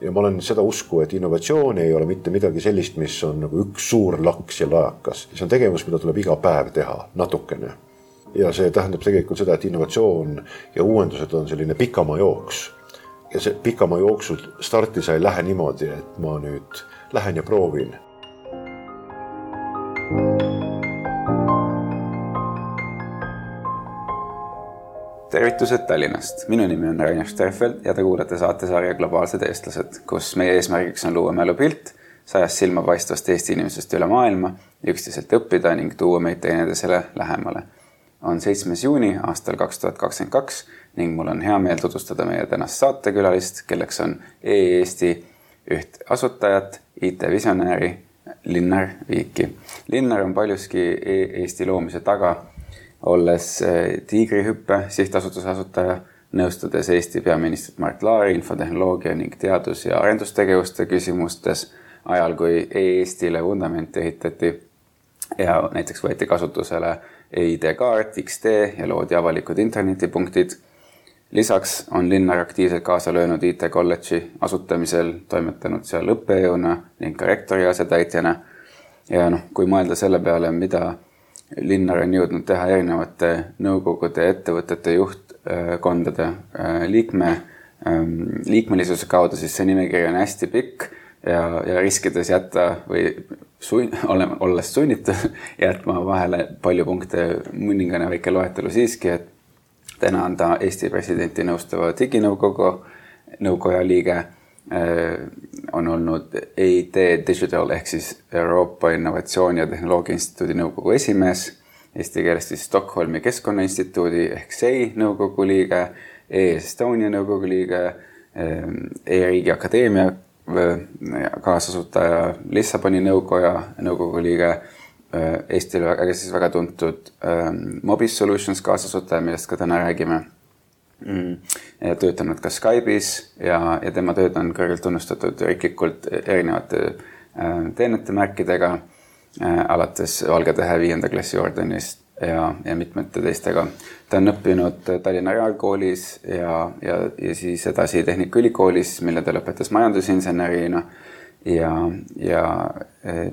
ja ma olen seda usku, et innovatsioon ei ole mitte midagi sellist, mis on nagu üks suur laks ja lajakas. see on tegevus, mida tuleb iga päev teha natukene. ja see tähendab tegelikult seda, et innovatsioon ja uuendused on selline pikamaa jooks. ja see pikamaa jooksul starti sa ei lähe niimoodi, et ma nüüd lähen ja proovin tervitused Tallinnast, minu nimi on Rainer Sterfeld ja te kuulate saatesarja Globaalsed eestlased, kus meie eesmärgiks on luua mälupilt sajast silma paistvast Eesti inimesest üle maailma, üksteiselt õppida ning tuua meid teineteisele lähemale. on seitsmes juuni aastal kaks tuhat kakskümmend kaks ning mul on hea meel tutvustada meie tänast saatekülalist, kelleks on e-Eesti üht asutajat, IT-visionääri Linnar Viiki. Linnar on paljuski e-Eesti loomise taga olles eh, Tiigrihüppe sihtasutuse asutaja, nõustades Eesti peaministrit Mart Laari infotehnoloogia ning teadus- ja arendustegevuste küsimustes ajal, kui e-Eestile vundamenti ehitati ja näiteks võeti kasutusele e-ID-kaart, X-tee ja loodi avalikud internetipunktid. lisaks on Linnar aktiivselt kaasa löönud IT-kolledži asutamisel, toimetanud seal õppejõuna ning ka rektori asetäitjana. ja noh, kui mõelda selle peale, mida Linnar on jõudnud teha erinevate nõukogude ettevõtete juhtkondade äh, liikme, ähm, liikmelisuse kaudu, siis see nimekiri on hästi pikk ja, ja riskides jätta või sun-, olema, olles sunnitud jätma vahele palju punkte, mõningane väike loetelu siiski, et täna on ta Eesti presidenti nõustava diginõukogu nõukoja liige on olnud EIT Digital ehk siis Euroopa Innovatsiooni ja Tehnoloogia Instituudi nõukogu esimees, eesti keeles siis Stockholmi Keskkonnainstituudi ehk SEI nõukogu liige, E-Estonia nõukogu liige, ähm, E-riigi Akadeemia äh, kaasasutaja, Lissaboni nõukoja nõukogu liige, äh, Eestile väga siis väga tuntud ähm, Mobis Solutions kaasasutaja, millest ka täna räägime. Töötanud ka Skype'is ja, ja tema tööd on kõrgelt tunnustatud riiklikult erinevate äh, teenetemärkidega äh,, alates Valge Tähe viienda klassi ordenist ja, ja mitmete teistega. ta on õppinud Tallinna Reaalkoolis ja, ja, ja siis edasi Tehnikaülikoolis, mille ta lõpetas majandusinsenerina. Ja, ja äh,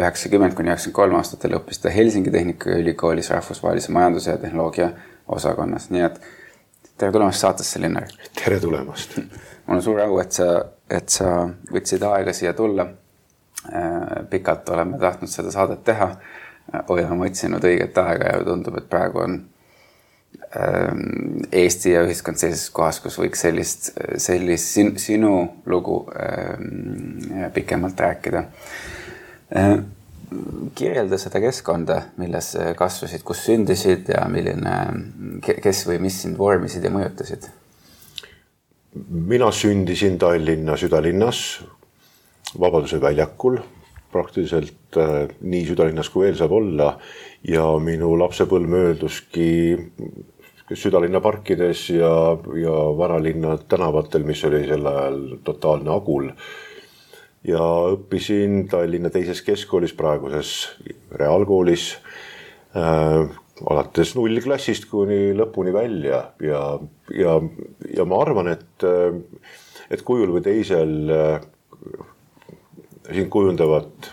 üheksakümmend kuni üheksakümmend kolm aastatel õppis ta Helsingi Tehnikaülikoolis rahvusvahelise majanduse ja tehnoloogia osakonnas, nii et tere tulemast saatesse, Linnar. tere tulemast. mul on suur au, et sa, et sa võtsid aega siia tulla. Äh, pikalt oleme tahtnud seda saadet teha. oleme otsinud õiget aega ja tundub, et praegu on ähm, Eesti ja ühiskond sellises kohas, kus võiks sellist, sellist sin, sinu lugu ähm, pikemalt rääkida äh, kirjelda seda keskkonda, milles kasvasid, kus sündisid ja milline, kes või mis sind vormisid ja mõjutasid? mina sündisin Tallinna südalinnas, Vabaduse väljakul, praktiliselt äh, nii südalinnas kui veel saab olla ja minu lapsepõlv mööduski südalinna parkides ja, ja vanalinna tänavatel, mis oli sel ajal totaalne agul ja õppisin Tallinna teises keskkoolis, praeguses reaalkoolis äh, alates nullklassist kuni lõpuni välja. Ja, ja, ja ma arvan, et, et kujul või teisel äh, sind kujundavad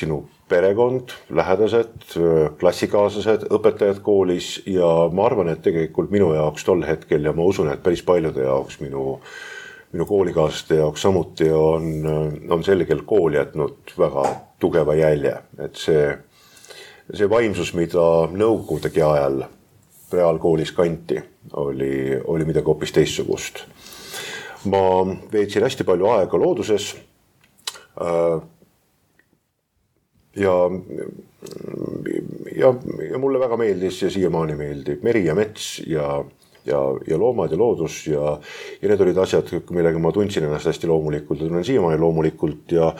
sinu perekond, lähedased, klassikaaslased, õpetajad koolis ja ma arvan, et tegelikult minu jaoks tol hetkel ja ma usun, et päris paljude jaoks minu äh, minu koolikaaslaste jaoks samuti on, on selgelt kool jätnud väga tugeva jälje, et see, see vaimsus, mida nõukogude ajal reaalkoolis kanti, oli, oli midagi hoopis teistsugust. ma veetsin hästi palju aega looduses. Äh, ja, ja, ja mulle väga meeldis ja siiamaani meeldib meri ja mets ja ja, ja loomad ja loodus ja, ja need olid asjad, millega ma tundsin ennast hästi loomulikult ja tunnen siiamaani loomulikult ja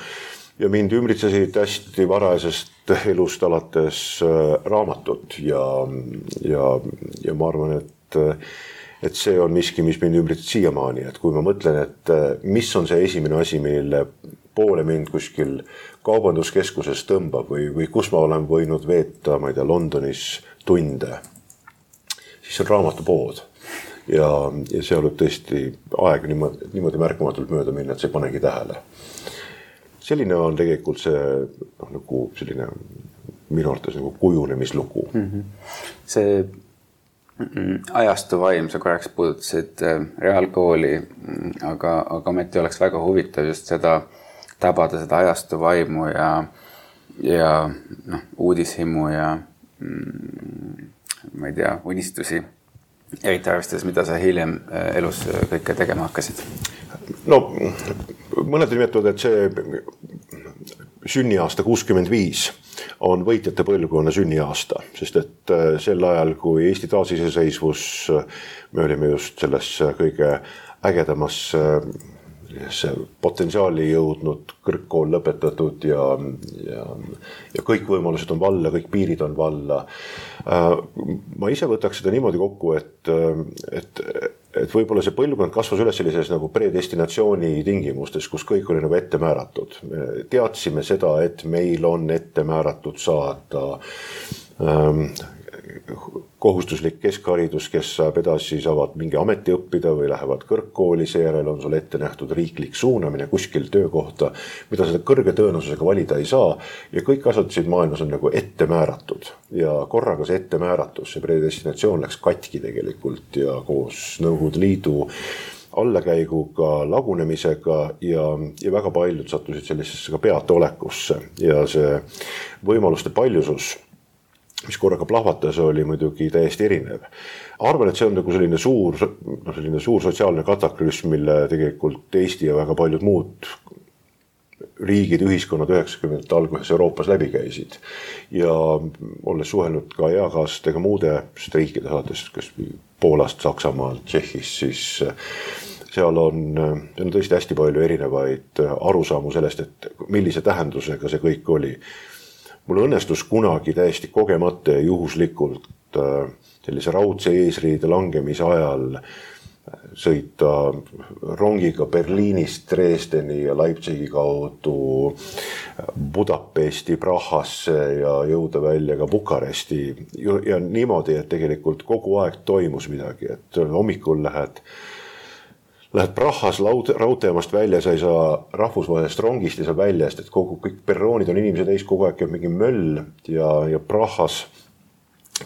ja mind ümbritsesid hästi varajasest elust alates äh, raamatud ja, ja, ja ma arvan, et et see on miski, mis mind ümbritseb siiamaani, et kui ma mõtlen, et äh, mis on see esimene asi, mille poole mind kuskil kaubanduskeskuses tõmbab või, või kus ma olen võinud veeta, ma ei tea, Londonis tunde, siis on raamatupood ja, ja seal võib tõesti aeg niimoodi, niimoodi märkamatult mööda minna, et sa ei panegi tähele. selline on tegelikult see noh, nagu selline minu arvates nagu kujunemislugu mm. -hmm. see ajastu vaim, sa korraks puudutasid äh, reaalkooli, mm, aga, aga ometi oleks väga huvitav just seda, tabada seda ajastu vaimu ja, ja noh, uudishimu ja mm, ma ei tea, unistusi. Eriti arvestades, mida sa hiljem äh, elus kõike tegema hakkasid. no mõned nimetavad, et see sünniaasta kuuskümmend viis on võitjate põlvkonna sünniaasta, sest et äh, sel ajal, kui Eesti taasiseseisvus, äh, me olime just selles äh, kõige ägedamas potentsiaali jõudnud, kõrgkool lõpetatud ja, ja, ja kõik võimalused on valla, kõik piirid on valla. ma ise võtaks seda niimoodi kokku, et, et et võib-olla see põlvkond kasvas üles sellises nagu predestinatsiooni tingimustes, kus kõik oli nagu ette määratud. me teadsime seda, et meil on ette määratud saada ähm, kohustuslik keskharidus, kes saab edasi, saavad mingi ameti õppida või lähevad kõrgkooli, seejärel on sul ette nähtud riiklik suunamine kuskil töökohta, mida sa kõrge tõenäosusega valida ei saa. ja kõik siin maailmas on nagu ette määratud ja korraga see ettemääratus, see predestinatsioon läks katki tegelikult ja koos Nõukogude Liidu allakäiguga, lagunemisega ja, ja väga paljud sattusid sellisesse ka peataolekusse ja see võimaluste paljusus mis korraga plahvatas, oli muidugi täiesti erinev. arvan, et see on nagu selline suur, noh, selline suur sotsiaalne kataklüsm, mille tegelikult Eesti ja väga paljud muud riigid, ühiskonnad üheksakümnendate alguses Euroopas läbi käisid. ja olles suhelnud ka eakaaslastega muudest riikidest alates kas Poolast, Saksamaalt, Tšehhist, siis seal on, seal on tõesti hästi palju erinevaid arusaamu sellest, et millise tähendusega see kõik oli mul õnnestus kunagi täiesti kogemata ja juhuslikult äh, sellise raudse eesriide langemise ajal äh, sõita rongiga Berliinist Dresdeni ja Leipzigi kaudu äh, Budapesti, Prahasse ja jõuda välja ka Bukaresti. ja niimoodi, et tegelikult kogu aeg toimus midagi, et hommikul lähed lähed Prahas laud, raudteejaamast välja, sa ei saa rahvusvahelisest rongist ei saa välja, sest et kogu, kõik perroonid on inimese täis, kogu aeg käib mingi möll. Ja, ja Prahas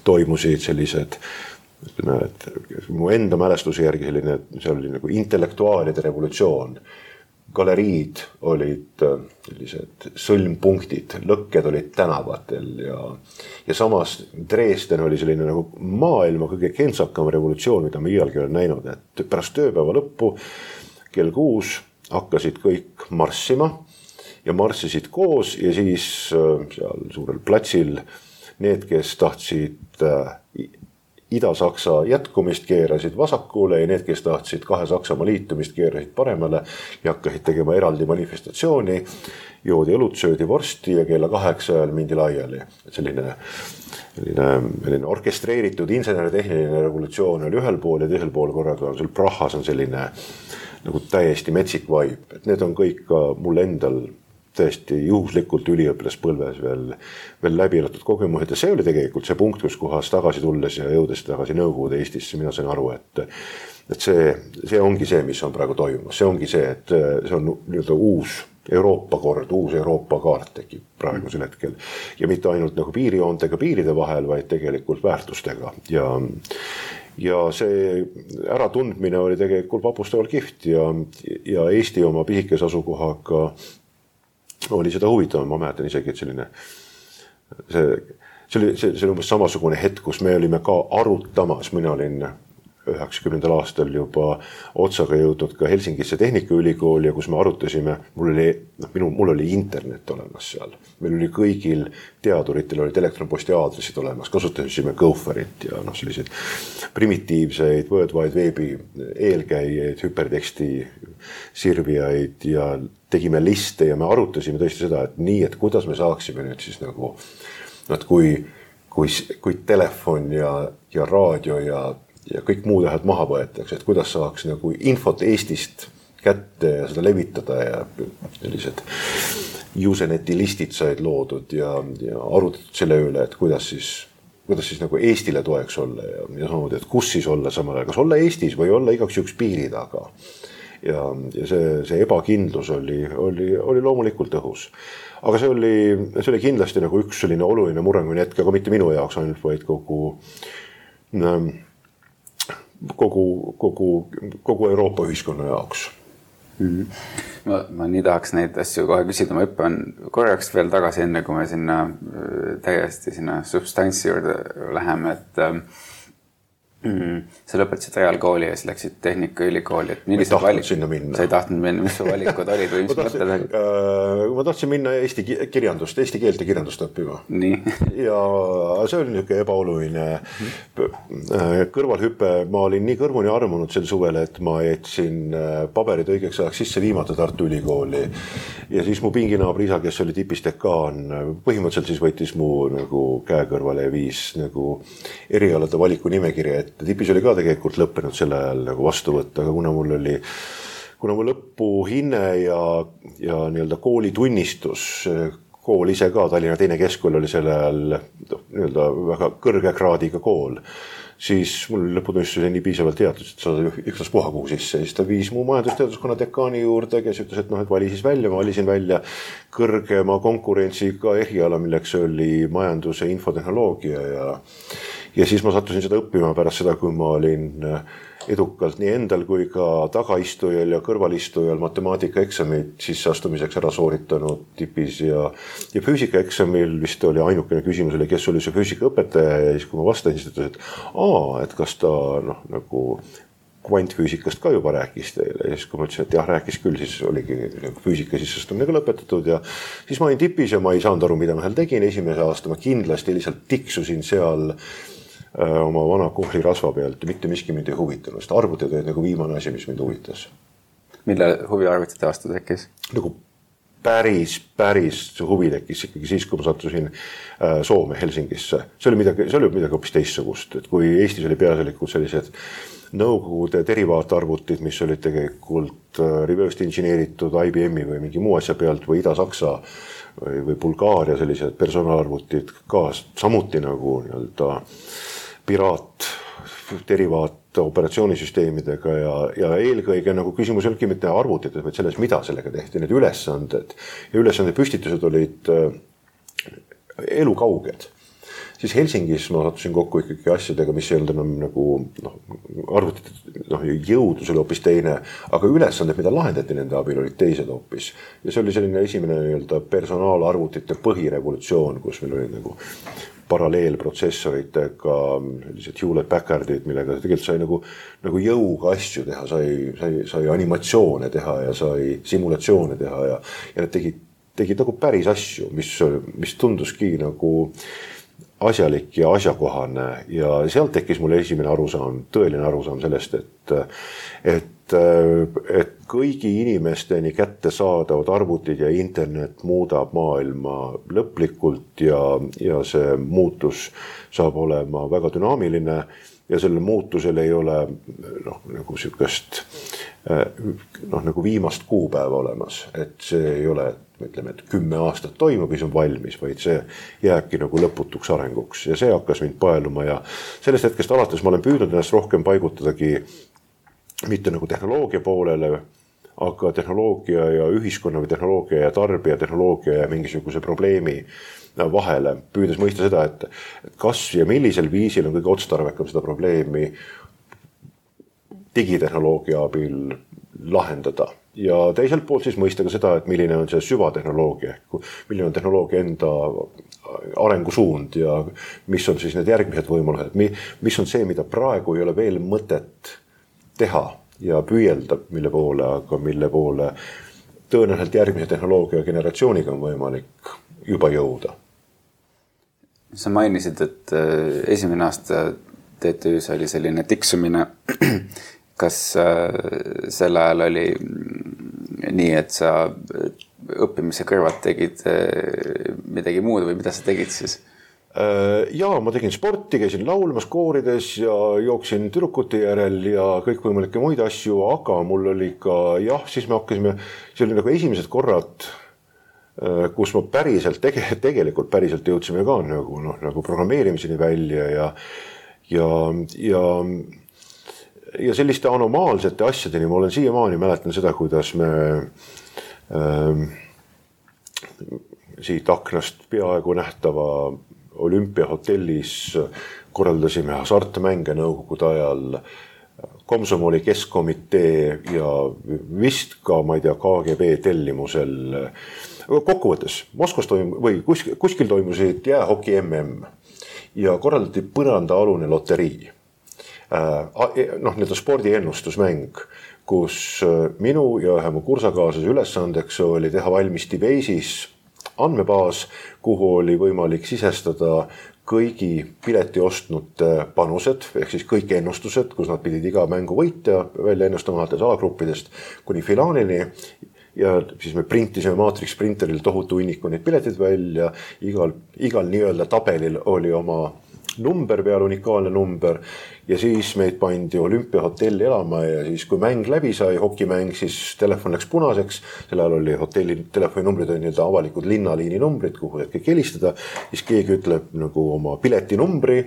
toimusid sellised ütleme, et mu enda mälestuse järgi selline, see oli nagu intellektuaalide revolutsioon galeriid olid äh, sellised sõlmpunktid, lõkked olid tänavatel ja, ja samas Dresden oli selline nagu maailma kõige kentsakam revolutsioon, mida ma iialgi olen näinud, et pärast tööpäeva lõppu kell kuus hakkasid kõik marssima ja marssisid koos ja siis äh, seal suurel platsil need, kes tahtsid äh, Ida-Saksa jätkumist keerasid vasakule ja need, kes tahtsid kahe Saksamaa liitumist, keerasid paremale ja hakkasid tegema eraldi manifestatsiooni. joodi õlut, söödi vorsti ja kella kaheksa ajal mindi laiali. selline, selline, selline orkestreeritud insener-tehniline revolutsioon oli ühel pool ja teisel pool korraga on sul Prahas on selline nagu täiesti metsik vibe, et need on kõik ka mul endal täiesti juhuslikult üliõpilaspõlves veel, veel läbi elatud kogemused ja see oli tegelikult see punkt, kus kohas tagasi tulles ja jõudes tagasi Nõukogude Eestisse, mina sain aru, et et see, see ongi see, mis on praegu toimumas, see ongi see, et see on nii-öelda uus Euroopa kord, uus Euroopa kaart tekib praegusel hetkel. ja mitte ainult nagu piirijoontega piiride vahel, vaid tegelikult väärtustega ja ja see äratundmine oli tegelikult vapustavalt kihvt ja, ja Eesti oma pisikese asukohaga oli seda huvitavam, ma mäletan isegi, et selline see, see oli, see, see oli umbes samasugune hetk, kus me olime ka arutamas, mina olin üheksakümnendal aastal juba otsaga jõudnud ka Helsingisse Tehnikaülikooli ja kus me arutasime, mul oli, noh, minu, mul oli internet olemas seal. meil oli kõigil teaduritel olid elektronposti aadressid olemas, kasutasime Gopherit ja noh, selliseid primitiivseid World Wide Webi eelkäijaid, hüperteksti sirvijaid ja tegime liste ja me arutasime tõesti seda, et nii, et kuidas me saaksime nüüd siis nagu, noh, et kui, kui, kui telefon ja, ja raadio ja ja kõik muud asjad maha võetakse, et kuidas saaks nagu infot Eestist kätte ja seda levitada ja sellised Useneti listid said loodud ja, ja arutatud selle üle, et kuidas siis kuidas siis nagu Eestile toeks olla ja, ja samamoodi, et kus siis olla samal ajal, kas olla Eestis või olla igaks juhuks piiri taga. Ja, ja see, see ebakindlus oli, oli, oli loomulikult õhus. aga see oli, see oli kindlasti nagu üks selline oluline murranguline hetk, aga mitte minu jaoks ainult, vaid kogu ähm, kogu, kogu, kogu Euroopa ühiskonna jaoks mm. -hmm. ma, ma nii tahaks neid asju kohe küsida, ma hüppan korraks veel tagasi, enne kui me sinna täiesti sinna substantsi juurde läheme, et mm,. sa lõpetasid reaalkooli ja siis läksid Tehnikaülikooli, et millised valik-, sa ei tahtnud minna, mis su valikud olid või mis mõtted olid äh,? ma tahtsin minna eesti kirjandust, eesti keelt ja kirjandust õppima. ja see oli niisugune ebaoluline äh, kõrvalhüpe, ma olin nii kõrvuni armunud sel suvel, et ma jätsin äh, paberid õigeks ajaks sisse viimata Tartu Ülikooli. ja siis mu pinginaaber isa, kes oli tipis dekaan, põhimõtteliselt siis võttis mu nagu käe kõrvale ja viis nagu erialade valiku nimekirja ette et tipis oli ka tegelikult lõppenud sel ajal nagu vastuvõtt, aga kuna mul oli, kuna mu lõpuhinne ja, ja nii-öelda koolitunnistus, kool ise ka, Tallinna Teine Keskkool oli sel ajal noh, nii-öelda väga kõrge kraadiga kool siis mul lõputunnistus oli nii piisavalt hea, et sa saad ükstaspuha kuhu sisse siis ta viis mu majandusteaduskonna dekaani juurde, kes ütles, et noh, et vali siis välja, ma valisin välja kõrgema konkurentsiga eriala, milleks oli majanduse infotehnoloogia ja ja siis ma sattusin seda õppima pärast seda, kui ma olin äh, edukalt nii endal kui ka tagaistujal ja kõrvalistujal matemaatikaeksamid sisseastumiseks ära sooritanud tipis ja, ja füüsikaeksamil vist oli ainukene küsimus oli, kes oli see füüsikaõpetaja ja siis, kui ma vastasin, siis ta ütles, et aa, et kas ta noh, nagu kvantfüüsikast ka juba rääkis teile. Ja siis, kui ma ütlesin, et jah, rääkis küll, siis oligi füüsika sisseastumine ka lõpetatud ja siis ma olin tipis ja ma ei saanud aru, mida ma seal tegin, esimese aasta ma kindlasti lihtsalt tiksusin seal Äh, oma vana kohli rasva pealt ja mitte miski mind ei huvitanud, sest arvutid olid nagu viimane asi, mis mind huvitas. mille huvi arvutite vastu tekkis? nagu päris, päris huvi tekkis ikkagi siis, kui ma sattusin äh, Soome Helsingisse. see oli midagi, see oli midagi hoopis teistsugust, et kui Eestis oli peaasjalikult sellised Nõukogude derivaatarvutid, mis olid tegelikult äh, reverse engineeritud IBM-i või mingi muu asja pealt või Ida-Saksa või, või Bulgaaria sellised personaalarvutid ka samuti nagu nii-öelda äh, piraat, derivaat operatsioonisüsteemidega ja, ja eelkõige nagu küsimus ei olnudki mitte arvutites, vaid selles, mida sellega tehti, need ülesanded ja ülesande püstitused olid äh, elukauged siis Helsingis ma sattusin kokku ikkagi asjadega, mis ei olnud enam nagu noh, arvutite noh, jõudlus oli hoopis teine, aga ülesanded, mida lahendati nende abil, olid teised hoopis. ja see oli selline esimene nii-öelda personaalarvutite põhirevolutsioon, kus meil oli nagu paralleelprotsessoritega, sellised Hewlett Packardid, millega tegelikult sai nagu, nagu jõuga asju teha, sai, sai, sai animatsioone teha ja sai simulatsioone teha ja, ja need tegid, tegid nagu päris asju, mis, mis tunduski nagu asjalik ja asjakohane. Ja sealt tekkis mul esimene arusaam, tõeline arusaam sellest, et, et et kõigi inimesteni kättesaadavad arvutid ja internet muudab maailma lõplikult ja, ja see muutus saab olema väga dünaamiline ja sellel muutusel ei ole noh, nagu sihukest noh, nagu viimast kuupäeva olemas, et see ei ole, ütleme, et kümme aastat toimub ja siis on valmis, vaid see jääbki nagu lõputuks arenguks. Ja see hakkas mind paeluma ja sellest hetkest alates ma olen püüdnud ennast rohkem paigutadagi mitte nagu tehnoloogia poolele, aga tehnoloogia ja ühiskonna või tehnoloogia ja tarbija, tehnoloogia ja mingisuguse probleemi vahele, püüdes mõista seda, et kas ja millisel viisil on kõige otstarbekam seda probleemi digitehnoloogia abil lahendada. Ja teiselt poolt siis mõista ka seda, et milline on see süvatehnoloogia ehk milline on tehnoloogia enda arengusuund ja mis on siis need järgmised võimalused, mis on see, mida praegu ei ole veel mõtet teha ja püüelda, mille poole, aga mille poole tõenäoliselt järgmise tehnoloogia generatsiooniga on võimalik juba jõuda. sa mainisid, et äh, esimene aasta TTÜ-s oli selline tiksumine. kas äh, sel ajal oli nii, et sa õppimise kõrvalt tegid äh, midagi muud või mida sa tegid siis? Äh, ja ma tegin sporti, käisin laulmas koorides ja jooksin tüdrukute järel ja kõikvõimalikke muid asju, aga mul oli ka jah, siis me hakkasime, see oli nagu esimesed korrad, äh, kus ma päriselt tege-, tegelikult päriselt jõudsime ka nagu noh, nagu programmeerimiseni välja ja ja, ja ja selliste anomaalsete asjadeni ma olen siiamaani mäletan seda, kuidas me ähm, siit aknast peaaegu nähtava olümpiahotellis korraldasime hasartmänge nõukogude ajal. komsomoli keskkomitee ja vist ka, ma ei tea, KGB tellimusel. kokkuvõttes Moskvas toim- või kuskil, kuskil toimusid jäähoki mm ja korraldati põrandaalune loterii Äh, noh, nii-öelda spordiennustusmäng, kus äh, minu ja ühe mu kursakaaslase ülesandeks oli teha valmis Debase'is andmebaas, kuhu oli võimalik sisestada kõigi pileti ostnute panused ehk siis kõik ennustused, kus nad pidid iga mängu võitja välja ennustama alates alagruppidest kuni finaalini. Ja siis me printisime maatriks printeril tohutu hunniku neid pileteid välja, igal, igal nii-öelda tabelil oli oma number peal, unikaalne number ja siis meid pandi olümpiahotelli elama ja siis, kui mäng läbi sai, hokimäng, siis telefon läks punaseks. sel ajal oli hotelli telefoninumbrid olid nii-öelda avalikud linnaliini numbrid, kuhu said kõik helistada. siis keegi ütleb nagu oma piletinumbri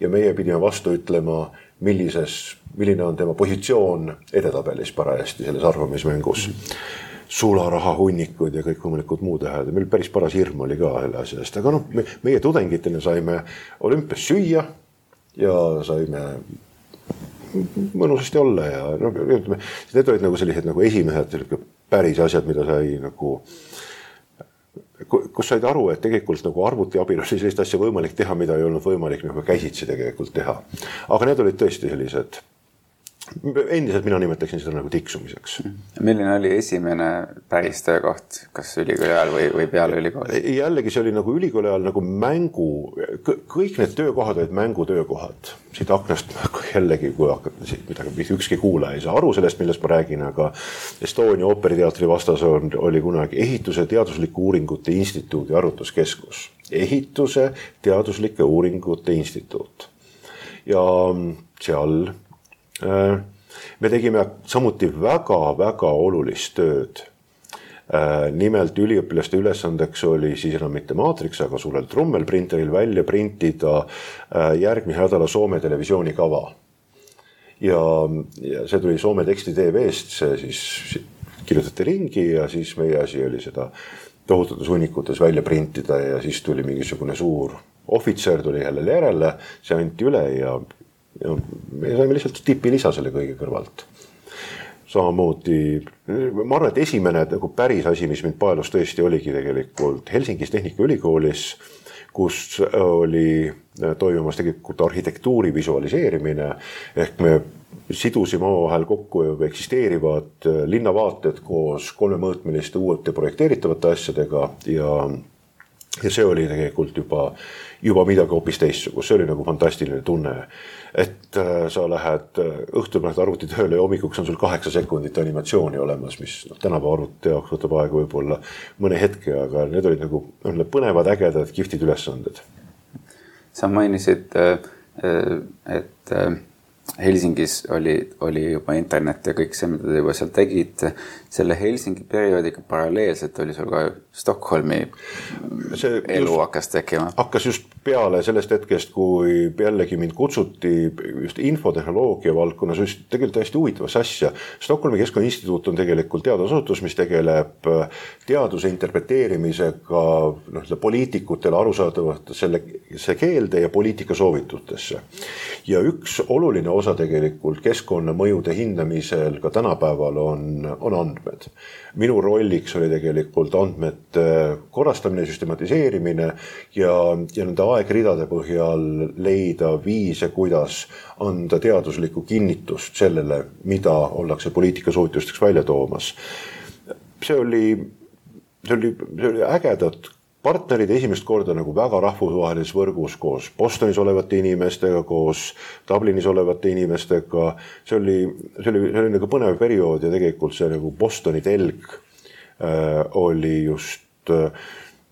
ja meie pidime vastu ütlema, millises, milline on tema positsioon edetabelis parajasti selles arvamismängus mm. -hmm sularahahunnikud ja kõikvõimalikud muud asjad ja meil päris paras hirm oli ka selle asja eest, aga noh, meie tudengitena saime olümpias süüa ja saime mõnusasti olla ja noh, ütleme, need olid nagu sellised nagu esimesed päris asjad, mida sai nagu kus said aru, et tegelikult nagu arvuti abil oli sellist asja võimalik teha, mida ei olnud võimalik nagu käsitsi tegelikult teha. aga need olid tõesti sellised endiselt mina nimetaksin seda nagu tiksumiseks. milline oli esimene päris töökoht, kas ülikooli ajal või, või peale ülikooli? jällegi, see oli nagu ülikooli ajal nagu mängu, kõik need töökohad olid mängutöökohad. siit aknast jällegi, kui hakata siit midagi, ükski kuulaja ei saa aru sellest, millest ma räägin, aga Estonia ooperiteatri vastas on, oli kunagi ehituse teaduslike uuringute instituudi arvutuskeskus. ehituse teaduslike uuringute instituut ja seal me tegime samuti väga-väga olulist tööd. Äh, nimelt üliõpilaste ülesandeks oli siis enam mitte maatriks, aga suurel trummelprinteril välja printida äh, järgmise nädala Soome televisioonikava. ja, ja see tuli Soome teksti tv-st, see siis kirjutati ringi ja siis meie asi oli seda tohututes hunnikutes välja printida ja siis tuli mingisugune suur ohvitser tuli jälle järele, see anti üle ja ja me saime lihtsalt tipilisa selle kõige kõrvalt. samamoodi, ma arvan, et esimene nagu päris asi, mis mind paelus tõesti oligi tegelikult Helsingis Tehnikaülikoolis, kus oli toimumas tegelikult arhitektuuri visualiseerimine. Ehk me sidusime omavahel kokku eksisteerivad linnavaated koos kolmemõõtmeliste uute projekteeritavate asjadega ja ja see oli tegelikult juba, juba midagi hoopis teistsugust, see oli nagu fantastiline tunne et äh, sa lähed äh, õhtul lähed arvutitööle ja hommikuks on sul kaheksa sekundit animatsiooni olemas, mis noh, tänapäeva arvuti jaoks võtab aega võib-olla mõne hetke, aga need olid nagu noh, põnevad, ägedad, kihvtid ülesanded. sa mainisid, äh, et Helsingis oli, oli juba internet ja kõik see, mida te juba seal tegite. selle Helsingi perioodiga paralleelselt oli sul ka Stockholmi see elu hakkas tekkima. hakkas just peale sellest hetkest, kui jällegi mind kutsuti just infotehnoloogia valdkonnas just tegelikult hästi huvitavasse asja. Stockholmi Keskkonnainstituut on tegelikult teadusasutus, mis tegeleb teaduse interpreteerimisega noh, poliitikutele arusaadavatesse keelde ja poliitika soovitustesse. ja üks oluline osa tegelikult keskkonnamõjude hindamisel ka tänapäeval on, on andmed. minu rolliks oli tegelikult andmete korrastamine, süstematiseerimine ja, ja nende aegridade põhjal leida viise, kuidas anda teaduslikku kinnitust sellele, mida ollakse poliitikasoovitusteks välja toomas. see oli, see oli, see oli ägedat partnerid esimest korda nagu väga rahvusvahelises võrgus koos Bostonis olevate inimestega, koos Dublinis olevate inimestega. see oli, see oli, see oli nagu põnev periood ja tegelikult see nagu Bostoni telg äh, oli just äh,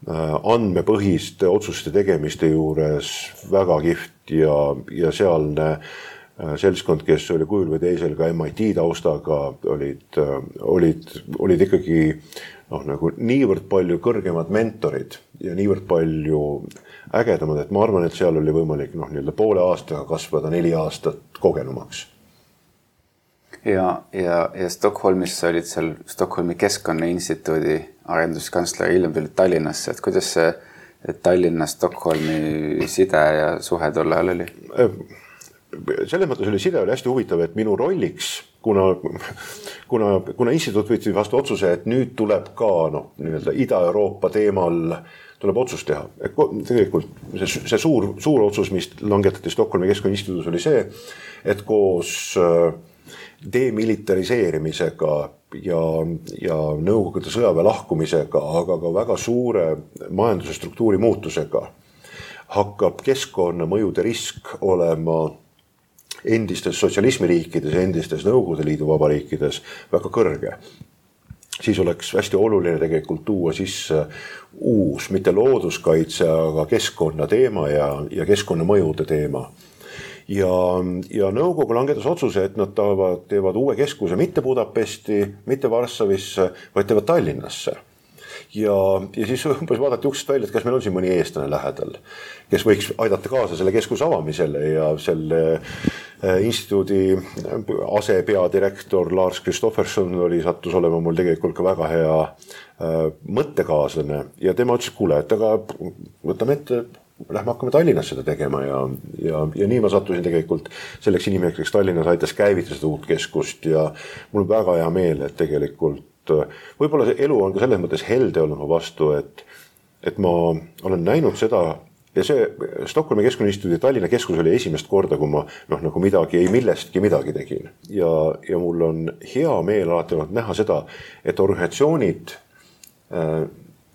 andmepõhiste otsuste tegemiste juures väga kihvt ja, ja sealne äh, seltskond, kes oli kujul või teisel ka MIT taustaga, olid, äh, olid, olid ikkagi noh, nagu niivõrd palju kõrgemad mentorid ja niivõrd palju ägedamad, et ma arvan, et seal oli võimalik noh, nii-öelda poole aastaga kasvada neli aastat kogenumaks. ja, ja, ja Stockholmis sa olid seal Stockholmi Keskkonnainstituudi arenduskantsler, hiljem tulid Tallinnasse, et kuidas see Tallinna-Stockholmi side ja suhe tol ajal oli? selles mõttes oli side oli hästi huvitav, et minu rolliks, kuna, kuna, kuna instituut võttis vastu otsuse, et nüüd tuleb ka noh, nii-öelda Ida-Euroopa teemal tuleb otsust teha. tegelikult see, see suur, suur otsus, mis langetati Stockholmi Keskkonnainstituudis oli see, et koos äh, demilitariseerimisega ja, ja Nõukogude sõjaväe lahkumisega, aga ka väga suure majanduse struktuuri muutusega hakkab keskkonnamõjude risk olema endistes sotsialismiriikides, endistes Nõukogude Liidu vabariikides väga kõrge. siis oleks hästi oluline tegelikult tuua sisse uus, mitte looduskaitse, aga keskkonnateema ja, ja keskkonnamõjude teema ja, ja nõukogu langetas otsuse, et nad tahavad, teevad uue keskuse mitte Budapesti, mitte Varssavisse, vaid teevad Tallinnasse ja, ja siis umbes vaadati uksest välja, et kas meil on siin mõni eestlane lähedal, kes võiks aidata kaasa selle keskuse avamisele ja selle äh, instituudi asepeadirektor Lars Kristofferson oli, sattus olema mul tegelikult ka väga hea äh, mõttekaaslane ja tema ütles, kuule, et aga võtame ette lähme hakkame Tallinnas seda tegema ja, ja, ja nii ma sattusin tegelikult selleks inimeseks, Tallinnas aitas käivitada seda uut keskust ja mul on väga hea meel, et tegelikult võib-olla see elu on ka selles mõttes helde olnud mu vastu, et, et ma olen näinud seda ja see Stockholmi Keskkonnainstituudi Tallinna keskus oli esimest korda, kui ma noh, nagu midagi, ei millestki midagi tegin. ja, ja mul on hea meel alati olnud näha seda, et organisatsioonid äh,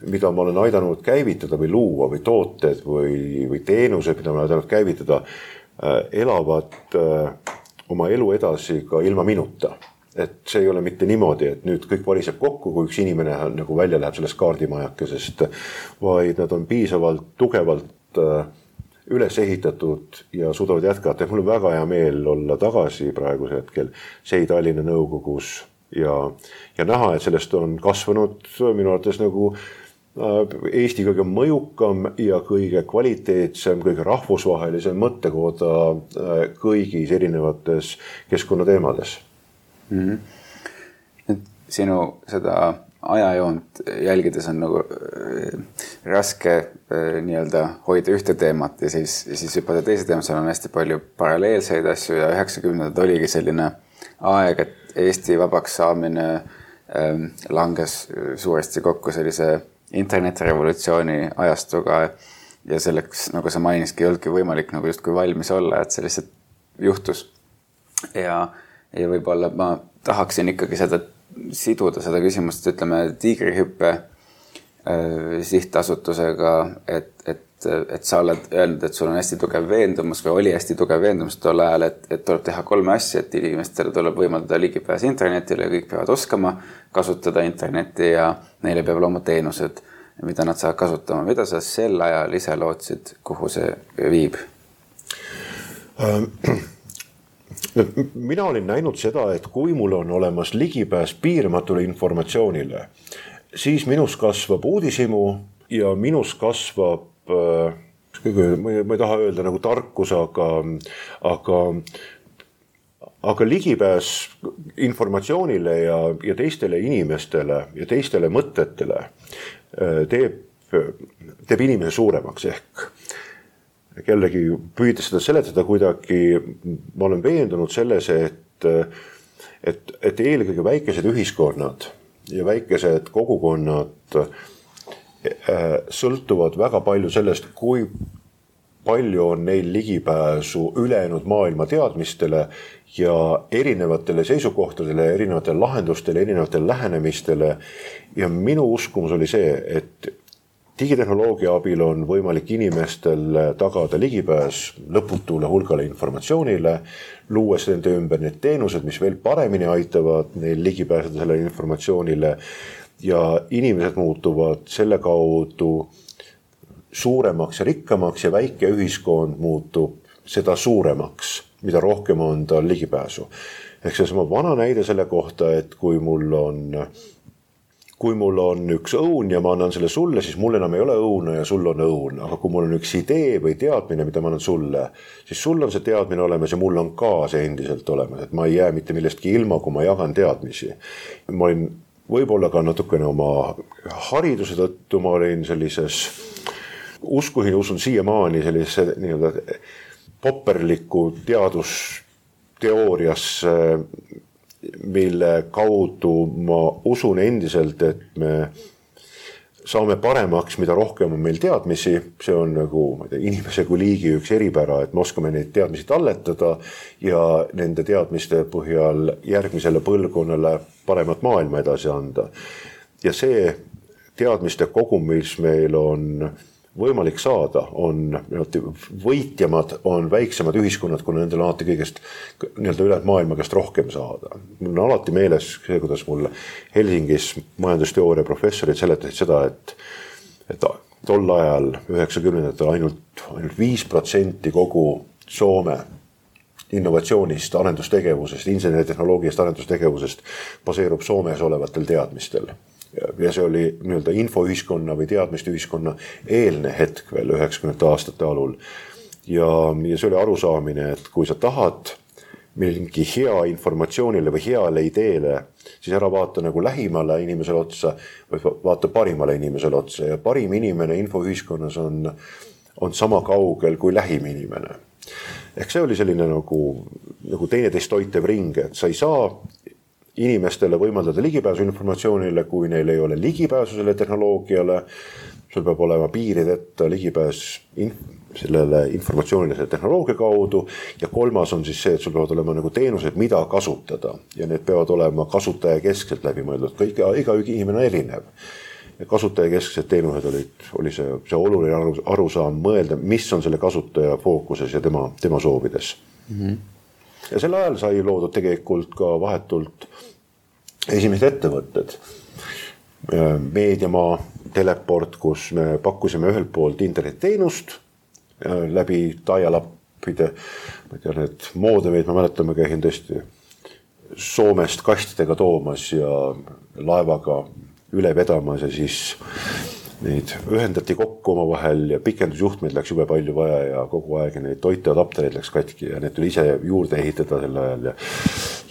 mida ma olen aidanud käivitada või luua või tooted või, või teenused, mida ma olen aidanud käivitada äh,, elavad äh, oma elu edasi ka ilma minuta. Et see ei ole mitte niimoodi, et nüüd kõik variseb kokku, kui üks inimene nagu välja läheb sellest kaardimajakesest, vaid nad on piisavalt tugevalt äh, üles ehitatud ja suudavad jätkata. Ja mul on väga hea meel olla tagasi praegusel hetkel SEI Tallinna nõukogus ja, ja näha, et sellest on kasvanud minu arvates nagu äh, Äh, Eesti kõige mõjukam ja kõige kvaliteetsem, kõige rahvusvahelisem mõttekoda äh, kõigis erinevates keskkonnateemades mm. -hmm. et sinu seda ajajoont jälgides on nagu äh, raske nii-öelda hoida ühte teemat ja siis, siis hüppada teise teema, seal on hästi palju paralleelseid asju ja üheksakümnendad oligi selline aeg, et Eesti vabaks saamine ähm, langes suuresti kokku sellise internetirevolutsiooni ajastuga ja selleks, nagu sa mainisidki, ei olnudki võimalik nagu justkui valmis olla, et see lihtsalt juhtus. ja, ja võib-olla ma tahaksin ikkagi seda siduda, seda küsimust, ütleme, tiigrihüppe äh, sihtasutusega, et, et, et sa oled öelnud, et sul on hästi tugev veendumus või oli hästi tugev veendumus tol ajal, et, et tuleb teha kolme asja, et inimestele tuleb võimaldada ligipääs internetile ja kõik peavad oskama kasutada internetti ja neile peab olema teenused, mida nad saavad kasutama. mida sa sel ajal ise lootsid, kuhu see viib? Mina olin näinud seda, et kui mul on olemas ligipääs piiramatule informatsioonile, siis minus kasvab uudishimu ja minus kasvab äh, ma ei, ma ei taha öelda nagu tarkus, aga, aga aga ligipääs informatsioonile ja, ja teistele inimestele ja teistele mõtetele äh, teeb, teeb inimese suuremaks ehk jällegi püüdes seda seletada kuidagi, ma olen veendunud selles, et, et, et eelkõige väikesed ühiskonnad ja väikesed kogukonnad äh, sõltuvad väga palju sellest, kui palju on neil ligipääsu ülejäänud maailma teadmistele ja erinevatele seisukohtadele, erinevatele lahendustele, erinevatele lähenemistele. ja minu uskumus oli see, et digitehnoloogia abil on võimalik inimestel tagada ligipääs lõputule hulgale informatsioonile, luues nende ümber need teenused, mis veel paremini aitavad neil ligi pääseda sellele informatsioonile. ja inimesed muutuvad selle kaudu suuremaks ja rikkamaks ja väike ühiskond muutub seda suuremaks mida rohkem on tal ligipääsu. ehk seesama vana näide selle kohta, et kui mul on, kui mul on üks õun ja ma annan selle sulle, siis mul enam ei ole õuna ja sul on õun, aga kui mul on üks idee või teadmine, mida ma annan sulle, siis sul on see teadmine olemas ja mul on ka see endiselt olemas, et ma ei jää mitte millestki ilma, kui ma jagan teadmisi. ma olin võib-olla ka natukene oma hariduse tõttu, ma olin sellises, uskusin, usun siiamaani sellisesse nii-öelda popperlikku teadusteooriasse mille kaudu ma usun endiselt, et me saame paremaks, mida rohkem on meil teadmisi, see on nagu, ma ei tea, inimese kui liigi üks eripära, et me oskame neid teadmisi talletada ja nende teadmiste põhjal järgmisele põlvkonnale paremat maailma edasi anda. ja see teadmiste kogum, mis meil on võimalik saada, on võitjamad, on väiksemad ühiskonnad, kuna nendel on alati kõigest nii-öelda ülejäänud maailma käest rohkem saada. mul on alati meeles see, kuidas mulle Helsingis majandusteooria professorid seletasid seda, et, et tol ajal, üheksakümnendatel ainult, ainult viis protsenti kogu Soome innovatsioonist, arendustegevusest, inseneritehnoloogiast, arendustegevusest baseerub Soomes olevatel teadmistel ja see oli nii-öelda infoühiskonna või teadmiste ühiskonna eelne hetk veel üheksakümnendate aastate alul. ja, ja see oli arusaamine, et kui sa tahad mingi hea informatsioonile või heale ideele, siis ära vaata nagu lähimale inimesele otsa, vaid vaata parimale inimesele otsa ja parim inimene infoühiskonnas on, on sama kaugel kui lähim inimene ehk see oli selline nagu, nagu teineteist toitev ring, et sa ei saa inimestele võimaldada ligipääsu informatsioonile, kui neil ei ole ligipääsu sellele tehnoloogiale. sul peab olema piirideta ligipääs inf sellele informatsioonile selle tehnoloogia kaudu. ja kolmas on siis see, et sul peavad olema nagu teenused, mida kasutada ja need peavad olema kasutajakeskselt läbimõeldud, kõik, iga inimene on erinev kasutajakesksed teenused olid, oli see, see oluline aru, arusaam mõelda, mis on selle kasutaja fookuses ja tema, tema soovides mm. -hmm ja sel ajal sai loodud tegelikult ka vahetult esimesed ettevõtted. meediamaa, Teleport, kus me pakkusime ühelt poolt internetiteenust läbi dial-up'ide, ma ei tea, need moodemeid, ma mäletan, ma käisin tõesti Soomest kastidega toomas ja laevaga üle vedamas ja siis neid ühendati kokku omavahel ja pikendusjuhtmeid läks jube palju vaja ja kogu aeg neid toiteadaptereid läks katki ja need tuli ise juurde ehitada sel ajal ja.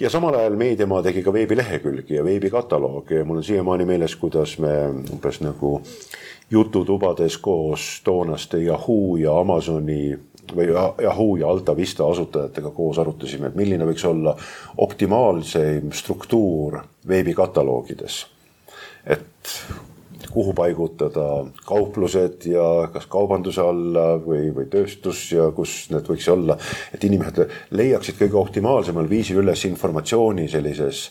ja samal ajal Meediamaa tegi ka veebilehekülgi ja veebikataloogi ja mul on siiamaani meeles, kuidas me umbes nagu jututubades koos toonaste Yahoo ja Amazoni või Yahoo ja Alta Vista asutajatega koos arutasime, et milline võiks olla optimaalsem struktuur veebikataloogides. et kuhu paigutada kauplused ja kas kaubanduse alla või, või tööstus ja kus need võiks olla. et inimesed leiaksid kõige optimaalsemal viisil üles informatsiooni sellises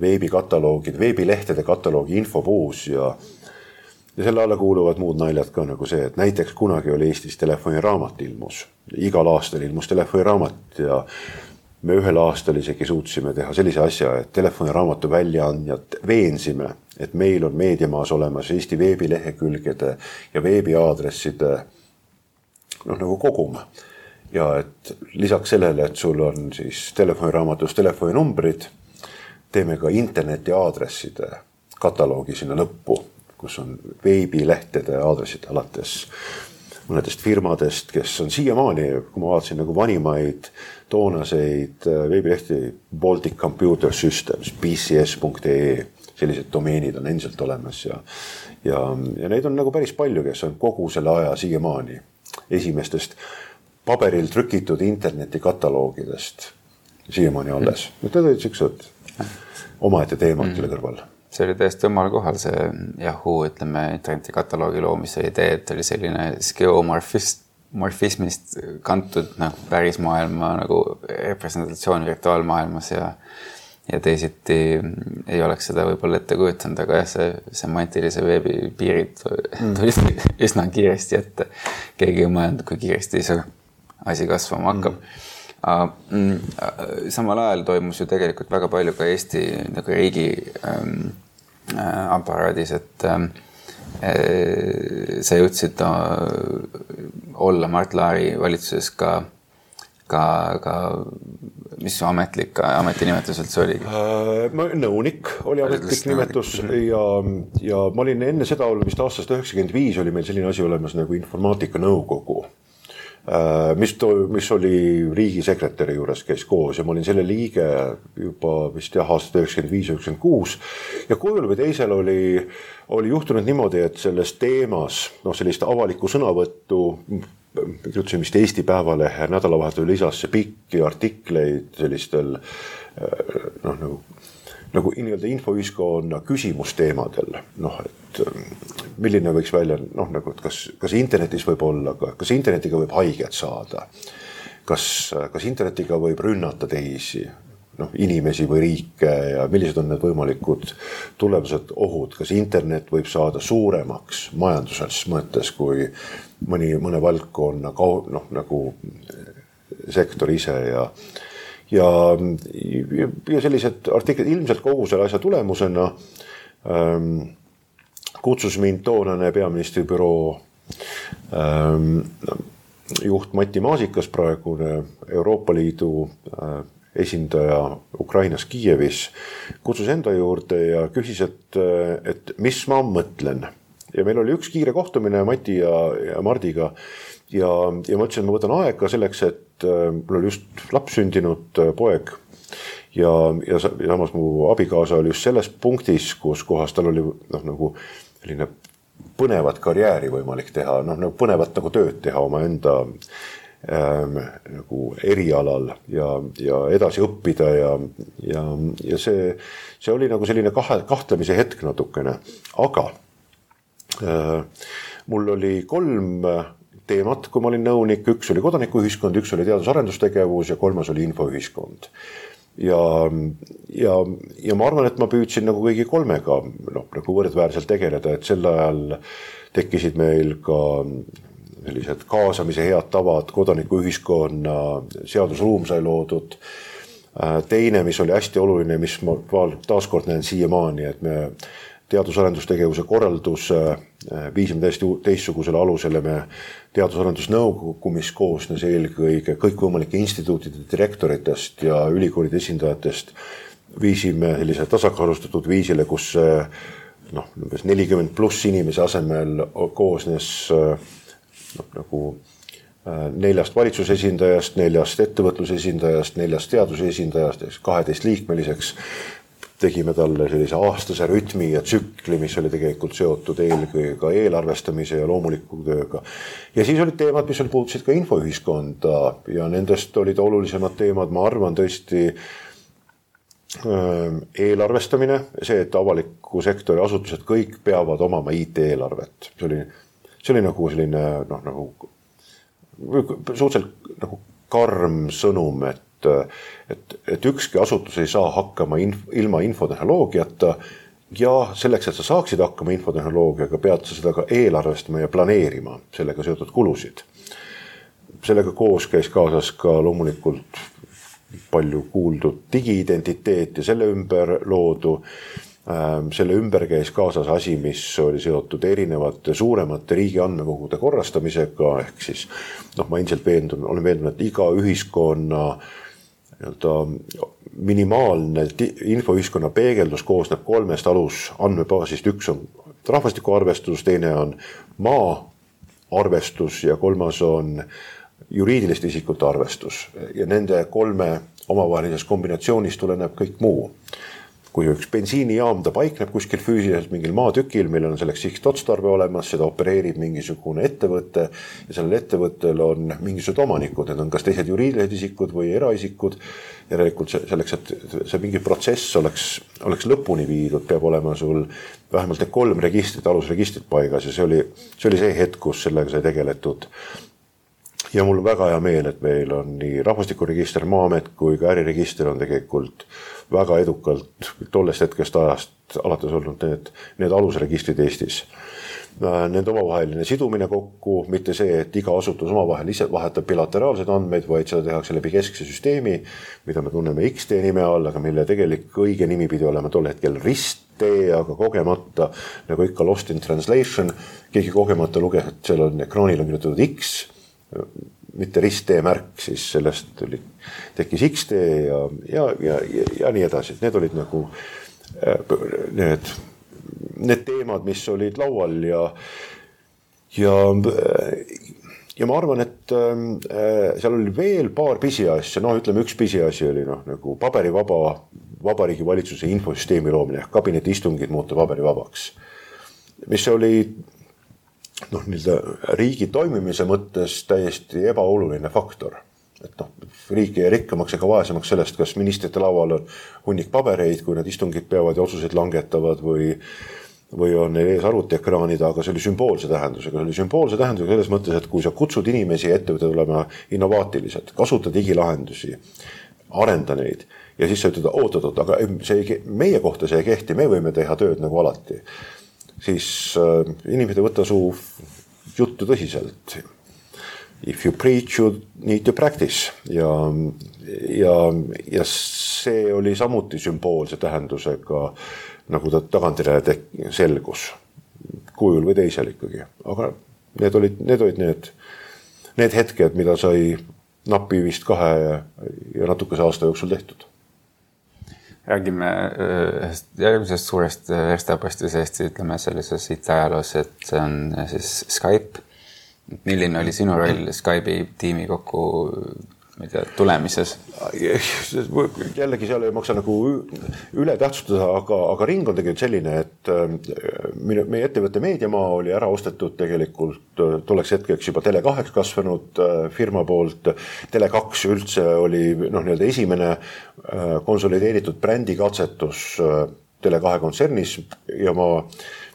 veebikataloogide, veebilehtede kataloogi infopuus ja ja selle alla kuuluvad muud naljad ka nagu see, et näiteks kunagi oli Eestis telefoniraamat ilmus, igal aastal ilmus telefoniraamat ja me ühel aastal isegi suutsime teha sellise asja, et telefoniraamatu väljaandjat veensime et meil on meediamaas olemas Eesti veebilehekülgede ja veebiaadresside noh, nagu kogum. ja et lisaks sellele, et sul on siis telefoniraamatus telefoninumbrid, teeme ka interneti aadresside kataloogi sinna lõppu, kus on veebilehtede aadressid alates mõnedest firmadest, kes on siiamaani, kui ma vaatasin nagu vanimaid toonaseid veebilehti, Baltic Computer Systems, bcs.ee sellised domeenid on endiselt olemas ja, ja, ja neid on nagu päris palju, kes on kogu selle aja siiamaani esimestest paberil trükitud internetikataloogidest siiamaani alles. Need olid siuksed omaette teemad mm. selle kõrval see oli täiesti omal kohal, see Yahoo, ütleme, internetikataloogi loomise idee, et oli selline geomorfist, morfismist kantud noh, pärismaailma nagu representatsioon virtuaalmaailmas ja ja teisiti ei oleks seda võib-olla ette kujutanud, aga jah, see semantilise veebi piirid mm. tulid mm. üsna kiiresti ette. keegi ei mõelnud, kui kiiresti see asi kasvama hakkab mm.. mm samal ajal toimus ju tegelikult väga palju ka Eesti nagu riigi ähm, äh, aparaadis, et ähm, äh, sa jõudsid äh, olla Mart Laari valitsuses ka, ka, ka mis ametlik ametinimetus üldse oligi? Äh, nõunik oli ametlik nimetus ja, ja ma olin enne seda vist aastast üheksakümmend viis oli meil selline asi olemas nagu informaatikanõukogu Äh, mis, mis oli riigisekretäri juures, käis koos ja ma olin selle liige juba vist jah, aastast üheksakümmend viis, üheksakümmend kuus. ja kujul või teisel oli, oli juhtunud niimoodi, et selles teemas noh, sellist avalikku sõnavõttu kirjutasin vist Eesti Päevalehe nädalavahetusel lisasse pikki artikleid sellistel äh, noh, nagu nagu nii-öelda infoühiskonna küsimusteemadel, noh, et ähm, milline võiks välja noh, nagu, et kas, kas internetis võib olla, kas internetiga võib haiget saada, kas, kas internetiga võib rünnata teisi, noh, inimesi või riike ja millised on need võimalikud tulevased ohud, kas internet võib saada suuremaks majanduses mõttes kui mõni, mõne valdkonna noh, nagu sektor ise ja ja, ja, ja sellised artiklid ilmselt kogu selle asja tulemusena ähm, kutsus mind toonane peaministri büroo ähm, juht Mati Maasikas, praegune Euroopa Liidu äh, esindaja Ukrainas Kiievis, kutsus enda juurde ja küsis, et, et mis ma mõtlen. ja meil oli üks kiire kohtumine Mati ja, ja Mardiga ja, ja ma ütlesin, et ma võtan aega selleks, et äh, mul oli just laps sündinud äh, poeg. Ja, ja samas mu abikaasa oli just selles punktis, kus kohas tal oli noh, nagu selline põnevat karjääri võimalik teha, noh nagu põnevat nagu tööd teha omaenda ähm, nagu erialal ja, ja edasi õppida ja, ja, ja see, see oli nagu selline kahe, kahtlemise hetk natukene, aga äh, mul oli kolm teemat, kui ma olin nõunik, üks oli kodanikuühiskond, üks oli teadus-arendustegevus ja kolmas oli infoühiskond. ja, ja, ja ma arvan, et ma püüdsin nagu kõigi kolmega noh, nagu võrdväärselt tegeleda, et sel ajal tekkisid meil ka sellised kaasamise head tavad, kodanikuühiskonna seadusruum sai loodud. teine, mis oli hästi oluline, mis ma taaskord näen siiamaani, et me teadus-arendustegevuse korraldus viisime täiesti teistsugusele alusele, me teadus-arendusnõukogu, mis koosnes eelkõige kõikvõimalike instituutide direktoritest ja ülikoolide esindajatest, viisime sellise tasakaalustatud viisile, kus noh, umbes nelikümmend pluss inimese asemel koosnes noh, nagu neljast valitsuse esindajast, neljast ettevõtluse esindajast, neljast teaduse esindajast, kaheteistliikmeliseks tegime talle sellise aastase rütmi ja tsükli, mis oli tegelikult seotud eelkõige ka eelarvestamise ja loomuliku tööga. ja siis olid teemad, mis puudutasid ka infoühiskonda ja nendest olid olulisemad teemad, ma arvan tõesti ähm, eelarvestamine, see, et avaliku sektori asutused kõik peavad omama IT-eelarvet, see oli, see oli nagu selline noh, nagu suhteliselt nagu karm sõnum, et et, et, et ükski asutus ei saa hakkama inf, ilma infotehnoloogiata ja selleks, et sa saaksid hakkama infotehnoloogiaga, pead sa seda ka eelarvestama ja planeerima, sellega seotud kulusid. sellega koos käis kaasas ka loomulikult palju kuuldud digiidentiteet ja selle ümber loodu ähm, selle ümber käis kaasas asi, mis oli seotud erinevate suuremate riigi andmekogude korrastamisega, ehk siis noh, ma endiselt veendun, olen veendunud, et iga ühiskonna äh, nii-öelda minimaalne infoühiskonna peegeldus koosneb kolmest alusandmebaasist, üks on rahvastikuarvestus, teine on maaarvestus ja kolmas on juriidiliste isikute arvestus. Ja nende kolme omavahelisest kombinatsioonist tuleneb kõik muu kui üks bensiinijaam, ta paikneb kuskil füüsiliselt mingil maatükil, millel on selleks sihtotstarve olemas, seda opereerib mingisugune ettevõte ja sellel ettevõttel on mingisugused omanikud, need on kas teised juriidilised isikud või eraisikud. järelikult selleks, et see mingi protsess oleks, oleks lõpuni viidud, peab olema sul vähemalt need kolm registrit, alusregistrit paigas ja see oli, see oli see hetk, kus sellega sai tegeletud ja mul on väga hea meel, et meil on nii rahvastikuregister, Maa-amet kui ka äriregister on tegelikult väga edukalt tollest hetkest ajast alates olnud need, need alusregistrid Eestis. Nende omavaheline sidumine kokku, mitte see, et iga asutus omavahel ise vahetab bilateraalseid andmeid, vaid seda tehakse läbi keskse süsteemi, mida me tunneme X-tee nime all, aga mille tegelik õige nimi pidi olema tol hetkel risttee, aga kogemata nagu ikka lost in translation, keegi kogemata luges, et seal on ekraanil on kirjutatud X mitte risttee märk, siis sellest tuli, tekkis X-tee ja, ja, ja, ja, ja nii edasi, et need olid nagu need, need teemad, mis olid laual ja, ja ja ma arvan, et äh, seal oli veel paar pisiasja, noh, ütleme üks pisiasi oli noh, nagu paberivaba Vabariigi Valitsuse infosüsteemi loomine ehk kabinetiistungid muuta paberivabaks. mis oli noh, nii-öelda riigi toimimise mõttes täiesti ebaoluline faktor. et noh, riik jäi rikkamaks ega vaesemaks sellest, kas ministrite laual on hunnik pabereid, kui nad istungid peavad ja otsuseid langetavad või või on neil ees arvutiekraanid, aga see oli sümboolse tähendusega, see oli sümboolse tähendusega selles mõttes, et kui sa kutsud inimesi ja ettevõtted olema innovaatilised, kasuta digilahendusi, arenda neid ja siis sa ütled, oot-oot-oot, aga see ei, meie kohta see ei kehti, me võime teha tööd nagu alati. Siis äh, inimesed ei võta su juttu tõsiselt. If you preach, you need to practice. Ja, ja, ja see oli samuti sümboolse tähendusega nagu ta tagantjärele selgus, kujul või teisel ikkagi, aga need olid, need olid need, need hetked, mida sai napi vist kahe ja natukese aasta jooksul tehtud räägime äh, ühest järgmisest suurest äh, verstapostisest, ütleme sellises IT-ajaloos, et see on äh, siis Skype. milline oli sinu roll Skype'i tiimi kokku ma ei tea, tulemises? jällegi seal ei maksa nagu üle tähtsustada, aga, aga ring on tegelikult selline, et minu, meie ettevõtte Meediamaa oli ära ostetud tegelikult tolleks hetkeks juba Tele2-ks kasvanud firma poolt. Tele2 üldse oli noh, nii-öelda esimene konsolideeritud brändikatsetus Tele2 kontsernis ja ma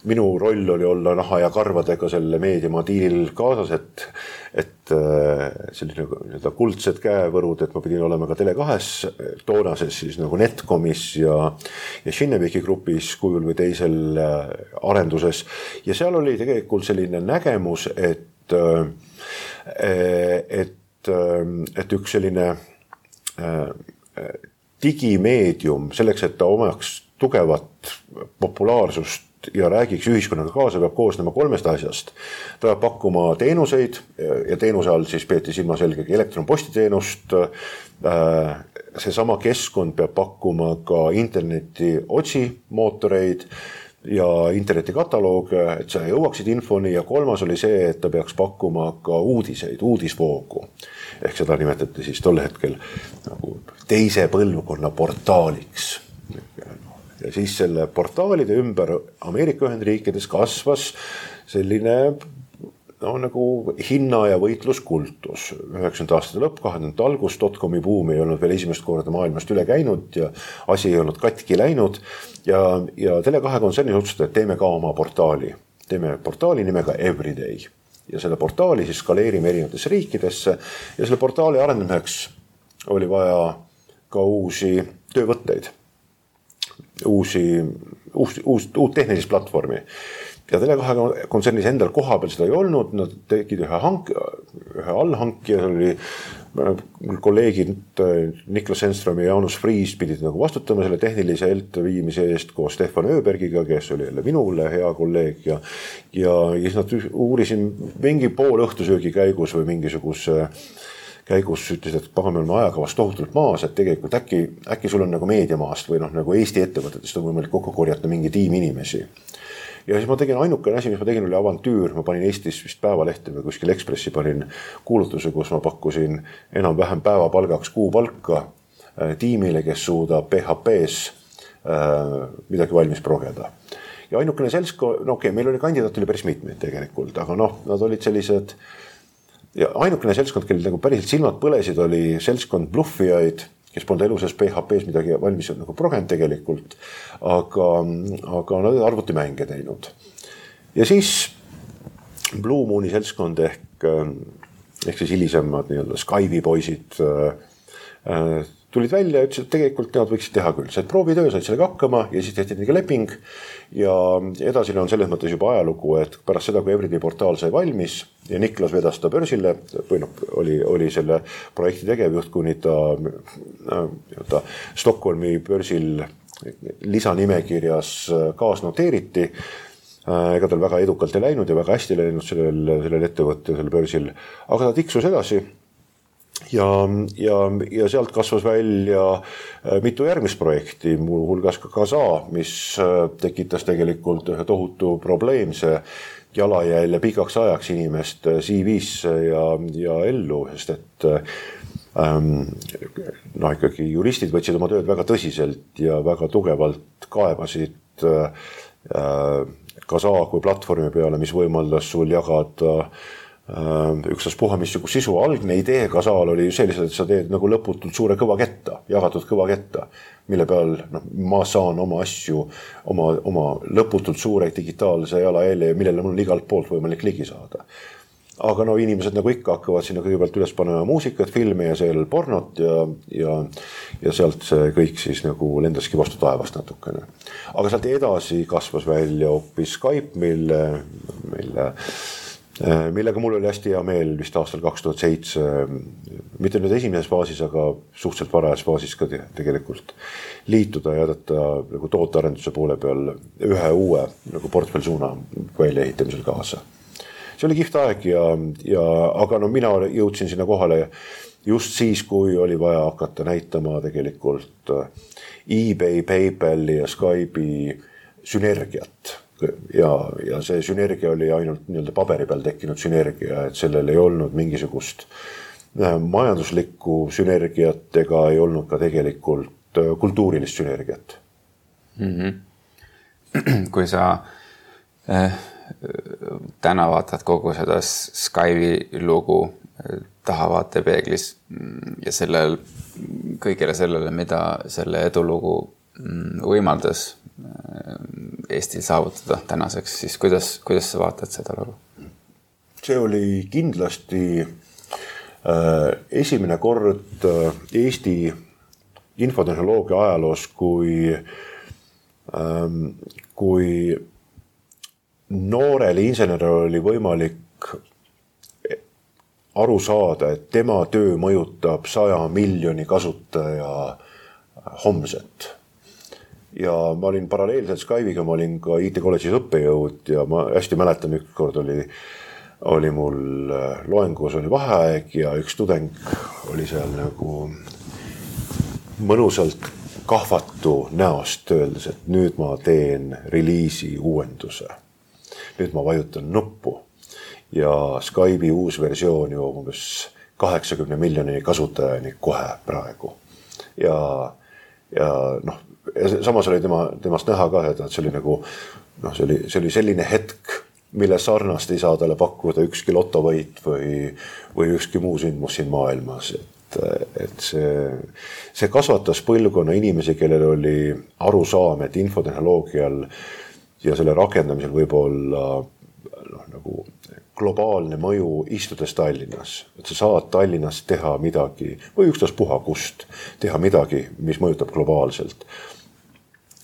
minu roll oli olla naha ja karvadega selle meediamaa diilil kaasas, et, et äh, selline nii-öelda kuldsed käevõrud, et ma pidin olema ka Tele2-s, toonases siis nagu Netcomis ja, ja Kinneviki grupis kujul või teisel äh, arenduses. ja seal oli tegelikult selline nägemus, et, äh, et, et üks selline digimeedium selleks, et ta omaks tugevat populaarsust ja räägiks ühiskonnaga kaasa, peab koosnema kolmest asjast. ta peab pakkuma teenuseid ja teenuse all siis peeti silmas eelkõige elektronpostiteenust. Äh, seesama keskkond peab pakkuma ka interneti otsimootoreid ja internetikataloog, et sa jõuaksid infoni ja kolmas oli see, et ta peaks pakkuma ka uudiseid, uudisvoogu. ehk seda nimetati siis tol hetkel nagu teise põlvkonna portaaliks ja siis selle portaalide ümber Ameerika Ühendriikides kasvas selline no nagu hinna ja võitluskultus. üheksakümnendate aastate lõpp, kahe tuhandete algus, dotcomi buum ei olnud veel esimest korda maailmast üle käinud ja asi ei olnud katki läinud. ja, ja Tele2 kontsernis otsustati, et teeme ka oma portaali, teeme portaali nimega Everyday ja selle portaali siis skaleerime erinevatesse riikidesse ja selle portaali arendamiseks oli vaja ka uusi töövõtteid uusi, uus, uus, uut tehnilist platvormi. ja Tele2 kontsernis endal kohapeal seda ei olnud, nad tegid ühe hank-, ühe allhankija, see oli mul kolleegid Niklas Enström ja Jaanus Friis pidid nagu vastutama selle tehnilise elluviimise eest koos Stefan Öbergiga, kes oli jälle minule hea kolleeg ja. ja, siis nad uurisin mingi poolõhtusöögi käigus või mingisuguse äh, käigus ütlesid, et pagan, me oleme ajakavast tohutult maas, et tegelikult äkki, äkki sul on nagu meediamaast või noh, nagu Eesti ettevõtetest on võimalik kokku korjata mingi tiim inimesi. ja siis ma tegin, ainukene asi, mis ma tegin, oli avantüür, ma panin Eestis vist Päevalehte või kuskil Ekspressi panin kuulutuse, kus ma pakkusin enam-vähem päevapalgaks kuupalka äh, tiimile, kes suudab PHP-s äh, midagi valmis progeda ja ainukene seltskond, no okei okay,, meil oli kandidaate oli päris mitmeid tegelikult, aga noh, nad olid sellised ja ainukene seltskond, kellel nagu päriselt silmad põlesid, oli seltskond bluffijaid, kes polnud elu sees PHP-s midagi valmis nagu progenud tegelikult. aga, aga nad arvutimänge teinud. ja siis Blue Mooni seltskond ehk, ehk siis hilisemad nii-öelda Skype'i poisid äh, tulid välja ja ütlesid, et tegelikult nemad võiksid teha küll, said proovitöö, said sellega hakkama ja siis tehti nendega leping. ja edasine on selles mõttes juba ajalugu, et pärast seda, kui Everyday portaal sai valmis ja Niklas vedas ta börsile või noh, oli, oli selle projekti tegevjuht, kuni ta nii-öelda Stockholmi börsil lisanimekirjas kaasnoteeriti. Ega tal väga edukalt ei läinud ja väga hästi läinud sellel, sellel ettevõttel, sellel börsil, aga ta tiksus edasi ja, ja, ja sealt kasvas välja äh, mitu järgmist projekti, muuhulgas ka Kasa, mis äh, tekitas tegelikult ühe tohutu probleemse jalajälje pikaks ajaks inimeste CV-sse ja, ja ellu, sest et ähm, noh, ikkagi juristid võtsid oma tööd väga tõsiselt ja väga tugevalt kaebasid äh, Kasa kui platvormi peale, mis võimaldas sul jagada äh, Äh, ükstaspuha missugust sisu, algne idee Kasal oli ju sellised, et sa teed nagu lõputult suure kõva ketta, jagatud kõva ketta, mille peal noh, ma saan oma asju, oma, oma lõputult suure digitaalse jalajälje, millele mul on igalt poolt võimalik ligi saada. aga no inimesed nagu ikka hakkavad sinna kõigepealt üles panema muusikat, filme ja seejärel pornot ja, ja, ja sealt see kõik siis nagu lendaski vastu taevast natukene. aga sealt edasi kasvas välja hoopis Skype, mille, mille Äh, millega mul oli hästi hea meel vist aastal kaks tuhat seitse, mitte nüüd esimeses faasis, aga suhteliselt varajas faasis ka tegelikult liituda ja aidata nagu tootearenduse poole peal ühe uue nagu portfellsuuna väljaehitamisel kaasa. see oli kihvt aeg ja, ja aga no mina jõudsin sinna kohale just siis, kui oli vaja hakata näitama tegelikult eBay, PayPali ja Skype'i sünergiat ja, ja see sünergia oli ainult nii-öelda paberi peal tekkinud sünergia, et sellel ei olnud mingisugust äh, majanduslikku sünergiat ega ei olnud ka tegelikult äh, kultuurilist sünergiat mm. -hmm. kui sa äh, täna vaatad kogu seda Skype'i lugu äh, tahavaatepeeglis mm, ja sellel, kõigele sellele, mida selle edulugu võimaldas Eestil saavutada tänaseks, siis kuidas, kuidas sa vaatad seda lugu? see oli kindlasti äh, esimene kord äh, Eesti infotehnoloogia ajaloos, kui ähm,, kui noorel inseneril oli võimalik aru saada, et tema töö mõjutab saja miljoni kasutaja homset ja ma olin paralleelselt Skype'iga, ma olin ka IT kolledžis õppejõud ja ma hästi mäletan, ükskord oli, oli mul äh, loengus oli vaheaeg ja üks tudeng oli seal nagu mõnusalt kahvatu näost, öeldes, et nüüd ma teen reliisi uuenduse. nüüd ma vajutan nuppu ja Skype'i uus versioon jõuab umbes kaheksakümne miljoni kasutajani kohe praegu. ja, ja noh ja samas oli tema, temast näha ka, et see oli nagu noh, see oli, see oli selline hetk, mille sarnast ei saa talle pakkuda ükski lotovõit või, või ükski muu sündmus siin maailmas, et, et see, see kasvatas põlvkonna inimesi, kellel oli arusaam, et infotehnoloogial ja selle rakendamisel võib olla noh, nagu globaalne mõju istudes Tallinnas, et sa saad Tallinnas teha midagi või ükstaspuha kust teha midagi, mis mõjutab globaalselt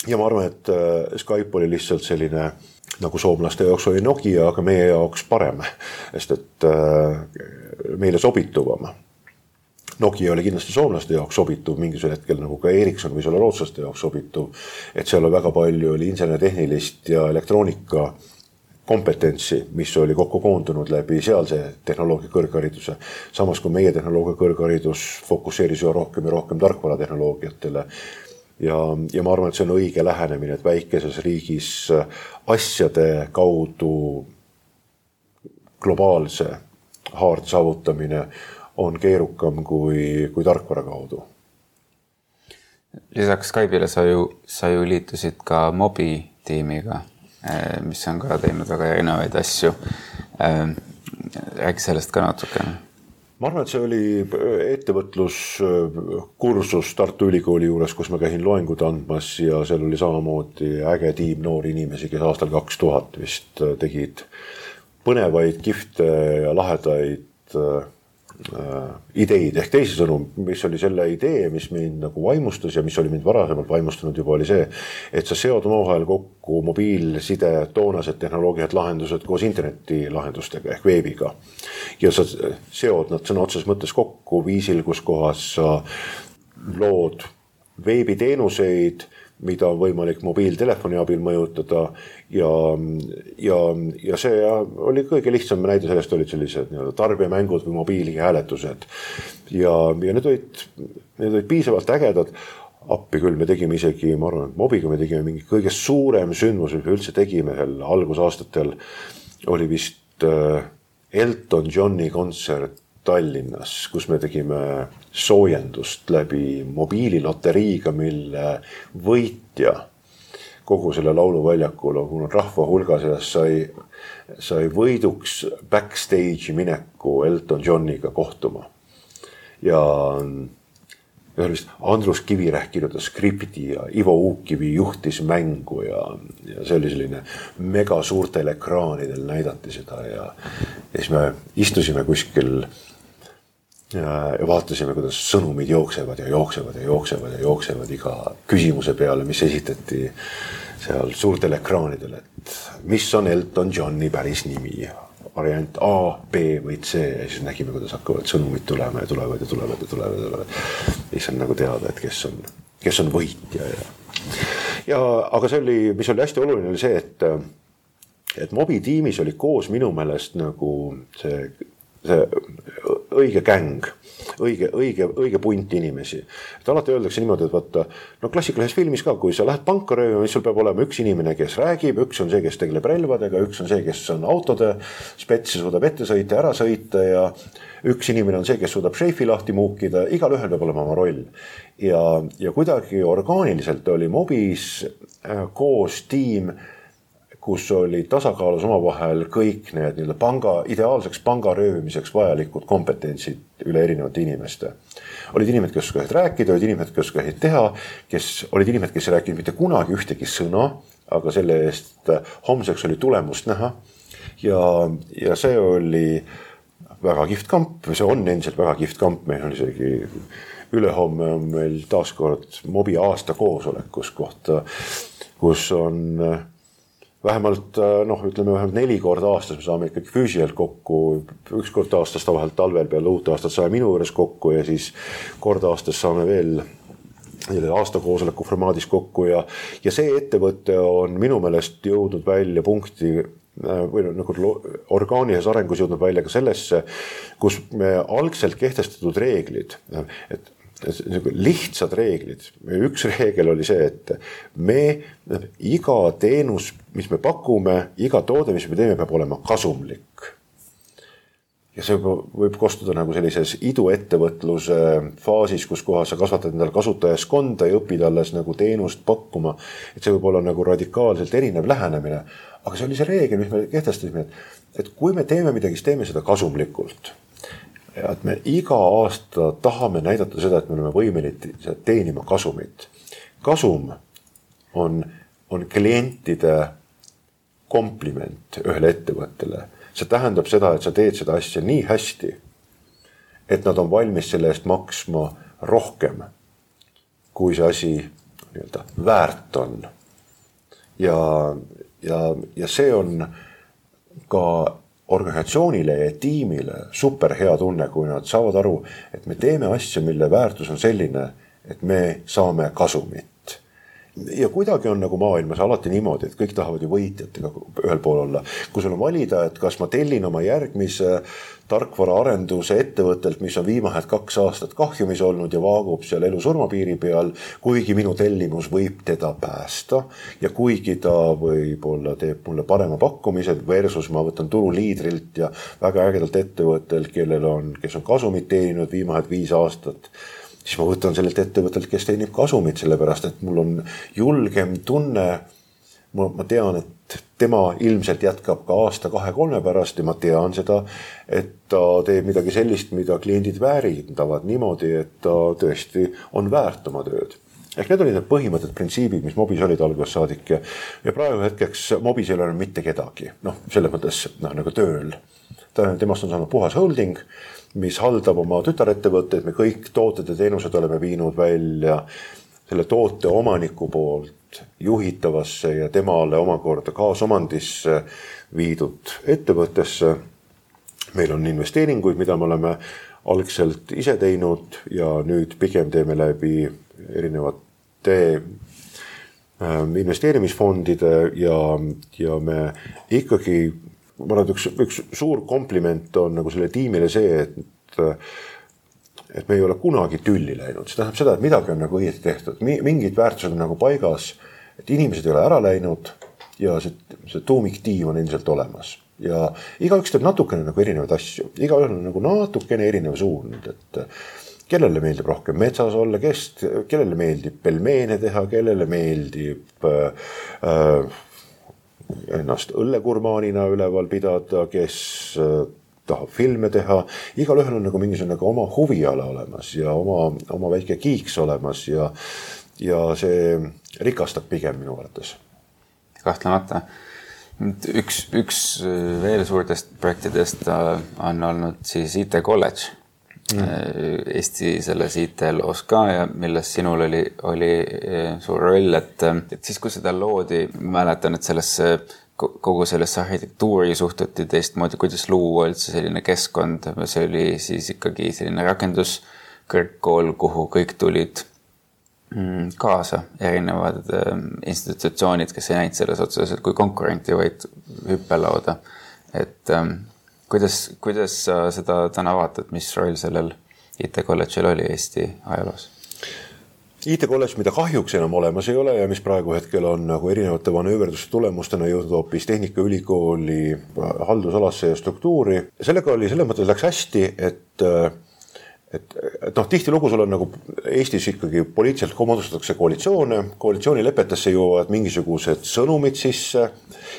ja ma arvan, et äh, Skype oli lihtsalt selline nagu soomlaste jaoks oli Nokia, aga meie jaoks parem, sest et äh, meile sobituvam. Nokia oli kindlasti soomlaste jaoks sobituv mingisugusel hetkel nagu ka Ericsson võis olla rootslaste jaoks sobituv. et seal väga palju oli insener-tehnilist ja elektroonika kompetentsi, mis oli kokku koondunud läbi sealse tehnoloogia kõrghariduse. samas kui meie tehnoloogia kõrgharidus fokusseeris ju rohkem ja rohkem tarkvaratehnoloogiatele ja, ja ma arvan, et see on õige lähenemine, et väikeses riigis asjade kaudu globaalse haarde saavutamine on keerukam kui, kui tarkvara kaudu. lisaks Skype'ile sa ju, sa ju liitusid ka Mobi tiimiga, mis on ka teinud väga erinevaid asju. Eh, räägi sellest ka natukene ma arvan, et see oli äh, ettevõtluskursus Tartu Ülikooli juures, kus ma käisin loengut andmas ja seal oli samamoodi äge tiim noori inimesi, kes aastal kaks tuhat vist äh, tegid põnevaid, kihvte ja lahedaid äh, Äh, ideid ehk teisisõnu, mis oli selle idee, mis mind nagu vaimustas ja mis oli mind varasemalt vaimustanud juba, oli see, et sa seod omavahel kokku mobiilside toonased tehnoloogiad, lahendused koos internetilahendustega ehk veebiga. ja sa seod nad sõna otseses mõttes kokku viisil, kus kohas sa lood veebiteenuseid, mida on võimalik mobiiltelefoni abil mõjutada ja, ja, ja see oli kõige lihtsam näide sellest olid sellised nii-öelda tarbijamängud või mobiilihääletused. ja, ja need olid, need olid piisavalt ägedad appi küll, me tegime isegi, ma arvan, et Mobiga me tegime mingi kõige suurem sündmus, mis me üldse tegime seal algusaastatel, oli vist äh, Elton Johni kontsert Tallinnas, kus me tegime soojendust läbi mobiililoteriiga, mille võitja kogu selle lauluväljakul on kuulnud rahva hulga seas sai, sai võiduks backstage'i mineku Elton Johniga kohtuma. ja ühel vist Andrus Kivirähk kirjutas skripti ja Ivo Uukkivi juhtis mängu ja, ja see oli selline mega suurtel ekraanidel näidati seda ja, ja siis me istusime kuskil ja, vaatasime, kuidas sõnumid jooksevad ja jooksevad ja jooksevad ja jooksevad iga küsimuse peale, mis esitati seal suurtel ekraanidel, et mis on Elton Johni päris nimi variant A, B või C ja siis nägime, kuidas hakkavad sõnumid tulema ja tulevad ja tulevad ja tulevad ja tulevad. siis on nagu teada, et kes on, kes on võitja ja, ja aga see oli, mis oli hästi oluline, oli see, et, et Mobi tiimis oli koos minu meelest nagu see, see õige gäng õige, õige, õige punt inimesi. et alati öeldakse niimoodi, et vaata, no klassikalises filmis ka, kui sa lähed panka röövima, siis sul peab olema üks inimene, kes räägib, üks on see, kes tegeleb relvadega, üks on see, kes on autode spets ja suudab ette sõita, ära sõita ja üks inimene on see, kes suudab šeifi lahti muukida, igalühel peab olema oma roll. ja, ja kuidagi orgaaniliselt oli Mobis äh, koos tiim kus oli tasakaalus omavahel kõik need nii-öelda panga, ideaalseks panga röövimiseks vajalikud kompetentsid üle erinevate inimeste. olid inimesed, kes oskasid rääkida, olid inimesed, kes oskasid teha, kes olid inimesed, kes ei rääkinud mitte kunagi ühtegi sõna, aga selle eest homseks oli tulemust näha. ja, ja see oli väga kihvt kamp, see on endiselt väga kihvt kamp, meil on isegi ülehomme on meil taaskord mobi aasta koosolek, kus kohta, kus on vähemalt äh, noh, ütleme vähemalt neli korda aastas me saame ikkagi füüsiliselt kokku, üks kord aastas tavaliselt talvel peale uut aastat saame minu juures kokku ja siis kord aastas saame veel aasta koosoleku formaadis kokku ja, ja see ettevõte on minu meelest jõudnud välja punkti äh, või nagu orgaanilises arengus jõudnud välja ka sellesse, kus me algselt kehtestatud reeglid, et lihtsad reeglid. üks reegel oli see, et me, iga teenus, mis me pakume, iga toode, mis me teeme, peab olema kasumlik. ja see võib kostuda nagu sellises iduettevõtluse faasis, kus kohas sa kasvatad endale kasutajaskonda ja õpid alles nagu teenust pakkuma. et see võib olla nagu radikaalselt erinev lähenemine. aga see oli see reegel, mis me kehtestasime, et, et kui me teeme midagi, siis teeme seda kasumlikult ja et me iga aasta tahame näidata seda, et me oleme võimelised teenima kasumit. kasum on, on klientide kompliment ühele ettevõttele. see tähendab seda, et sa teed seda asja nii hästi, et nad on valmis selle eest maksma rohkem, kui see asi nii-öelda väärt on. ja, ja, ja see on ka organisatsioonile ja tiimile super hea tunne, kui nad saavad aru, et me teeme asja, mille väärtus on selline, et me saame kasumit. ja kuidagi on nagu maailmas alati niimoodi, et kõik tahavad ju võitjatega ühel pool olla. kui sul on valida, et kas ma tellin oma järgmise tarkvaraarenduse ettevõttelt, mis on viimased kaks aastat kahjumis olnud ja vaagub seal elu-surma piiri peal, kuigi minu tellimus võib teda päästa ja kuigi ta võib-olla teeb mulle parema pakkumise versus ma võtan turuliidrilt ja väga ägedalt ettevõttelt, kellel on, kes on kasumit teeninud viimased viis aastat siis ma võtan sellelt ettevõttelt, kes teenib kasumit, sellepärast et mul on julgem tunne. Ma, ma tean, et tema ilmselt jätkab ka aasta-kahe-kolme pärast ja ma tean seda, et ta teeb midagi sellist, mida kliendid väärindavad niimoodi, et ta tõesti on väärt oma tööd. Ehk need olid need põhimõtted, printsiibid, mis Mobis olid algusest saadik ja, ja praegu hetkeks Mobis ei ole enam mitte kedagi, noh, selles mõttes noh, nagu tööl. ta, temast on saanud puhas holding, mis haldab oma tütarettevõtteid, me kõik tooted ja teenused oleme viinud välja selle toote omaniku poolt juhitavasse ja temale omakorda kaasomandisse viidud ettevõttesse. meil on investeeringuid, mida me oleme algselt ise teinud ja nüüd pigem teeme läbi erinevate investeerimisfondide ja, ja me ikkagi, ma arvan, et üks, üks suur kompliment on nagu sellele tiimile see, et et me ei ole kunagi tülli läinud, see tähendab seda, et midagi on nagu õieti tehtud, mingid väärtused on nagu paigas, et inimesed ei ole ära läinud ja see, see tuumiktiim on endiselt olemas. Ja igaüks teeb natukene nagu erinevaid asju, igaühel on nagu natukene erinev suund, et kellele meeldib rohkem metsas olla, kes, kellele meeldib pelmeene teha, kellele meeldib äh, äh ennast õllekurmaanina üleval pidada, kes äh, tahab filme teha, igalühel on nagu mingisugune nagu oma huviala olemas ja oma, oma väike kiiks olemas ja, ja see rikastab pigem minu arvates. kahtlemata. Üks, üks veel suurtest projektidest äh, on olnud siis IT kolledž mm.. Äh, Eesti selles IT-loos ka ja milles sinul oli, oli äh, suur roll, et, et siis, kui seda loodi, mäletan, et sellesse kogu sellesse arhitektuuri suhtuti teistmoodi, kuidas luua üldse selline keskkond, see oli siis ikkagi selline rakenduskõrgkool, kuhu kõik tulid mm, kaasa, erinevad ähm, institutsioonid, kes ei näinud selles otseselt kui konkurenti, vaid hüppelauda. et ähm, kuidas, kuidas sa seda täna vaatad, mis roll sellel IT kolledžil oli Eesti ajaloos? IT-kolledž, mida kahjuks enam olemas ei ole ja mis praegu hetkel on nagu erinevate manööverduste tulemustena jõudnud hoopis Tehnikaülikooli haldusalasse ja struktuuri. sellega oli selles mõttes läks hästi, et et, et noh, tihtilugu sul on nagu Eestis ikkagi poliitiliselt moodustatakse koalitsioone, koalitsioonilepetesse jõuavad mingisugused sõnumid sisse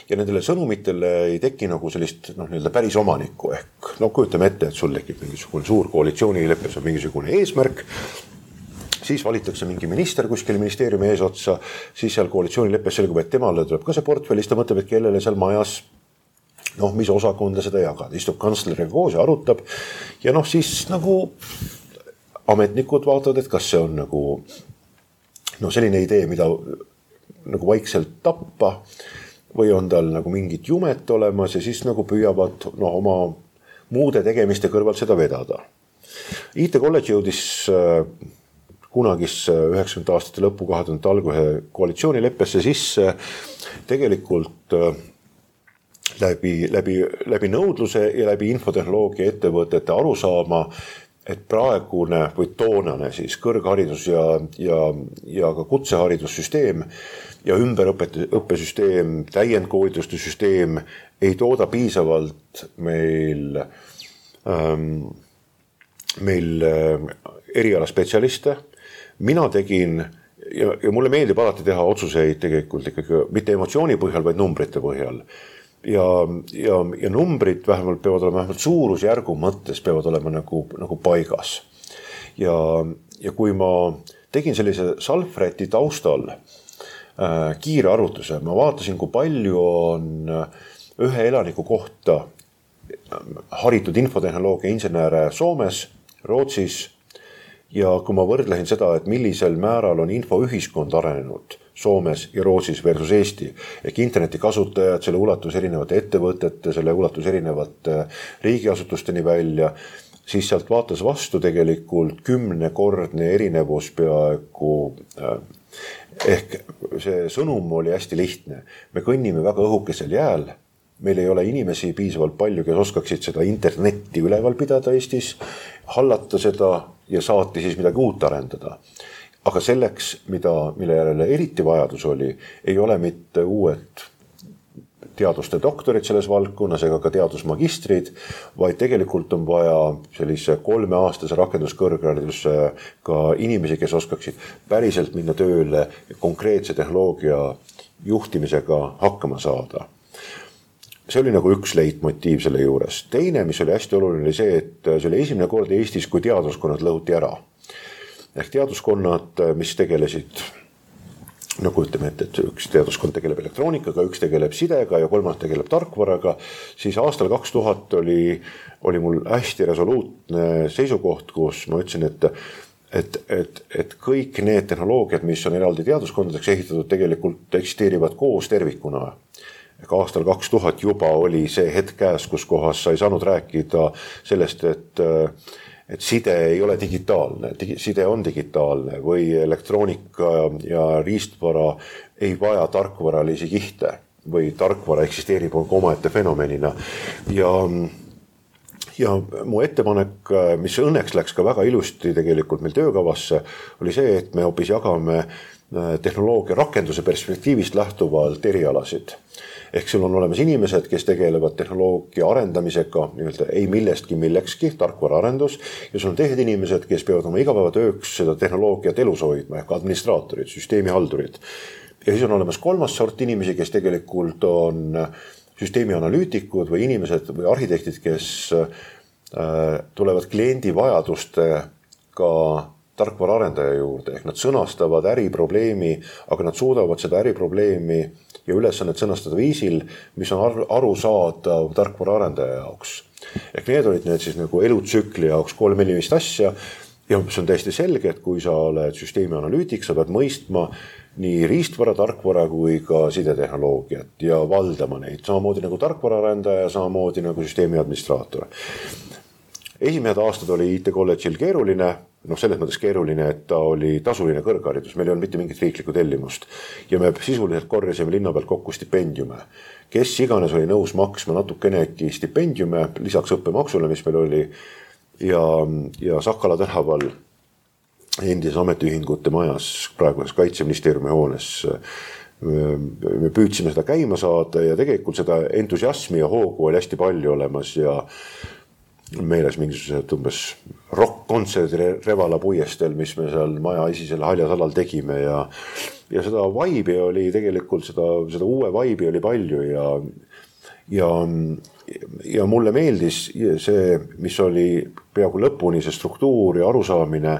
ja nendele sõnumitele ei teki nagu sellist noh, nii-öelda päris omanikku ehk no kujutame ette, et sul tekib mingisugune suur koalitsioonilepe, see on mingisugune eesmärk siis valitakse mingi minister kuskil ministeeriumi eesotsa, siis seal koalitsioonileppes selgub, et temale tuleb ka see portfell, siis ta mõtleb, et kellele seal majas noh, mis osakonda seda jagada, istub kantsleriga koos ja arutab. ja noh, siis nagu ametnikud vaatavad, et kas see on nagu noh, selline idee, mida nagu vaikselt tappa või on tal nagu mingit jumet olemas ja siis nagu püüavad noh, oma muude tegemiste kõrvalt seda vedada. IT kolledž jõudis äh, kunagisse üheksakümnendate aastate lõpu, kahe tuhandete alguse koalitsioonileppesse sisse tegelikult äh, läbi, läbi, läbi nõudluse ja läbi infotehnoloogia ettevõtete arusaama, et praegune või toonane siis kõrgharidus ja, ja, ja ka kutseharidussüsteem ja ümberõpet-, õppesüsteem, täiendkoolituste süsteem ei tooda piisavalt meil ähm, meil äh, erialaspetsialiste mina tegin ja, ja mulle meeldib alati teha otsuseid tegelikult ikkagi mitte emotsiooni põhjal, vaid numbrite põhjal. ja, ja, ja numbrid vähemalt peavad olema vähemalt suurusjärgu mõttes peavad olema nagu, nagu paigas. ja, ja kui ma tegin sellise Salfreti taustal äh, kiire arvutuse, ma vaatasin, kui palju on ühe elaniku kohta haritud infotehnoloogia insenere Soomes, Rootsis ja kui ma võrdlesin seda, et millisel määral on infoühiskond arenenud Soomes ja Rootsis versus Eesti ehk interneti kasutajad, selle ulatus erinevate ettevõtete, selle ulatus erinevate riigiasutusteni välja, siis sealt vaatas vastu tegelikult kümnekordne erinevus peaaegu äh, ehk see sõnum oli hästi lihtne. me kõnnime väga õhukesel jääl meil ei ole inimesi piisavalt palju, kes oskaksid seda internetti üleval pidada Eestis, hallata seda ja saati siis midagi uut arendada. aga selleks, mida, mille järele eriti vajadus oli, ei ole mitte uued teaduste doktorid selles valdkonnas ega ka teadusmagistrid, vaid tegelikult on vaja sellise kolmeaastase rakenduskõrghariduse ka inimesi, kes oskaksid päriselt minna tööle konkreetse tehnoloogia juhtimisega hakkama saada see oli nagu üks leitmotiiv selle juures. teine, mis oli hästi oluline, oli see, et see oli esimene kord Eestis, kui teaduskonnad lõhuti ära. ehk teaduskonnad, mis tegelesid no kujutame ette, et üks teaduskond tegeleb elektroonikaga, üks tegeleb sidega ja kolmas tegeleb tarkvaraga, siis aastal kaks tuhat oli, oli mul hästi resoluutne seisukoht, kus ma ütlesin, et et, et, et kõik need tehnoloogiad, mis on eraldi teaduskondadeks ehitatud, tegelikult eksisteerivad koos tervikuna ehk aastal kaks tuhat juba oli see hetk käes, kus kohas sa ei saanud rääkida sellest, et et side ei ole digitaalne, side on digitaalne või elektroonika ja riistvara ei vaja tarkvaralisi kihte või tarkvara eksisteerib omaette fenomenina. Ja ja mu ettepanek, mis õnneks läks ka väga ilusti tegelikult meil töökavasse, oli see, et me hoopis jagame äh, tehnoloogia rakenduse perspektiivist lähtuvalt erialasid ehk sul on olemas inimesed, kes tegelevad tehnoloogia arendamisega nii-öelda ei millestki millekski, tarkvaraarendus. ja sul on teised inimesed, kes peavad oma igapäevatööks seda tehnoloogiat elus hoidma ehk administraatorid, süsteemihaldurid. ja siis on olemas kolmas sort inimesi, kes tegelikult on süsteemi analüütikud või inimesed või arhitektid, kes äh, tulevad kliendi vajadustega tarkvaraarendaja juurde ehk nad sõnastavad äriprobleemi, aga nad suudavad seda äriprobleemi ja ülesannet sõnastada viisil, mis on arusaadav tarkvaraarendaja jaoks. ehk need olid need siis nagu elutsükli jaoks kolm-neli vist asja ja see on täiesti selge, et kui sa oled süsteemi analüütik, sa pead mõistma nii riistvara, tarkvara kui ka sidetehnoloogiat ja valdama neid samamoodi nagu tarkvaraarendaja, samamoodi nagu süsteemi administraator. esimesed aastad oli IT kolledžil keeruline noh, selles mõttes keeruline, et ta oli tasuline kõrgharidus, meil ei olnud mitte mingit riiklikku tellimust. ja me sisuliselt korjasime linna pealt kokku stipendiume. kes iganes oli nõus maksma natukenegi stipendiume lisaks õppemaksule, mis meil oli. ja, ja Sakala tänaval endises ametiühingute majas, praeguses kaitseministeeriumi hoones me püüdsime seda käima saada ja tegelikult seda entusiasmi ja hoogu oli hästi palju olemas ja meeles mingisugused umbes rokk-kontserdid Revala puiesteel, mis me seal maja esisel haljasalal tegime ja ja seda vibe'i oli tegelikult seda, seda uue vibe'i oli palju ja ja ja mulle meeldis see, mis oli peaaegu lõpuni see struktuur ja arusaamine,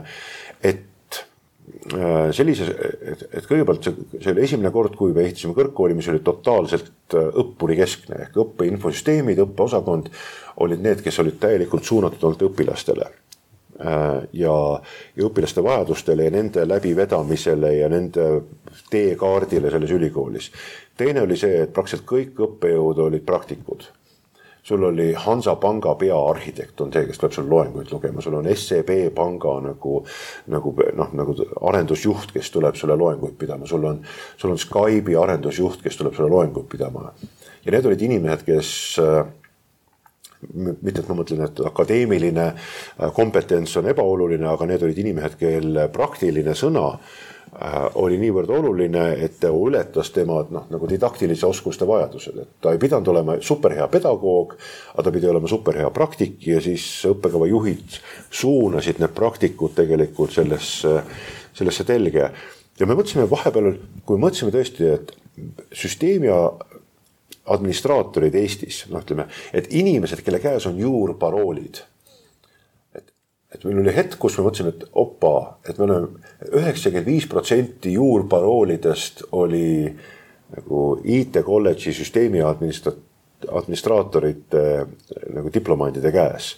et sellise, et, et kõigepealt see, see oli esimene kord, kui me ehitasime kõrgkooli, mis oli totaalselt äh, õppurikeskne ehk õppe infosüsteemid, õppeosakond olid need, kes olid täielikult suunatud ainult õpilastele. Äh, ja, ja õpilaste vajadustele ja nende läbivedamisele ja nende teekaardile selles ülikoolis. teine oli see, et praktiliselt kõik õppejõud olid praktikud sul oli Hansapanga peaarhitekt on see, kes tuleb sul loenguid lugema, sul on SEB panga nagu, nagu noh, nagu arendusjuht, kes tuleb sulle loenguid pidama, sul on, sul on Skype'i arendusjuht, kes tuleb sulle loenguid pidama. ja need olid inimesed, kes mitte, et ma mõtlen, et akadeemiline kompetents on ebaoluline, aga need olid inimesed, kelle praktiline sõna Äh, oli niivõrd oluline, et ta ületas tema noh, nagu didaktilise oskuste vajadused, et ta ei pidanud olema superhea pedagoog, aga ta pidi olema superhea praktik ja siis õppekava juhid suunasid need praktikud tegelikult sellesse, sellesse telge. ja me mõtlesime vahepeal, kui mõtlesime tõesti, et süsteemi administraatorid Eestis, noh, ütleme, et inimesed, kelle käes on juurparoolid et meil oli hetk, kus me mõtlesime, et opa, et me oleme üheksakümmend viis protsenti juurparoolidest oli nagu IT kolledži süsteemi administra-, administraatorite nagu diplomaatide käes.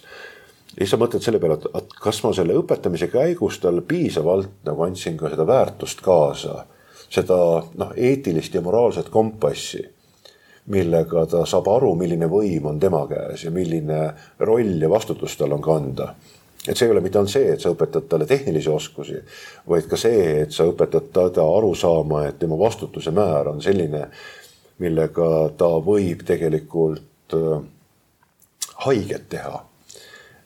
ja siis sa mõtled selle peale, et, kas ma selle õpetamise käigus talle piisavalt nagu andsin ka seda väärtust kaasa, seda noh, eetilist ja moraalset kompassi millega ta saab aru, milline võim on tema käes ja milline roll ja vastutus tal on kanda et see ei ole mitte ainult see, et sa õpetad talle tehnilisi oskusi, vaid ka see, et sa õpetad teda aru saama, et tema vastutuse määr on selline, millega ta võib tegelikult äh, haiget teha,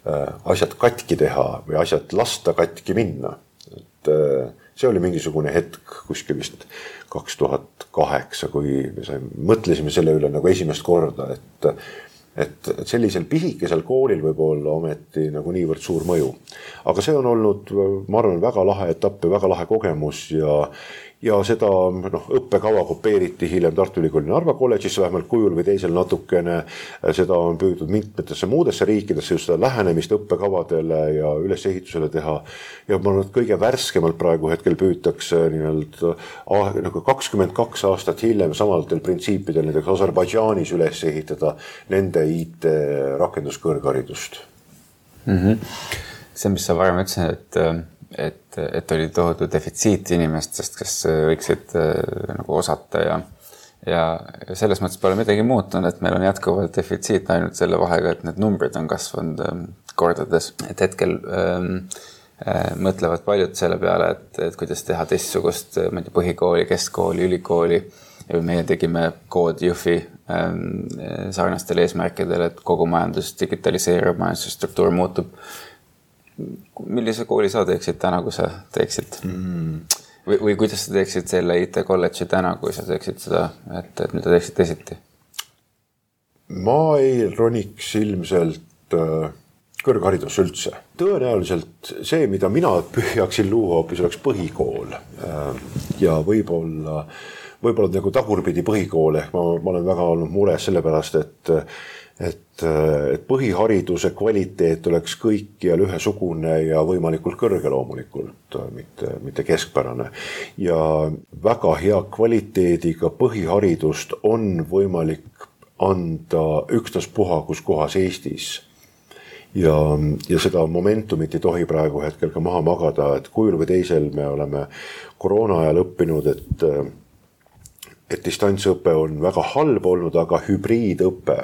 äh, asjad katki teha või asjad lasta katki minna. et äh, see oli mingisugune hetk kuskil vist kaks tuhat kaheksa, kui me saime, mõtlesime selle üle nagu esimest korda, et et, sellisel pisikesel koolil võib olla ometi nagu niivõrd suur mõju. aga see on olnud, ma arvan, väga lahe etapp ja väga lahe kogemus ja, ja seda noh, õppekava kopeeriti hiljem Tartu Ülikooli Narva kolledžisse vähemalt kujul või teisel natukene. seda on püüdnud mitmetesse muudesse riikidesse just seda lähenemist õppekavadele ja ülesehitusele teha. ja ma arvan, et kõige värskemalt praegu hetkel püütakse nii-öelda ah, nagu kakskümmend kaks aastat hiljem samadel printsiipidel näiteks Aserbaidžaanis üles ehitada nende IT rakenduskõrgharidust mm. -hmm. see, mis sa varem ütlesid, et et, et oli tohutu defitsiit inimestest, kes võiksid äh, nagu osata ja ja selles mõttes pole midagi muutunud, et meil on jätkuvalt defitsiit ainult selle vahega, et need numbrid on kasvanud ähm, kordades, et hetkel ähm, äh, mõtlevad paljud selle peale, et, et kuidas teha teistsugust, ma ei tea, põhikooli, keskkooli, ülikooli. meie tegime kood Jõhvi ähm, sarnastel eesmärkidel, et kogu majandus digitaliseerub, majanduse struktuur muutub. Millise kooli sa teeksid täna, kui sa teeksid mm.? või, või kuidas sa teeksid selle IT kolledži täna, kui sa teeksid seda, et, et mida teeksid teisiti? ma ei roniks ilmselt äh, kõrgharidusse üldse. tõenäoliselt see, mida mina püüaksin luua hoopis oleks põhikool äh, ja võib-olla, võib-olla nagu tagurpidi põhikool ehk ma, ma olen väga olnud mures sellepärast, et et, et põhihariduse kvaliteet oleks kõikjal ühesugune ja võimalikult kõrge loomulikult, mitte, mitte keskpärane. ja väga hea kvaliteediga põhiharidust on võimalik anda ükstaspuha kus kohas Eestis. ja, ja seda momentumit ei tohi praegu hetkel ka maha magada, et kujul või teisel me oleme koroona ajal õppinud, et et distantsõpe on väga halb olnud, aga hübriidõpe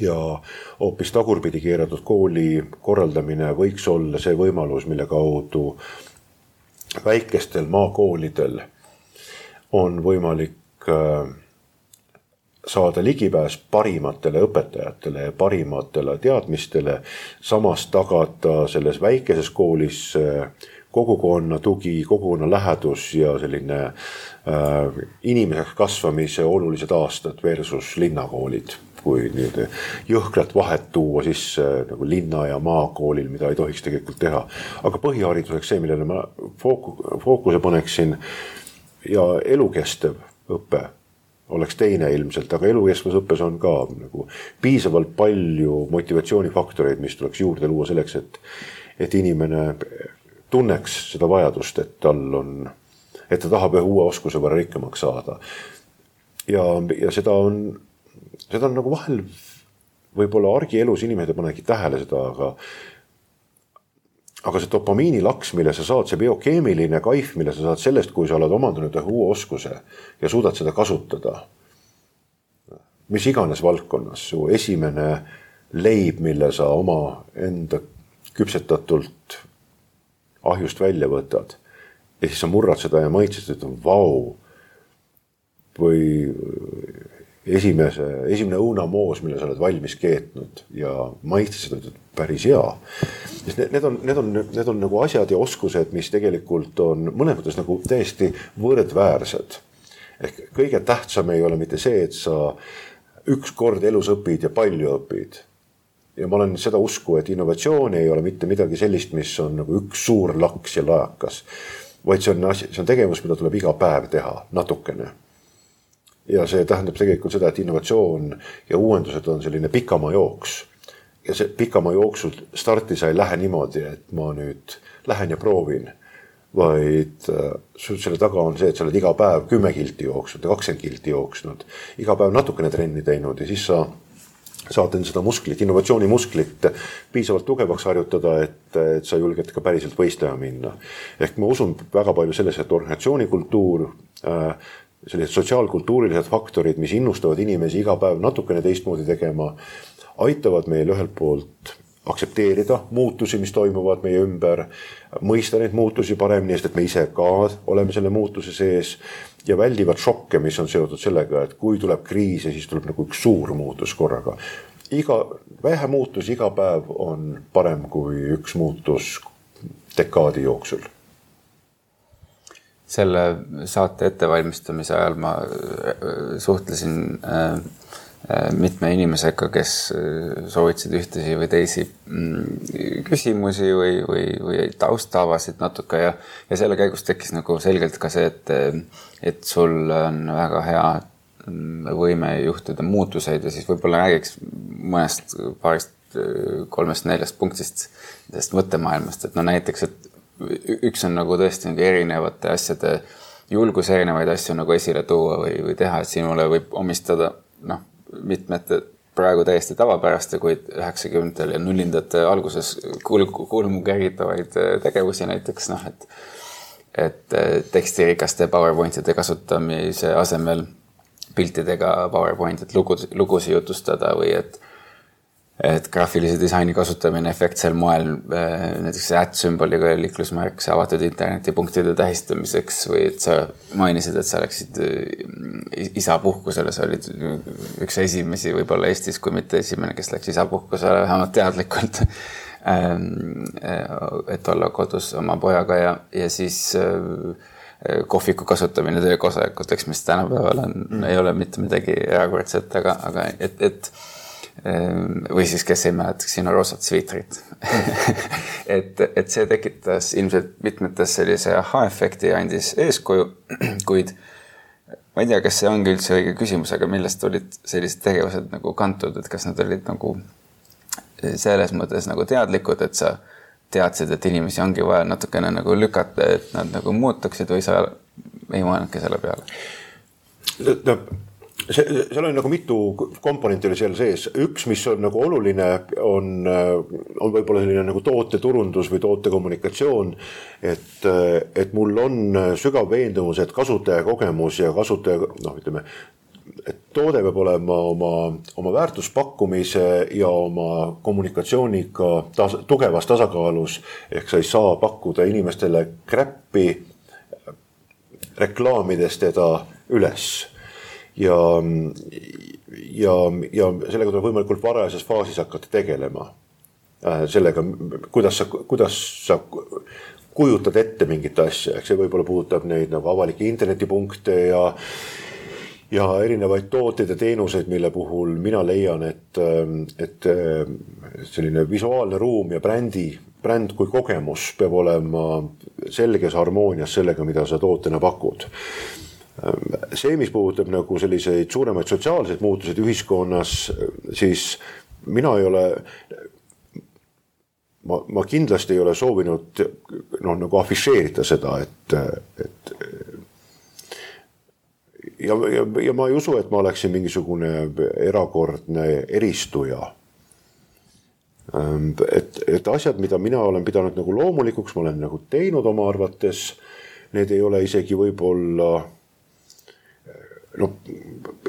ja hoopis tagurpidi keeratud kooli korraldamine võiks olla see võimalus, mille kaudu väikestel maakoolidel on võimalik äh, saada ligipääs parimatele õpetajatele ja parimatele teadmistele, samas tagada selles väikeses koolis äh, kogukonna tugi, kogukonna lähedus ja selline äh, inimeseks kasvamise olulised aastad versus linnakoolid kui nii-öelda jõhkrat vahet tuua sisse nagu linna ja maakoolil, mida ei tohiks tegelikult teha. aga põhihariduseks see, millele ma fooku-, fookuse paneksin ja elukestev õpe oleks teine ilmselt, aga elukestvas õppes on ka nagu piisavalt palju motivatsioonifaktoreid, mis tuleks juurde luua selleks, et, et inimene tunneks seda vajadust, et tal on, et ta tahab ühe uue oskuse võrra rikkamaks saada. ja, ja seda on, seda on nagu vahel võib-olla argielus inimesed ei panegi tähele seda, aga aga see dopamiinilaks, mille sa saad, see biokeemiline kaif, mille sa saad sellest, kui sa oled omandanud ühe uue oskuse ja suudad seda kasutada. mis iganes valdkonnas, su esimene leib, mille sa oma enda küpsetatult ahjust välja võtad ja siis sa murrad seda ja maitsed, ütled vau. või esimese, esimene õunamoos, mille sa oled valmis keetnud ja maitsed seda, ütled päris hea. sest need, need on, need on, need on nagu asjad ja oskused, mis tegelikult on mõnes mõttes nagu täiesti võrdväärsed. ehk kõige tähtsam ei ole mitte see, et sa üks kord elus õpid ja palju õpid. ja ma olen seda usku, et innovatsioon ei ole mitte midagi sellist, mis on nagu üks suur laks ja lajakas. vaid see on asi, see on tegevus, mida tuleb iga päev teha natukene ja see tähendab tegelikult seda, et innovatsioon ja uuendused on selline pikamaa jooks. ja see pikamaa jooksul starti sa ei lähe niimoodi, et ma nüüd lähen ja proovin. vaid äh, selle taga on see, et sa oled iga päev kümme kilti jooksnud ja kakskümmend kilti jooksnud. iga päev natukene trenni teinud ja siis sa saad end seda musklit, innovatsioonimusklit piisavalt tugevaks harjutada, et, et sa julged ka päriselt võistlema minna. ehk ma usun väga palju sellesse, et organisatsioonikultuur äh, sellised sotsiaalkultuurilised faktorid, mis innustavad inimesi iga päev natukene teistmoodi tegema, aitavad meil ühelt poolt aktsepteerida muutusi, mis toimuvad meie ümber, mõista neid muutusi paremini, sest et me ise ka oleme selle muutuse sees ja väldivad šokke, mis on seotud sellega, et kui tuleb kriis ja siis tuleb nagu üks suur muutus korraga. iga, vähe muutusi iga päev on parem kui üks muutus dekaadi jooksul selle saate ettevalmistamise ajal ma äh, suhtlesin äh, äh, mitme inimesega, kes soovitasid ühtesid või teisi mm, küsimusi või, või, või tausta avasid natuke ja, ja selle käigus tekkis nagu selgelt ka see, et, et sul on väga hea mm, võime juhtida muutuseid ja siis võib-olla räägiks mõnest paarist kolmest-neljast punktist sellest mõttemaailmast, et no näiteks, et üks on nagu tõesti nagu erinevate asjade julgus erinevaid asju nagu esile tuua või, või teha, et sinule võib omistada noh, mitmete praegu täiesti tavapäraste, kuid üheksakümnendatel ja nullindate alguses kulmu, kulmu kergitavaid äh, tegevusi näiteks noh, et et äh, tekstirikaste PowerPointide kasutamise asemel piltidega PowerPoint, et lugu, lugusid jutustada või et et graafilise disaini kasutamine efektsel moel, äh, näiteks at sümboliga liiklusmärk avatud internetipunktide tähistamiseks või et sa mainisid, et sa läksid äh, isapuhkusele, sa olid üks esimesi võib-olla Eestis, kui mitte esimene, kes läks isapuhkusele vähemalt teadlikult ähm, äh, et olla kodus oma pojaga ja, ja siis kohviku kasutamine töökoosolekuteks, mis tänapäeval on mm., ei ole mitte midagi erakordset, aga, aga et, et või siis, kes ei mäleta sinu roosat sviitrit et, et see tekitas ilmselt mitmetes sellise ahhaa-efekti ja andis eeskuju, kuid ma ei tea, kas see ongi üldse õige küsimus, aga millest olid sellised tegevused nagu kantud, et kas nad olid nagu selles mõttes nagu teadlikud, et sa teadsid, et inimesi ongi vaja natukene nagu lükata, et nad nagu muutuksid või sa ei mõelnudki selle peale? no see, seal on nagu mitu komponenti oli seal sees, üks, mis on nagu oluline, on, on võib-olla selline nagu tooteturundus või tootekommunikatsioon. et, et mul on sügav veendumus, et kasutajakogemus ja kasutaja noh, ütleme et toode peab olema oma, oma väärtuspakkumise ja oma kommunikatsiooniga tas, tugevas tasakaalus. ehk sa ei saa pakkuda inimestele kräppi reklaamides teda üles ja, ja, ja sellega tuleb võimalikult varajases faasis hakata tegelema. Äh, sellega, kuidas sa, kuidas sa kujutad ette mingit asja, eks see võib-olla puudutab neid nagu avalikke internetipunkte ja ja erinevaid tooteid ja teenuseid, mille puhul mina leian, et, et selline visuaalne ruum ja brändi, bränd kui kogemus peab olema selges harmoonias sellega, mida sa tootena pakud see, mis puudutab nagu selliseid suuremaid sotsiaalseid muutuseid ühiskonnas, siis mina ei ole ma, ma kindlasti ei ole soovinud noh, nagu afišeerida seda, et, et ja, ja, ja ma ei usu, et ma oleksin mingisugune erakordne eristuja. et, et asjad, mida mina olen pidanud nagu loomulikuks, ma olen nagu teinud oma arvates, need ei ole isegi võib-olla noh,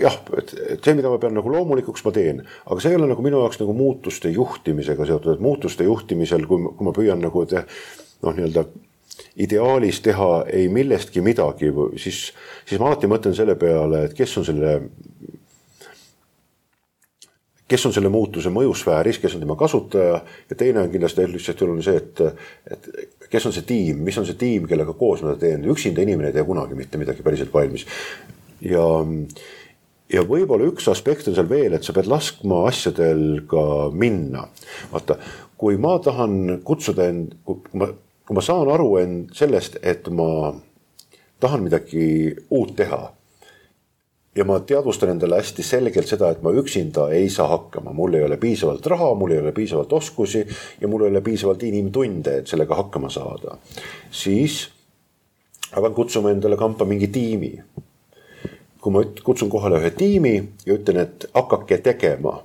jah, et, et see, mida ma pean nagu loomulikuks, ma teen, aga see ei ole nagu minu jaoks nagu muutuste juhtimisega seotud, et muutuste juhtimisel, kui, kui ma püüan nagu te, noh, nii-öelda ideaalis teha ei millestki midagi, siis, siis ma alati mõtlen selle peale, et kes on selle kes on selle muutuse mõjusfääris, kes on tema kasutaja. Ja teine on kindlasti lihtsalt oluline see, et, et kes on see tiim, mis on see tiim, kellega koos ma teen, üksinda inimene ei tee kunagi mitte midagi päriselt valmis ja, ja võib-olla üks aspekt on seal veel, et sa pead laskma asjadel ka minna. vaata, kui ma tahan kutsuda end, kui ma, kui ma saan aru end sellest, et ma tahan midagi uut teha ja ma teadvustan endale hästi selgelt seda, et ma üksinda ei saa hakkama, mul ei ole piisavalt raha, mul ei ole piisavalt oskusi ja mul ei ole piisavalt inimtunde, et sellega hakkama saada. siis hakkan kutsuma endale kampa mingi tiimi kui ma kutsun kohale ühe tiimi ja ütlen, et hakake tegema,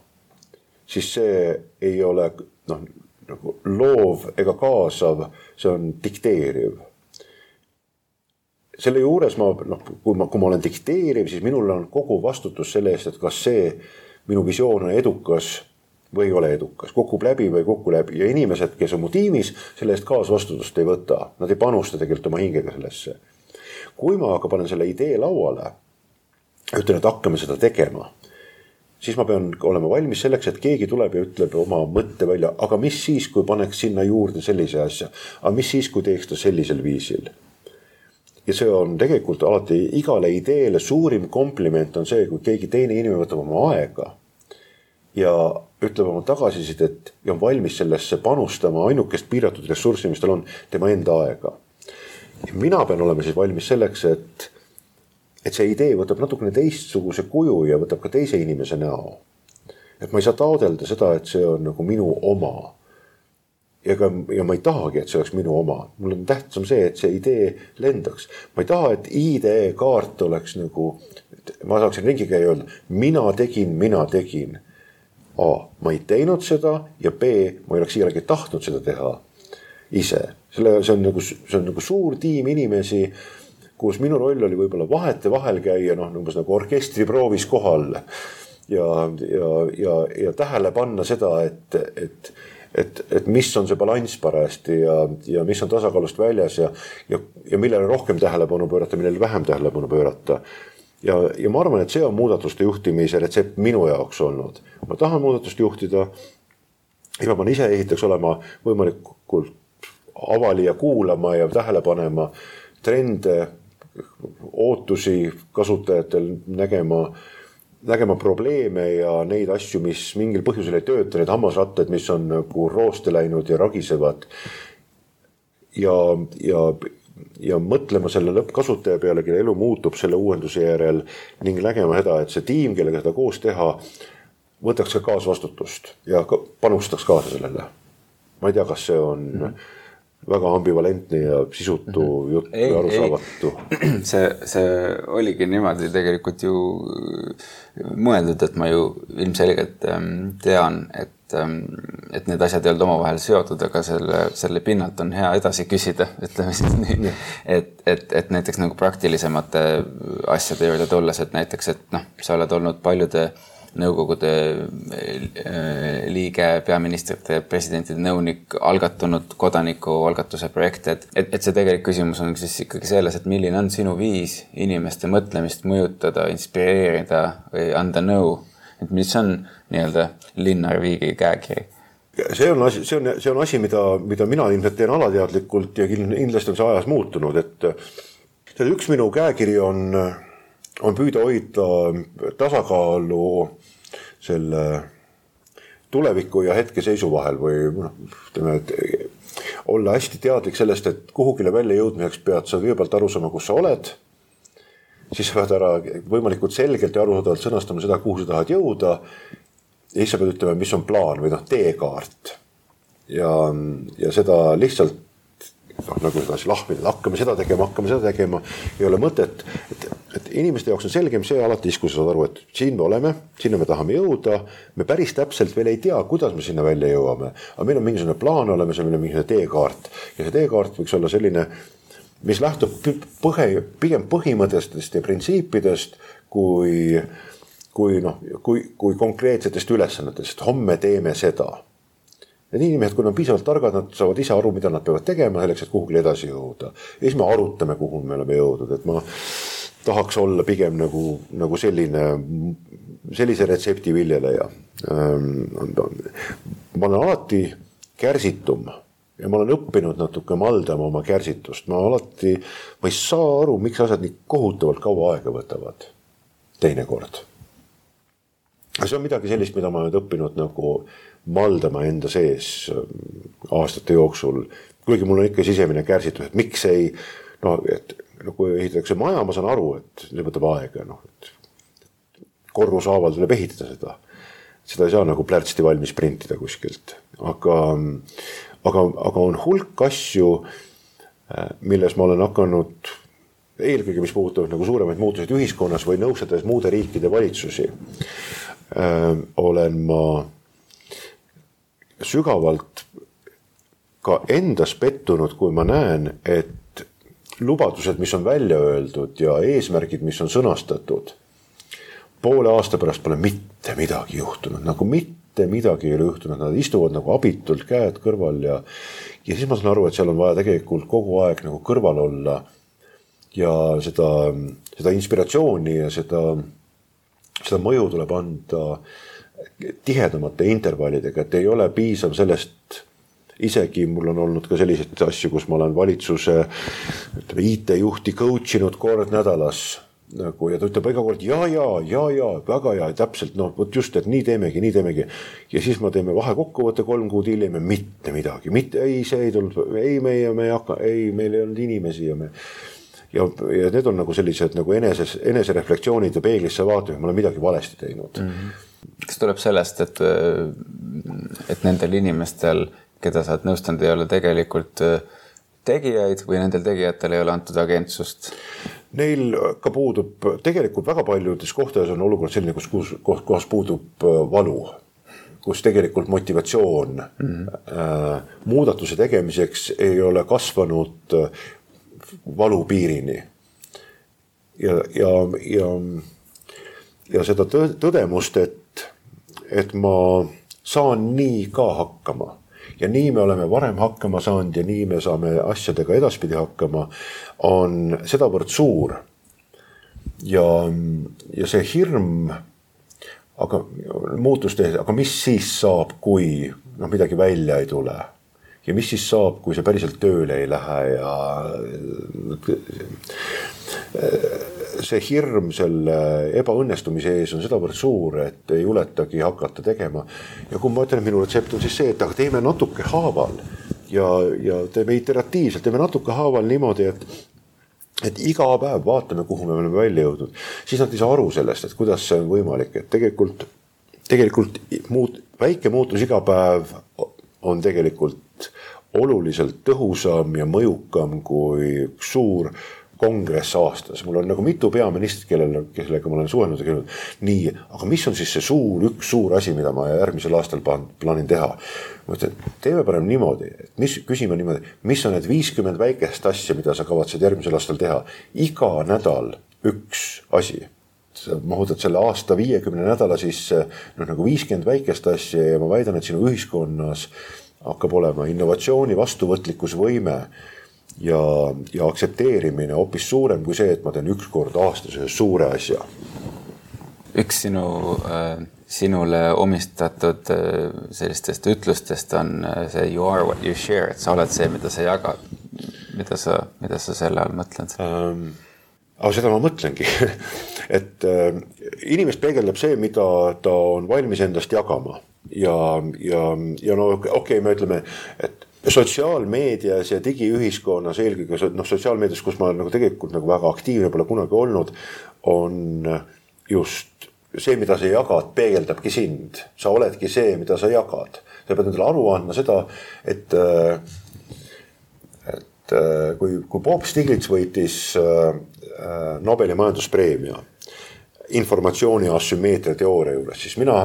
siis see ei ole noh, nagu loov ega kaasav, see on dikteeriv. selle juures ma noh, kui ma, kui ma olen dikteeriv, siis minul on kogu vastutus selle eest, et kas see minu visioon on edukas või ei ole edukas, kukub läbi või ei kuku läbi ja inimesed, kes on mu tiimis, selle eest kaasvastutust ei võta, nad ei panusta tegelikult oma hingega sellesse. kui ma aga panen selle idee lauale ütlen, et hakkame seda tegema, siis ma pean olema valmis selleks, et keegi tuleb ja ütleb oma mõtte välja, aga mis siis, kui paneks sinna juurde sellise asja, aga mis siis, kui teeks ta sellisel viisil ja see on tegelikult alati igale ideele suurim kompliment on see, kui keegi teine inimene võtab oma aega ja ütleb oma tagasisidet ja on valmis sellesse panustama ainukest piiratud ressurssi, mis tal on, tema enda aega. mina pean olema siis valmis selleks, et et see idee võtab natukene teistsuguse kuju ja võtab ka teise inimese näo. et ma ei saa taodelda seda, et see on nagu minu oma. ja ega, ja ma ei tahagi, et see oleks minu oma, mul on tähtsam see, et see idee lendaks. ma ei taha, et ID-kaart oleks nagu, ma saaksin ringi käia ja öelda, mina tegin, mina tegin. A, ma ei teinud seda ja B, ma ei oleks iialgi tahtnud seda teha ise. selle, see on nagu, see on nagu suur tiim inimesi kus minu roll oli võib-olla vahetevahel käia noh, umbes nagu orkestriproovis kohal. ja, ja, ja, ja tähele panna seda, et, et et, et mis on see balanss parajasti ja, ja mis on tasakaalust väljas ja, ja, ja millele rohkem tähelepanu pöörata, millele vähem tähelepanu pöörata. ja, ja ma arvan, et see on muudatuste juhtimise retsept minu jaoks olnud. ma tahan muudatust juhtida. ja ma ise ehiteks olema võimalikult avali ja kuulama ja tähele panema trende, ootusi kasutajatel nägema nägema probleeme ja neid asju, mis mingil põhjusel ei tööta, neid hammasrattaid, mis on nagu rooste läinud ja ragisevad. ja, ja, ja mõtlema selle lõppkasutaja peale, kelle elu muutub selle uuenduse järel ning nägema seda, et see tiim, kellega seda koos teha, võtaks ka kaasvastutust ja ka panustaks kaasa sellele. ma ei tea, kas see on mm -hmm väga ambivalentne ja sisutu mm -hmm. jutt või arusaamatu. see, see oligi niimoodi tegelikult ju mõeldud, et ma ju ilmselgelt ähm, tean, et, ähm, et need asjad ei olnud omavahel seotud, aga selle, selle pinnalt on hea edasi küsida, ütleme siis nii. et, et, et näiteks nagu praktilisemate asjade juurde tulles, et näiteks, et noh, sa oled olnud paljude äh, nõukogude äh, liige, peaministrite, presidentide nõunik, algatanud kodanikualgatuse projekte, et, et, et see tegelik küsimus on siis ikkagi selles, et milline on sinu viis inimeste mõtlemist mõjutada, inspireerida või anda nõu. et mis on nii-öelda Linnar Viigi käekiri see on asi, see on, see on asi, mida, mida mina ilmselt teen alateadlikult ja kindlasti on see ajas muutunud, et üks minu käekiri on, on püüda hoida tasakaalu selle tuleviku ja hetkeseisu vahel või noh, ütleme, et olla hästi teadlik sellest, et kuhugile välja jõudmiseks pead sa kõigepealt aru saama, kus sa oled. siis sa pead ära võimalikult selgelt ja arusaadavalt sõnastama seda, kuhu sa tahad jõuda. ja siis sa pead ütlema, mis on plaan või noh, teekaart. ja, ja seda lihtsalt noh, nagu edasi lahmida, hakkame seda tegema, hakkame seda tegema, ei ole mõtet, et, et inimeste jaoks on selgem see alates, kui sa saad aru, et siin me oleme, sinna me tahame jõuda. me päris täpselt veel ei tea, kuidas me sinna välja jõuame, aga meil on mingisugune plaan olemas ja meil on mingisugune teekaart. Ja see teekaart võiks olla selline, mis lähtub põhe, pigem põhimõtetest ja printsiipidest kui, kui noh, kui, kui konkreetsetest ülesannetest, homme teeme seda Need inimesed, kui nad on piisavalt targad, nad saavad ise aru, mida nad peavad tegema selleks, et kuhugile edasi jõuda. ja siis me arutame, kuhu me oleme jõudnud, et ma tahaks olla pigem nagu, nagu selline, sellise retsepti viljeleja. Ähm, ma olen alati kärsitum ja ma olen õppinud natuke maldama oma kärsitust, ma alati, ma ei saa aru, miks asjad nii kohutavalt kaua aega võtavad. teinekord. see on midagi sellist, mida ma olen õppinud nagu maldama enda sees ähm, aastate jooksul. kuigi mul on ikka sisemine kärsitus, et miks ei noh, et no kui ehitatakse maja, ma saan aru, et see võtab aega, noh, et korrushaaval tuleb ehitada seda. seda ei saa nagu plärtsti valmis printida kuskilt, aga, aga, aga on hulk asju, äh, milles ma olen hakanud eelkõige, mis puudutavad nagu suuremaid muutuseid ühiskonnas või nõustades muude riikide valitsusi, äh, olen ma sügavalt ka endas pettunud, kui ma näen, et lubadused, mis on välja öeldud ja eesmärgid, mis on sõnastatud, poole aasta pärast pole mitte midagi juhtunud, nagu mitte midagi ei ole juhtunud, nad istuvad nagu abitult käed kõrval ja, ja siis ma saan aru, et seal on vaja tegelikult kogu aeg nagu kõrval olla. ja seda, seda inspiratsiooni ja seda, seda mõju tuleb anda tihedamate intervallidega, et ei ole piisav sellest isegi mul on olnud ka selliseid asju, kus ma olen valitsuse ütleme IT-juhti coach inud kord nädalas nagu ja ta ütleb iga kord ja, ja, ja, ja väga hea, täpselt noh, vot just, et nii teemegi, nii teemegi. ja siis me teeme vahekokkuvõtte kolm kuud hiljem ja mitte midagi, mitte ei, see ei tulnud, ei meie, me ei hakka, ei, meil ei olnud inimesi ja me. ja, ja need on nagu sellised nagu eneses, enesereflektsioonid ja peeglisse vaatamine, ma olen midagi valesti teinud mm. -hmm kas tuleb sellest, et, et nendel inimestel, keda sa oled nõustanud, ei ole tegelikult äh, tegijaid või nendel tegijatel ei ole antud agentsust? Neil ka puudub, tegelikult väga paljudes kohtades on olukord selline, kus, kus, kohas puudub äh, valu, kus tegelikult motivatsioon mm -hmm. äh, muudatuse tegemiseks ei ole kasvanud äh, valupiirini. ja, ja, ja, ja seda tõdemust, et et ma saan nii ka hakkama ja nii me oleme varem hakkama saanud ja nii me saame asjadega edaspidi hakkama, on sedavõrd suur. ja, ja see hirm, aga muutuste, aga mis siis saab, kui noh, midagi välja ei tule ja mis siis saab, kui see päriselt tööle ei lähe ja see hirm selle ebaõnnestumise ees on sedavõrd suur, et ei juletagi hakata tegema. ja kui ma ütlen, minu retsept on siis see, et aga teeme natuke haaval ja, ja teeme iteratiivselt, teeme natuke haaval niimoodi, et et iga päev vaatame, kuhu me oleme välja jõudnud, siis nad ei saa aru sellest, et kuidas see on võimalik, et tegelikult, tegelikult muut-, väike muutus iga päev on tegelikult oluliselt tõhusam ja mõjukam kui suur kongress aastas, mul on nagu mitu peaministrit, kellel, kellega ma olen suhelnud ja küsinud. nii, aga mis on siis see suur, üks suur asi, mida ma järgmisel aastal plaanin teha? ma ütlen, teeme parem niimoodi, et mis, küsime niimoodi, mis on need viiskümmend väikest asja, mida sa kavatsed järgmisel aastal teha. iga nädal üks asi sa mahutad selle aasta viiekümne nädala sisse noh, nagu viiskümmend väikest asja ja ma väidan, et sinu ühiskonnas hakkab olema innovatsiooni vastuvõtlikkusvõime ja, ja aktsepteerimine hoopis suurem kui see, et ma teen üks kord aastas ühe suure asja. üks sinu äh, sinule omistatud äh, sellistest ütlustest on äh, see you are what you share, et sa oled see, mida sa jagad. mida sa, mida sa selle all mõtled ähm,? aga seda ma mõtlengi et äh, inimest peegeldab see, mida ta on valmis endast jagama ja, ja, ja no okei okay,, me ütleme, et sotsiaalmeedias ja digiühiskonnas, eelkõige noh, sotsiaalmeedias, kus ma nagu tegelikult nagu väga aktiivne pole kunagi olnud, on just see, mida sa jagad, peegeldabki sind, sa oledki see, mida sa jagad. sa pead endale aru andma seda, et, et kui, kui Bob Stiglitz võitis Nobeli majanduspreemia informatsiooni asümmeetria teooria juures, siis mina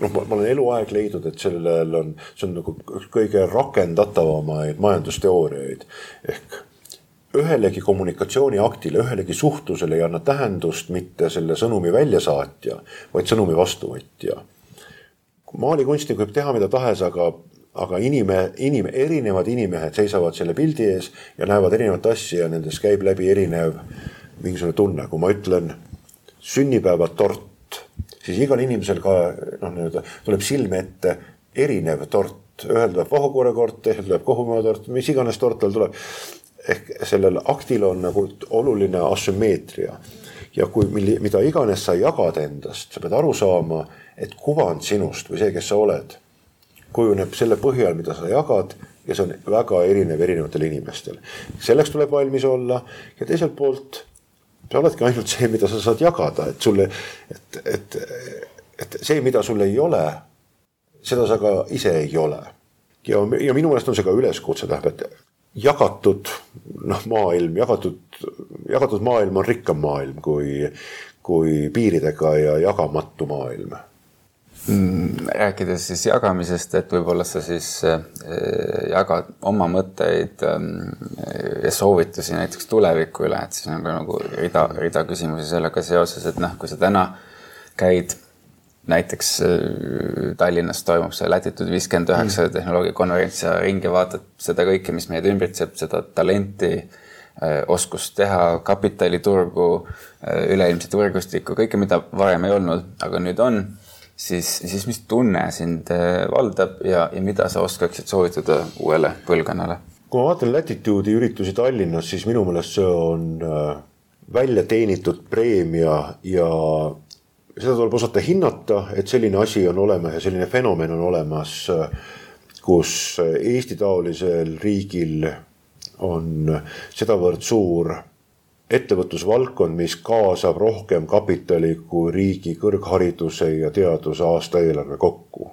noh, ma olen eluaeg leidnud, et sellel on, see on nagu üks kõige rakendatavamaid majandusteooriaid ehk ühelegi kommunikatsiooniaktile, ühelegi suhtlusele ei anna tähendust mitte selle sõnumi väljasaatja, vaid sõnumi vastuvõtja. maalikunstnik võib teha mida tahes, aga, aga inime, inim-, erinevad inimesed seisavad selle pildi ees ja näevad erinevat asja ja nendest käib läbi erinev mingisugune tunne, kui ma ütlen sünnipäevatort, siis igal inimesel ka noh, nii-öelda tuleb silme ette erinev tort, ühel tuleb vahukoore teisel tuleb kohumaatort, mis iganes tort tal tuleb. ehk sellel aktil on nagu oluline asümmeetria ja kui, mida iganes sa jagad endast, sa pead aru saama, et kuvand sinust või see, kes sa oled, kujuneb selle põhjal, mida sa jagad ja see on väga erinev erinevatel inimestel. selleks tuleb valmis olla ja teiselt poolt sa oledki ainult see, mida sa saad jagada, et sulle, et, et, et see, mida sul ei ole, seda sa ka ise ei ole. ja, ja minu meelest on see ka üleskutse, tähendab, et jagatud noh, maailm, jagatud, jagatud maailm on rikkam maailm kui, kui piiridega ja jagamatu maailm rääkides siis jagamisest, et võib-olla sa siis äh, jagad oma mõtteid ähm, ja soovitusi näiteks tuleviku üle, et siis on ka nagu rida, rida küsimusi sellega seoses, et noh, kui sa täna käid näiteks äh, Tallinnas toimub see Latitude viiskümmend üheksa mm. tehnoloogiakonverents ja ringi vaatad seda kõike, mis meid ümbritseb, seda talenti, äh, oskust teha, kapitaliturgu, üleilmset võrgustikku, kõike, mida varem ei olnud, aga nüüd on siis, siis mis tunne sind äh, valdab ja, ja mida sa oskaksid soovitada uuele põlvkonnale? kui ma vaatan Latitude'i üritusi Tallinnas, siis minu meelest see on äh, välja teenitud preemia ja seda tuleb osata hinnata, et selline asi on olemas ja selline fenomen on olemas, äh, kus Eesti-taolisel riigil on sedavõrd suur ettevõtlusvaldkond, mis kaasab rohkem kapitali kui riigi kõrghariduse ja teaduse aastaeelarve kokku.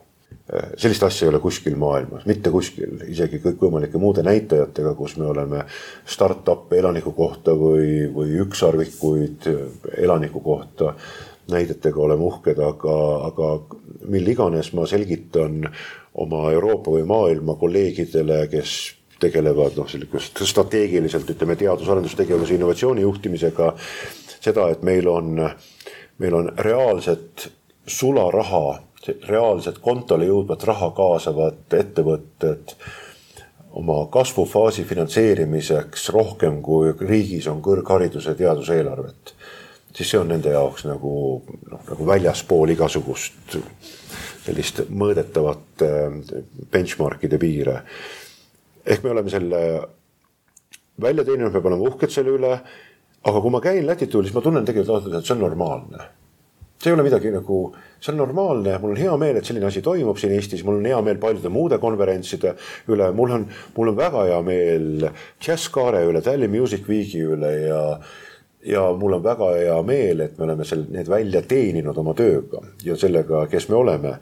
sellist asja ei ole kuskil maailmas, mitte kuskil, isegi kõikvõimalike muude näitajatega, kus me oleme startup'e elaniku kohta või, või ükssarvikuid elaniku kohta näidetega oleme uhked, aga, aga mil iganes ma selgitan oma Euroopa või maailma kolleegidele, kes tegelevad noh, sellist strateegiliselt ütleme teadus-arendustegevuse innovatsiooni juhtimisega. seda, et meil on, meil on reaalset sularaha reaalselt kontole jõudvat raha kaasavat ettevõtted oma kasvufaasi finantseerimiseks rohkem kui riigis on kõrghariduse teaduseelarvet, siis see on nende jaoks nagu noh, nagu väljaspool igasugust sellist mõõdetavat äh, benchmarkide piire. Ehk me oleme selle välja teeninud, me peame olema uhked selle üle. aga kui ma käin Lätit üle, siis ma tunnen tegelikult, et see on normaalne see ei ole midagi nagu, see on normaalne, mul on hea meel, et selline asi toimub siin Eestis, mul on hea meel paljude muude konverentside üle, mul on, mul on väga hea meel Jazzkaare üle, Tallinn Music Weeki üle ja ja mul on väga hea meel, et me oleme seal need välja teeninud oma tööga ja sellega, kes me oleme.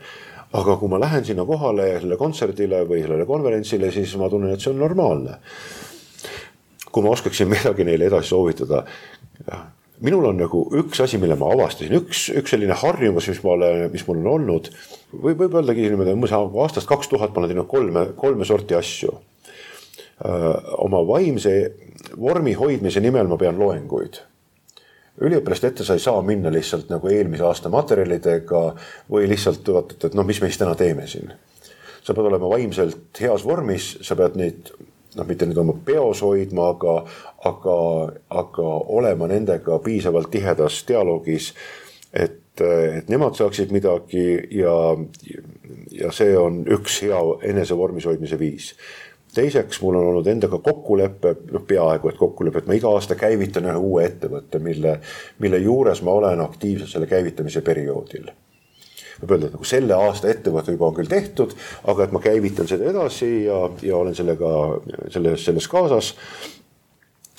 Aga kui ma lähen sinna kohale sellele kontserdile või sellele konverentsile, siis ma tunnen, et see on normaalne. kui ma oskaksin midagi neile edasi soovitada minul on nagu üks asi, mille ma avastasin, üks, üks selline harjumus, mis ma olen, mis mul on olnud. või võib öeldagi niimoodi, umbes aastast kaks tuhat ma olen teinud kolme, kolme sorti asju. oma vaimse vormi hoidmise nimel ma pean loenguid üliõpilaste ette sa ei saa minna lihtsalt nagu eelmise aasta materjalidega või lihtsalt vaatad, et noh, mis me siis täna teeme siin. sa pead olema vaimselt heas vormis, sa pead neid noh, mitte nüüd oma peos hoidma, aga, aga, aga olema nendega piisavalt tihedas dialoogis, et, et nemad saaksid midagi ja, ja see on üks hea enesevormis hoidmise viis teiseks, mul on olnud endaga kokkulepe, noh peaaegu et kokkulepe, et ma iga aasta käivitan ühe uue ettevõtte, mille, mille juures ma olen aktiivselt selle käivitamise perioodil võib öelda, et nagu selle aasta ettevõte juba on küll tehtud, aga et ma käivitan seda edasi ja, ja olen sellega, selles, selles kaasas.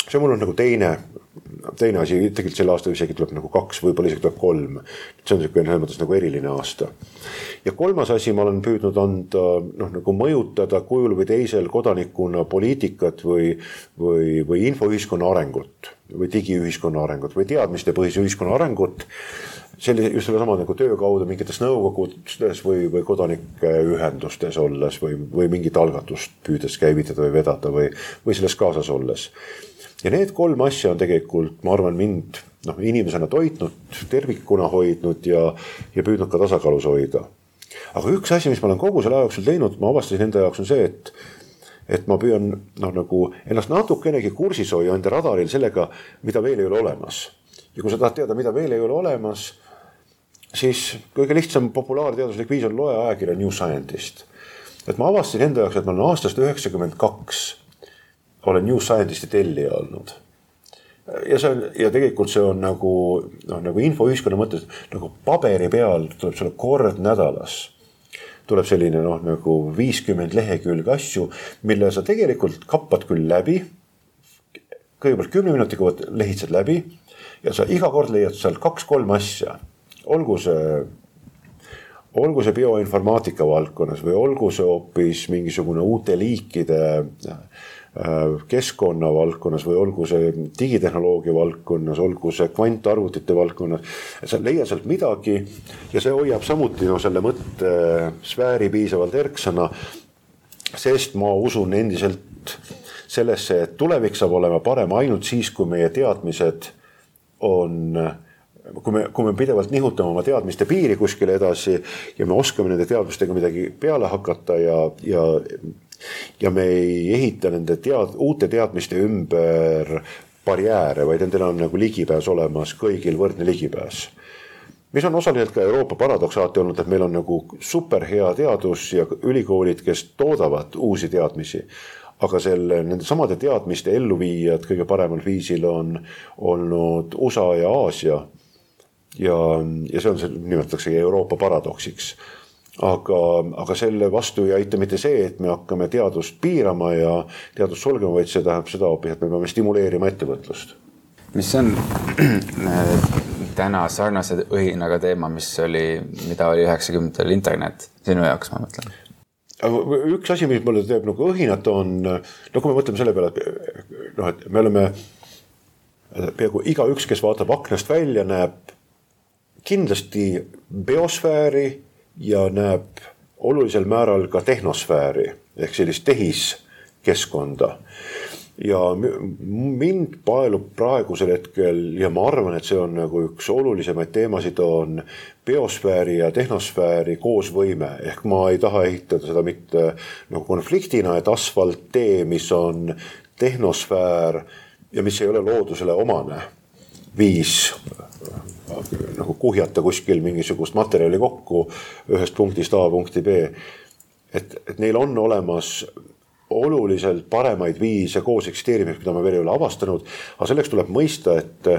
see mul on nagu teine, teine asi, tegelikult sel aastal isegi tuleb nagu kaks, võib-olla isegi tuleb kolm. see on niisugune selles mõttes nagu eriline aasta. ja kolmas asi, ma olen püüdnud anda noh, nagu mõjutada kujul või teisel kodanikuna poliitikat või, või, või infoühiskonna arengut või digiühiskonna arengut või teadmistepõhise ühiskonna arengut sellise, just sellesama nagu töö kaudu mingites nõukogudes või, või kodanikeühendustes olles või, või mingit algatust püüdes käivitada või vedada või, või selles kaasas olles. Ja need kolm asja on tegelikult, ma arvan, mind noh, inimesena toitnud, tervikuna hoidnud ja, ja püüdnud ka tasakaalus hoida. aga üks asi, mis ma olen kogu selle aja jooksul teinud, ma avastasin enda jaoks on see, et et ma püüan noh, nagu ennast natukenegi kursis hoia enda radaril sellega, mida veel ei ole olemas. ja kui sa tahad teada, mida veel ei ole olemas siis kõige lihtsam populaarteaduslik viis on loe ajakirja New Scientist. et ma avastasin enda jaoks, et ma olen aastast üheksakümmend kaks olen New Scientisti tellija olnud. ja see on ja tegelikult see on nagu noh, nagu infoühiskonna mõttes nagu paberi peal tuleb sulle kord nädalas tuleb selline noh, nagu viiskümmend lehekülge asju, mille sa tegelikult kappad küll läbi. kõigepealt kümne minutiga lehitsed läbi ja sa iga kord leiad sealt kaks-kolm asja olgu see, olgu see bioinformaatika valdkonnas või olgu see hoopis mingisugune uute liikide äh, keskkonna valdkonnas või olgu see digitehnoloogia valdkonnas, olgu see kvantarvutite valdkonnas. sa leiad sealt midagi ja see hoiab samuti no selle mõttesfääri piisavalt erksana. sest ma usun endiselt sellesse, et tulevik saab olema parem ainult siis, kui meie teadmised on kui me, kui me pidevalt nihutame oma teadmiste piiri kuskile edasi ja me oskame nende teadmistega midagi peale hakata ja, ja ja me ei ehita nende tead-, uute teadmiste ümber barjääre, vaid nendel on nagu ligipääs olemas, kõigil võrdne ligipääs. mis on osaliselt ka Euroopa paradoks alati olnud, et meil on nagu superhea teadus ja ülikoolid, kes toodavad uusi teadmisi aga selle, nende samade teadmiste elluviijad kõige paremal viisil on olnud USA ja Aasia ja, ja see on see, nimetataksegi Euroopa paradoksiks. Aga, aga selle vastu ei aita mitte see, et me hakkame teadust piirama ja teadust sulgema, vaid see tähendab seda hoopis, et me peame stimuleerima ettevõtlust. mis on täna sarnase õhinaga teema, mis oli, mida oli üheksakümnendatel internet, sinu jaoks ma mõtlen üks asi, mis mulle teeb nagu õhinat, on no kui me mõtleme selle peale, et noh, et me oleme peaaegu igaüks, kes vaatab aknast välja, näeb kindlasti biosfääri ja näeb olulisel määral ka tehnosfääri ehk sellist tehiskeskkonda. ja mind paelub praegusel hetkel ja ma arvan, et see on nagu üks olulisemaid teemasid, on biosfääri ja tehnosfääri koosvõime, ehk ma ei taha ehitada seda mitte nagu konfliktina, et asfalttee, mis on tehnosfäär ja mis ei ole loodusele omane viis nagu kuhjata kuskil mingisugust materjali kokku ühest punktist A punkti B. et, et neil on olemas oluliselt paremaid viise koos eksisteerimiseks, mida me veel ei ole avastanud. aga selleks tuleb mõista, et,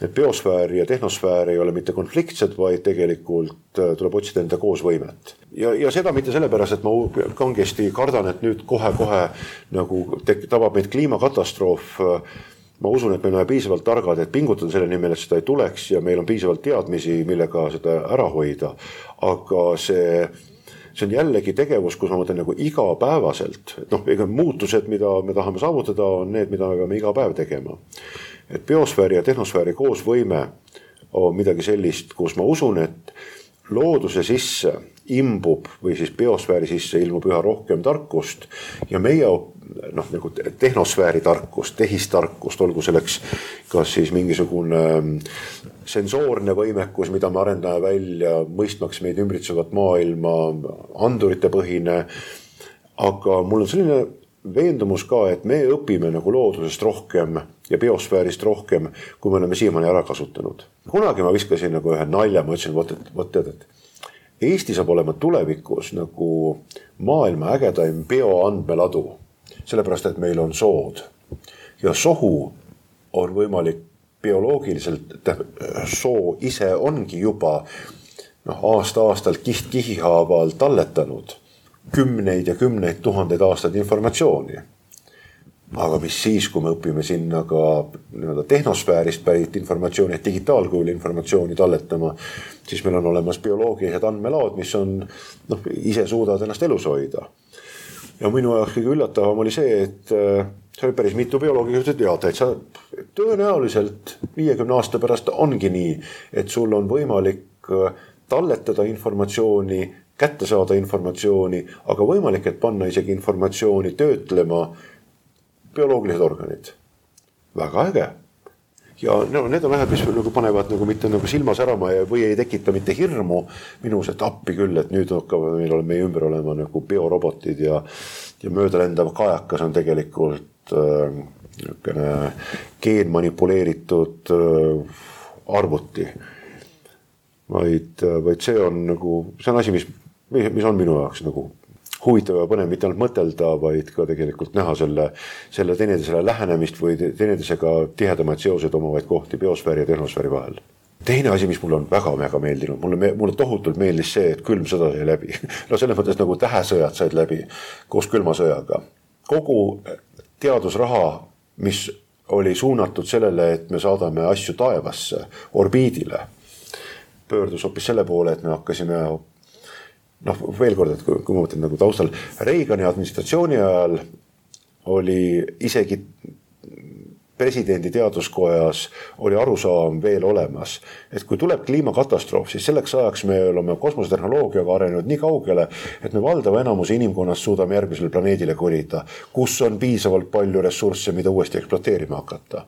et biosfäär ja tehnosfäär ei ole mitte konfliktsed, vaid tegelikult äh, tuleb otsida enda koosvõimet. ja, ja seda mitte sellepärast, et ma kangesti kardan, et nüüd kohe-kohe nagu tabab meid kliimakatastroof ma usun, et me oleme piisavalt targad, et pingutada selle nimel, et seda ei tuleks ja meil on piisavalt teadmisi, millega seda ära hoida. aga see see on jällegi tegevus, kus ma mõtlen nagu igapäevaselt, et noh, ega muutused, mida me tahame saavutada, on need, mida me peame iga päev tegema. et biosfääri ja tehnosfääri koosvõime on midagi sellist, kus ma usun, et looduse sisse imbub või siis biosfääri sisse ilmub üha rohkem tarkust ja meie noh, nagu tehnosfääri tarkust, tehistarkust, olgu selleks kas siis mingisugune ähm, sensoorne võimekus, mida me arendame välja, mõistmaks meid ümbritsevat maailma, andurite põhine. aga mul on selline veendumus ka, et me õpime nagu loodusest rohkem ja biosfäärist rohkem, kui me oleme siiamaani ära kasutanud. kunagi ma viskasin nagu ühe nalja, ma ütlesin, vot, et vot tead, et Eesti saab olema tulevikus nagu maailma ägedaim bioandmeladu sellepärast et meil on sood ja sohu on võimalik bioloogiliselt, soo ise ongi juba noh, aasta-aastalt kiht-kihi haaval talletanud kümneid ja kümneid tuhandeid aastaid informatsiooni. Aga mis siis, kui me õpime sinna ka nii-öelda tehnosfäärist pärit informatsiooni, et digitaalkujul informatsiooni talletama, siis meil on olemas bioloogilised andmelaod, mis on noh, ise suudavad ennast elus hoida. Ja minu jaoks kõige üllatavam oli see, et äh, see oli päris mitu bioloogi, kes ütlesid, jaa, täitsa tõenäoliselt viiekümne aasta pärast ongi nii, et sul on võimalik äh, talletada informatsiooni, kätte saada informatsiooni, aga võimalik, et panna isegi informatsiooni töötlema bioloogilised organid. väga äge ja no need on asjad, mis nagu panevad nagu mitte nagu silma särama ja, või ei tekita mitte hirmu minus, et appi küll, et nüüd hakkavad meil olema meie ümber olema nagu biorobotid ja, ja möödalendav kajakas on tegelikult äh, niisugune äh, geenmanipuleeritud äh, arvuti. vaid, äh, vaid see on nagu, see on asi, mis, mis on minu jaoks nagu huvitav ja põnev mitte ainult mõtelda, vaid ka tegelikult näha selle, selle teineteisele lähenemist või teineteisega tihedamaid seoseid omavaid kohti biosfääri ja tehnosfääri vahel teine asi, mis mulle on väga-väga meeldinud, mulle, mulle tohutult meeldis see, et külm sõda sai läbi. no selles mõttes nagu tähesõjad said läbi koos külma sõjaga. kogu teadusraha, mis oli suunatud sellele, et me saadame asju taevasse, orbiidile, pöördus hoopis selle poole, et me hakkasime noh, veel kord, et kui, kui ma mõtlen nagu taustal, Reagani administratsiooni ajal oli isegi presidendi teaduskojas oli arusaam veel olemas, et kui tuleb kliimakatastroof, siis selleks ajaks me oleme kosmosetehnoloogiaga arenenud nii kaugele, et me valdava enamuse inimkonnast suudame järgmisele planeedile kolida, kus on piisavalt palju ressursse, mida uuesti ekspluateerima hakata.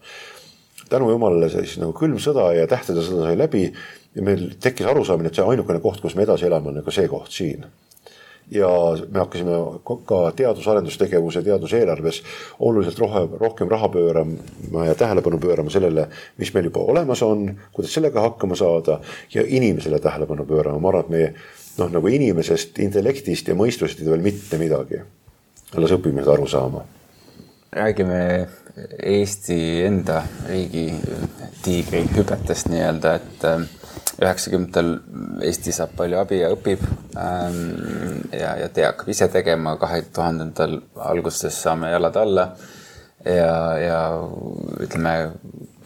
tänu jumalale siis nagu külm sõda ja tähtede sõda sai läbi ja meil tekkis arusaamine, et see ainukene koht, kus me edasi elame, on nagu see koht siin ja me hakkasime ka teadus-arendustegevuse, teaduseelarves oluliselt rohkem, rohkem raha pöörama ja tähelepanu pöörama sellele, mis meil juba olemas on, kuidas sellega hakkama saada ja inimesele tähelepanu pöörama, ma arvan, et meie noh, nagu inimesest, intellektist ja mõistusest ei tee veel mitte midagi. alles õpime seda aru saama. räägime Eesti enda riigi tiigri hüpetest nii-öelda, et üheksakümnendatel Eesti saab palju abi ja õpib ähm, ja, ja te hakkab ise tegema, kahe tuhandendatel alguses saame jalad alla ja, ja ütleme,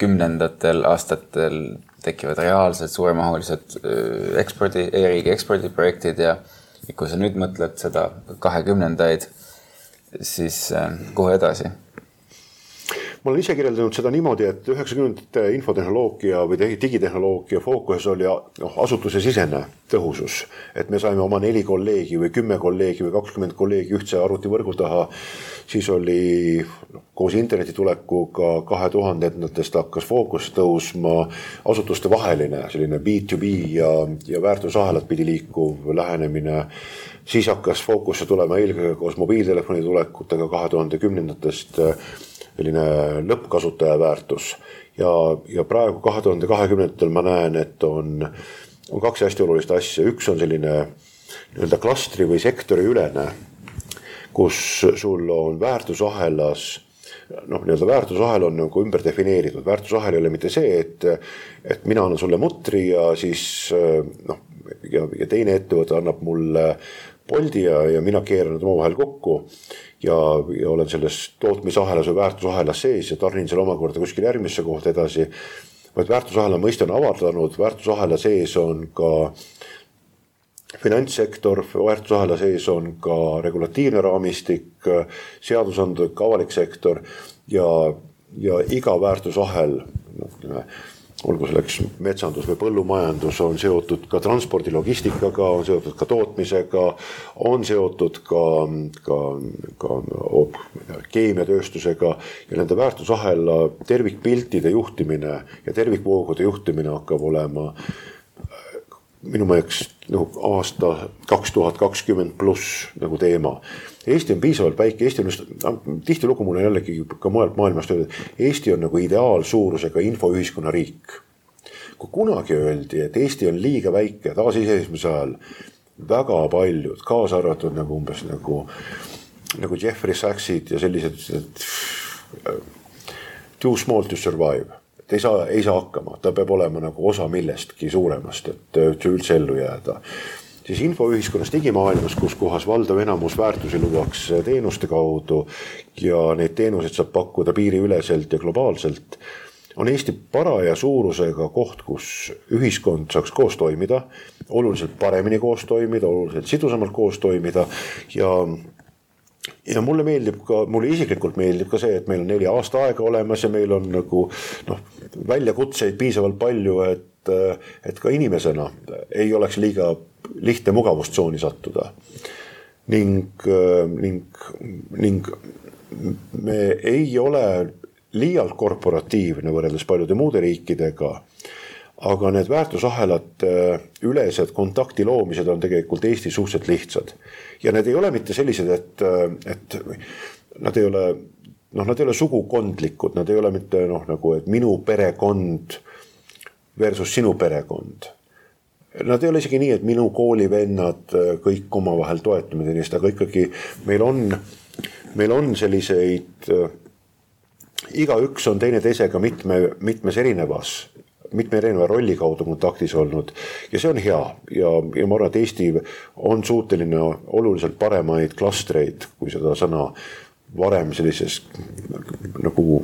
kümnendatel aastatel tekivad reaalsed suuremahulised äh, ekspordi e, e-riigi ekspordiprojektid ja kui sa nüüd mõtled seda kahekümnendaid, siis äh, kuhu edasi? Ma olen ise kirjeldanud seda niimoodi, et üheksakümnendate infotehnoloogia või digitehnoloogia fookuses oli noh, asutusesisene tõhusus. et me saime oma neli kolleegi või kümme kolleegi või kakskümmend kolleegi ühtse arvutivõrgu taha. siis oli noh, koos interneti tulekuga kahe tuhandendatest hakkas fookus tõusma asutuste vaheline selline B2B ja, ja väärtusahelat pidi liikuv lähenemine siis hakkas fookusse tulema eelkõige koos mobiiltelefoni tulekutega kahe tuhande kümnendatest selline lõppkasutaja väärtus. ja, ja praegu kahe tuhande kahekümnendatel ma näen, et on, on kaks hästi olulist asja, üks on selline nii-öelda klastri või sektori ülene, kus sul on väärtusahelas noh, nii-öelda väärtusahel on nagu ümber defineeritud, väärtusahel ei ole mitte see, et, et mina annan sulle mutri ja siis noh, ja, ja teine ettevõte annab mulle Bolti ja, ja mina keeran nad omavahel kokku ja, ja olen selles tootmisahelas või väärtusahelas sees ja tarnin selle omakorda kuskile järgmisse kohta edasi. vaid väärtusahela mõiste on avardanud, väärtusahela sees on ka finantssektor, väärtusahela sees on ka regulatiivne raamistik, seadusandlik avalik sektor ja, ja iga väärtusahel noh, ütleme olgu selleks metsandus või põllumajandus, on seotud ka transpordi logistikaga, on seotud ka tootmisega, on seotud ka, ka, ka keemiatööstusega ja nende väärtusahela tervikpiltide juhtimine ja tervikvoogude juhtimine hakkab olema minu meelest nagu aasta kaks tuhat kakskümmend pluss nagu teema. Eesti on piisavalt väike, Eesti on just, tihtilugu mulle jällegi ka mujalt maailmast öeldud, Eesti on nagu ideaalsuurusega infoühiskonna riik. kui kunagi öeldi, et Eesti on liiga väike taasiseseisvumise ajal, väga paljud, kaasa arvatud nagu umbes nagu, nagu Jeffrey Sachsid ja sellised, too small to survive ta ei saa, ei saa hakkama, ta peab olema nagu osa millestki suuremast, et üldse ellu jääda. Siis infoühiskonnas, digimaailmas, kus kohas valdav enamus väärtusi luuakse teenuste kaudu ja neid teenuseid saab pakkuda piiriüleselt ja globaalselt on Eesti paraja suurusega koht, kus ühiskond saaks koos toimida, oluliselt paremini koos toimida, oluliselt sidusamalt koos toimida ja ja mulle meeldib ka, mulle isiklikult meeldib ka see, et meil on neli aastaaega olemas ja meil on nagu noh, väljakutseid piisavalt palju, et, et ka inimesena ei oleks liiga lihtne mugavustsooni sattuda. ning, ning, ning me ei ole liialt korporatiivne võrreldes paljude muude riikidega aga need väärtusahelate ülesed kontakti loomised on tegelikult Eestis suhteliselt lihtsad. ja need ei ole mitte sellised, et, et nad ei ole, noh, nad ei ole sugukondlikud, nad ei ole mitte noh, nagu, et minu perekond versus sinu perekond. Nad ei ole isegi nii, et minu koolivennad kõik omavahel toetame teineteist, aga ikkagi meil on, meil on selliseid igaüks on teineteisega mitme, mitmes erinevas mitme erineva rolli kaudu kontaktis olnud. Ja see on hea. Ja, ja ma arvan, et Eesti on suuteline oluliselt paremaid klastreid, kui seda sõna varem sellises nagu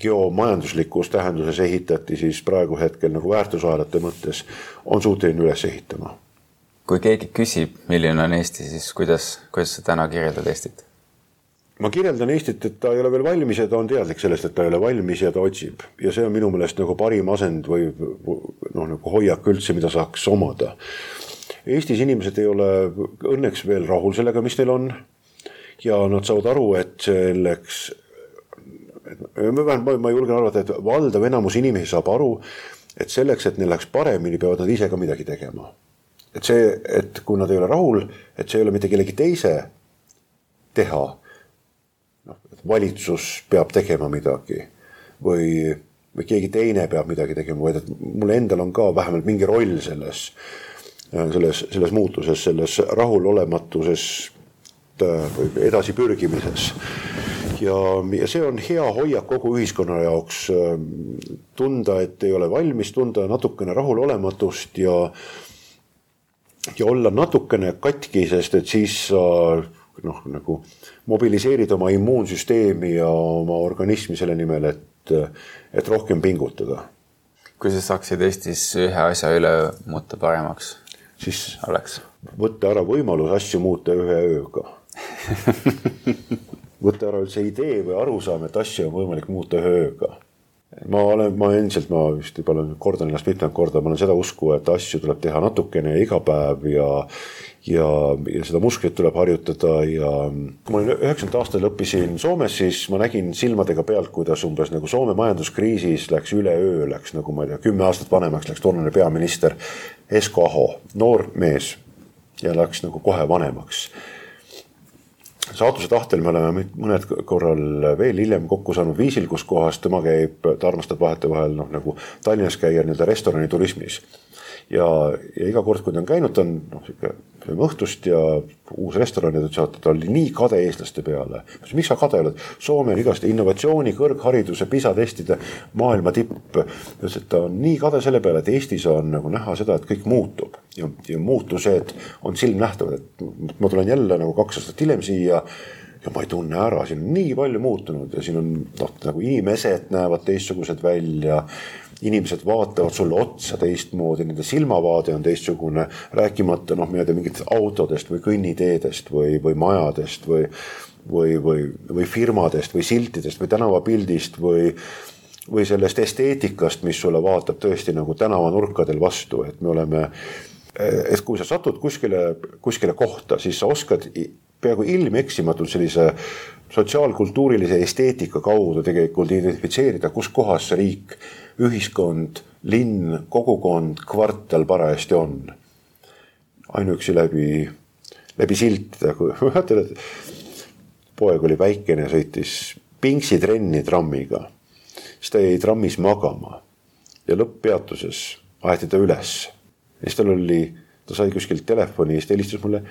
geomajanduslikus tähenduses ehitati, siis praegu hetkel nagu väärtusahelate mõttes on suuteline üles ehitama. kui keegi küsib, milline on Eesti, siis kuidas, kuidas sa täna kirjeldad Eestit? ma kirjeldan Eestit, et ta ei ole veel valmis ja ta on teadlik sellest, et ta ei ole valmis ja ta otsib ja see on minu meelest nagu parim asend või noh, nagu hoiak üldse, mida saaks omada. Eestis inimesed ei ole õnneks veel rahul sellega, mis neil on. ja nad saavad aru, et selleks, ma, ma julgen arvata, et valdav enamus inimesi saab aru, et selleks, et neil läheks paremini, peavad nad ise ka midagi tegema. et see, et kui nad ei ole rahul, et see ei ole mitte kellegi teise teha noh, valitsus peab tegema midagi või, või keegi teine peab midagi tegema, vaid et mul endal on ka vähemalt mingi roll selles, selles, selles muutuses, selles rahulolematuses või edasipürgimises. Ja, ja see on hea hoiak kogu ühiskonna jaoks. tunda, et ei ole valmis, tunda natukene rahulolematust ja, ja olla natukene katki, sest et siis sa noh, nagu mobiliseerid oma immuunsüsteemi ja oma organismi selle nimel, et, et rohkem pingutada. kui sa saaksid Eestis ühe asja üle muuta paremaks, siis oleks? võtta ära võimalus asju muuta ühe ööga võtta ära üldse idee või arusaam, et asju on võimalik muuta ööga. Ma olen, ma endiselt, ma vist juba olen, kordan ennast mitmendat korda, ma olen seda usku, et asju tuleb teha natukene iga päev ja ja, ja seda musklit tuleb harjutada ja kui ma üheksakümnendate aastatel õppisin Soomes, siis ma nägin silmadega pealt, kuidas umbes nagu Soome majanduskriisis läks üleöö, läks nagu ma ei tea, kümme aastat vanemaks läks toonane peaminister Esko Aho, noor mees ja läks nagu kohe vanemaks saatuse tahtel me oleme mõned korral veel hiljem kokku saanud viisil, kus kohas tema käib, ta armastab vahetevahel noh, nagu Tallinnas käia nii-öelda restoraniturismis ja, ja iga kord, kui ta on käinud, ta on noh, sihuke õhtust ja uus restoran ja ta ütles, et ta oli nii kade eestlaste peale. miks sa kade oled? Soome on igast innovatsiooni, kõrghariduse, PISA testide maailma tipp. ütles, et ta on nii kade selle peale, et Eestis on nagu näha seda, et kõik muutub ja, ja muutused on silmnähtavad, et ma tulen jälle nagu kaks aastat hiljem siia ja ma ei tunne ära, siin on nii palju muutunud ja siin on noh, nagu inimesed näevad teistsugused välja inimesed vaatavad sulle otsa teistmoodi, nende silmavaade on teistsugune, rääkimata noh, ma ei tea mingitest autodest või kõnniteedest või, või majadest või, või, või, või firmadest või siltidest või tänavapildist või või sellest esteetikast, mis sulle vaatab tõesti nagu tänavanurkadel vastu, et me oleme, et kui sa satud kuskile, kuskile kohta, siis sa oskad peaaegu ilmeksimatult sellise sotsiaalkultuurilise esteetika kaudu tegelikult identifitseerida, kus kohas see riik ühiskond, linn, kogukond, kvartal parajasti on. ainuüksi läbi, läbi siltide, kui mäletan, et poeg oli väikene, sõitis Pingsi trenni trammiga. siis ta jäi trammis magama ja lõpppeatuses aeti ta üles. Ja siis tal oli, ta sai kuskilt telefoni ja siis ta helistas mulle.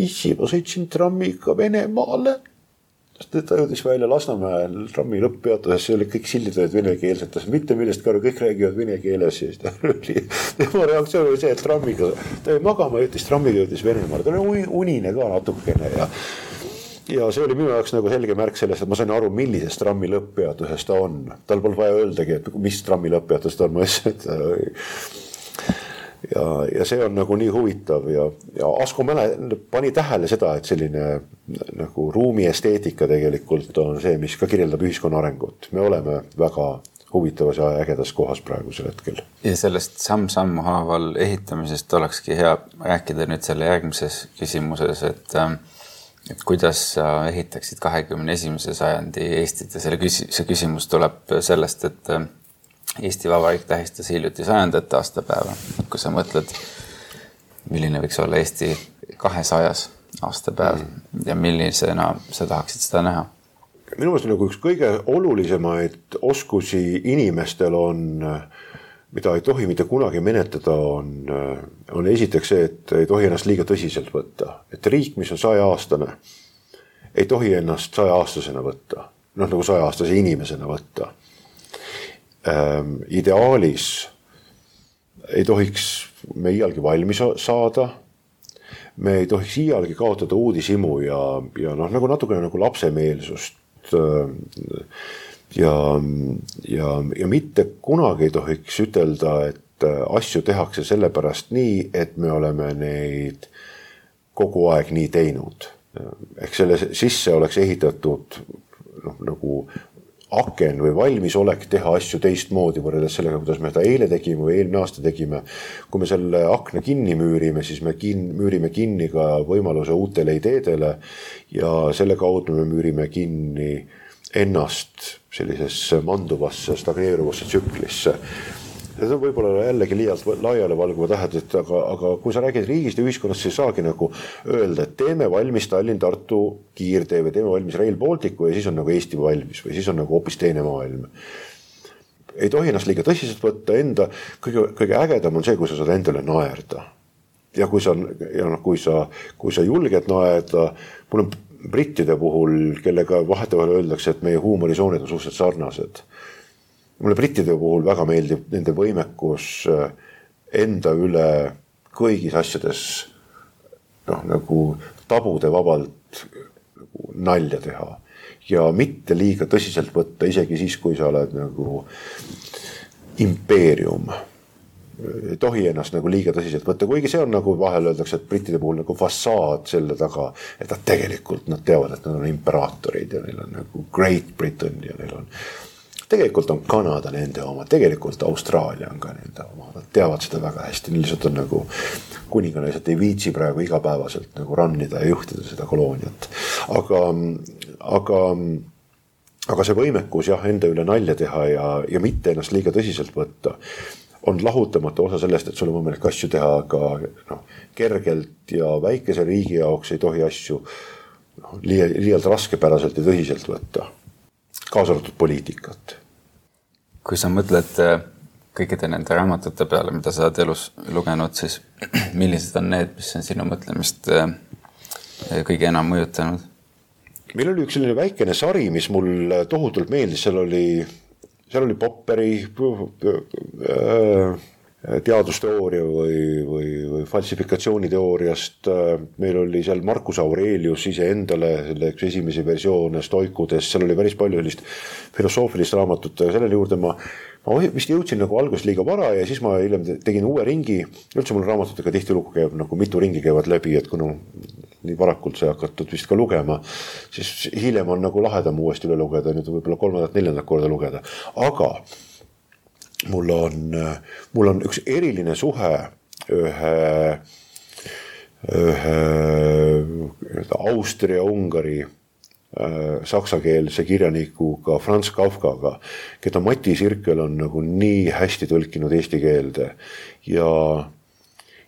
issi, ma sõitsin trammiga Venemaale ta jõudis välja Lasnamäel trammi lõpppeatusesse, olid kõik sildid olid venekeelsed, ta ei saanud mitte millestki aru, kõik räägivad vene keeles ja siis ta oli, tema reaktsioon oli see, et trammiga, ta jäi magama, jõudis trammiga, jõudis Venemaale, ta oli unine ka natukene ja ja see oli minu jaoks nagu selge märk sellest, et ma sain aru, millises trammi lõpppeatuses ta on. tal polnud vaja öeldagi, et mis trammi lõpppeatus ta on, ma ütlesin, et ja, ja see on nagu nii huvitav ja, ja Asko Mäle pani tähele seda, et selline nagu ruumi esteetika tegelikult on see, mis ka kirjeldab ühiskonna arengut. me oleme väga huvitavas ja ägedas kohas praegusel hetkel. ja sellest samm-sammu haaval ehitamisest olekski hea rääkida nüüd selle järgmises küsimuses, et ähm, et kuidas sa ehitaksid kahekümne esimese sajandi Eestit ja selle küsi-, see küsimus tuleb sellest, et ähm, Eesti Vabariik tähistas hiljuti sajandat aastapäeva. kui sa mõtled, milline võiks olla Eesti kahesajas aastapäev mm. ja millisena sa tahaksid seda näha? minu meelest nagu üks kõige olulisemaid oskusi inimestel on, mida ei tohi mitte kunagi menetleda, on, on esiteks see, et ei tohi ennast liiga tõsiselt võtta, et riik, mis on sajaaastane, ei tohi ennast sajaaastasena võtta, noh nagu sajaaastase inimesena võtta ideaalis ei tohiks me iialgi valmis saada. me ei tohiks iialgi kaotada uudishimu ja, ja noh, nagu natukene nagu lapsemeelsust äh,. ja, ja, ja mitte kunagi ei tohiks ütelda, et asju tehakse sellepärast nii, et me oleme neid kogu aeg nii teinud. ehk selle sisse oleks ehitatud noh, nagu aken või valmisolek teha asju teistmoodi võrreldes sellega, kuidas me seda eile tegime või eelmine aasta tegime. kui me selle akna kinni müürime, siis me kin-, müürime kinni ka võimaluse uutele ideedele ja selle kaudu me müürime kinni ennast sellisesse manduvasse stagneeruvasse tsüklisse Need on võib-olla jällegi liialt laialivalguvad tähendused, aga, aga kui sa räägid riigist ja ühiskonnast, siis ei saagi nagu öelda, et teeme valmis Tallinn-Tartu kiirtee või teeme valmis Rail Balticu ja siis on nagu Eesti valmis või siis on nagu hoopis teine maailm ei tohi ennast liiga tõsiselt võtta, enda kõige, kõige ägedam on see, kui sa saad endale naerda. ja kui sa, ja noh, kui sa, kui sa julged naerda, mul on brittide puhul, kellega vahetevahel öeldakse, et meie huumorisoonid on suhteliselt sarnased mulle brittide puhul väga meeldib nende võimekus äh, enda üle kõigis asjades noh, nagu tabude vabalt nagu nalja teha ja mitte liiga tõsiselt võtta, isegi siis, kui sa oled nagu impeerium. ei tohi ennast nagu liiga tõsiselt võtta, kuigi see on nagu vahel öeldakse, et brittide puhul nagu fassaad selle taga. et nad tegelikult, nad teavad, et nad on imperaatorid ja neil on nagu Great Britain ja neil on. Tegelikult on Kanada nende oma, tegelikult Austraalia on ka nende oma, nad teavad seda väga hästi, neil lihtsalt on nagu. kuninganna lihtsalt ei viitsi praegu igapäevaselt nagu run ida ja juhtida seda kolooniat, aga, aga aga see võimekus jah, enda üle nalja teha ja, ja mitte ennast liiga tõsiselt võtta on lahutamatu osa sellest, et sul on võimalik asju teha ka noh, kergelt ja väikese riigi jaoks ei tohi asju noh, liialt, raskepäraselt ja tõsiselt võtta. kaasa arvatud poliitikat. Kui sa mõtled äh, kõikide nende raamatute peale, mida sa oled elus lugenud, siis millised on need, mis on sinu mõtlemist äh, kõige enam mõjutanud? meil oli üks selline väikene sari, mis mul tohutult meeldis, seal oli, seal oli Popperi äh, teadusteooria või, või, või falsifikatsiooniteooriast. meil oli seal Marcus Aurelius iseendale selle üks esimesi versioone Stoikudes, seal oli päris palju sellist filosoofilist raamatut, aga sellele juurde ma ma vist jõudsin nagu alguses liiga vara ja siis ma hiljem tegin uue ringi. üldse mul raamatutega tihtilugu käib nagu mitu ringi käivad läbi, et kuna nii varakult sai hakatud vist ka lugema, siis hiljem on nagu lahedam uuesti üle lugeda, nüüd võib-olla kolmandat-neljandat korda lugeda, aga mul on, mul on üks eriline suhe ühe, ühe Austria-Ungari Äh, saksakeelse kirjanikuga Franz Kafkaga, keda Mati Sirkel on nagu nii hästi tõlkinud eesti keelde. Ja,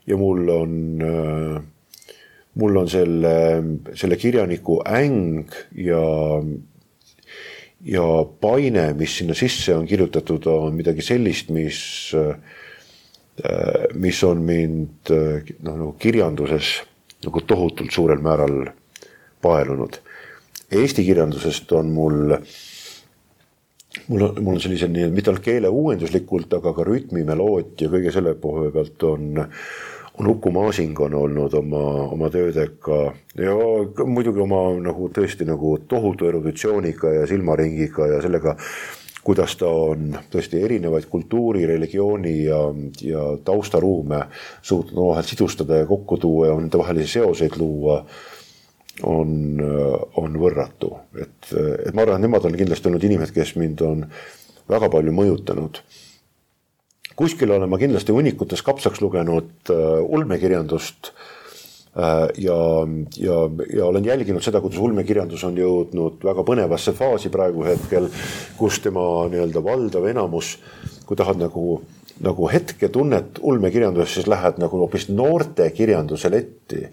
ja mul on, äh, mul on selle, selle kirjaniku äng ja, ja paine, mis sinna sisse on kirjutatud, on midagi sellist, mis, äh, mis on mind noh, nagu kirjanduses nagu tohutult suurel määral paelunud. Eesti kirjandusest on mul, mul on, mul on sellise nii, mitte ainult keele uuenduslikult, aga ka rütmi, meloodia, kõige selle poole pealt on, on Uku Masing on olnud oma, oma töödega ja muidugi oma nagu tõesti nagu tohutu eruditsiooniga ja silmaringiga ja sellega kuidas ta on tõesti erinevaid kultuuri, religiooni ja, ja taustaruume suutnud omavahel sidustada ja kokku tuua ja nende vahelisi seoseid luua on, on võrratu, et, et ma arvan, et nemad on kindlasti olnud inimesed, kes mind on väga palju mõjutanud. Kuskil olen ma kindlasti hunnikutes kapsaks lugenud uh, ulmekirjandust uh, ja, ja, ja olen jälginud seda, kuidas ulmekirjandus on jõudnud väga põnevasse faasi praegu hetkel, kus tema nii-öelda valdav enamus, kui tahad nagu nagu hetketunnet ulmekirjanduses, siis lähed nagu hoopis noorte kirjanduse letti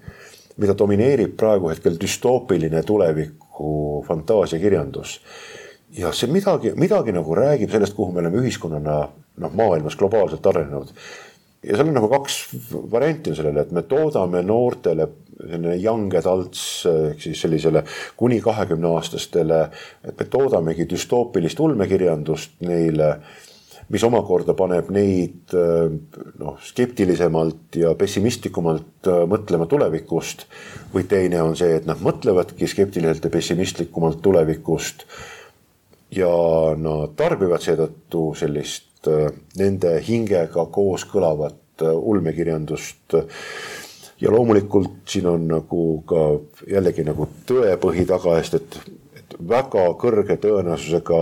mida domineerib praegu hetkel düstoopiline tuleviku fantaasiakirjandus. ja see midagi, midagi nagu räägib sellest, kuhu me oleme ühiskonnana noh, maailmas globaalselt arenenud. ja seal on nagu kaks varianti on sellele, et me toodame noortele selline young adults ehk siis sellisele kuni kahekümne aastastele, et me toodamegi düstoopilist ulmekirjandust neile mis omakorda paneb neid noh, skeptilisemalt ja pessimistlikumalt äh, mõtlema tulevikust. või teine on see, et nad mõtlevadki skeptiliselt ja pessimistlikumalt tulevikust. ja nad tarbivad seetõttu sellist äh, nende hingega kooskõlavat äh, ulmekirjandust. Ja loomulikult siin on nagu ka jällegi nagu tõepõhi taga eest, et, et väga kõrge tõenäosusega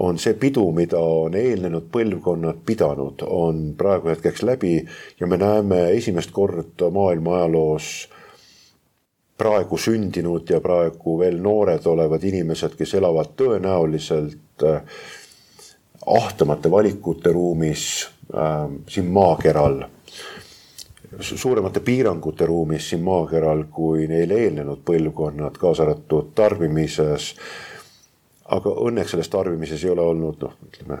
on see pidu, mida on eelnenud põlvkonnad pidanud, on praegu hetkeks läbi ja me näeme esimest korda maailma ajaloos praegu sündinud ja praegu veel noored olevad inimesed, kes elavad tõenäoliselt äh, ahtamate valikute ruumis äh, siin maakeral suuremate piirangute ruumis siin maakeral kui neile eelnenud põlvkonnad, kaasa arvatud tarbimises. Aga õnneks selles tarbimises ei ole olnud noh, ütleme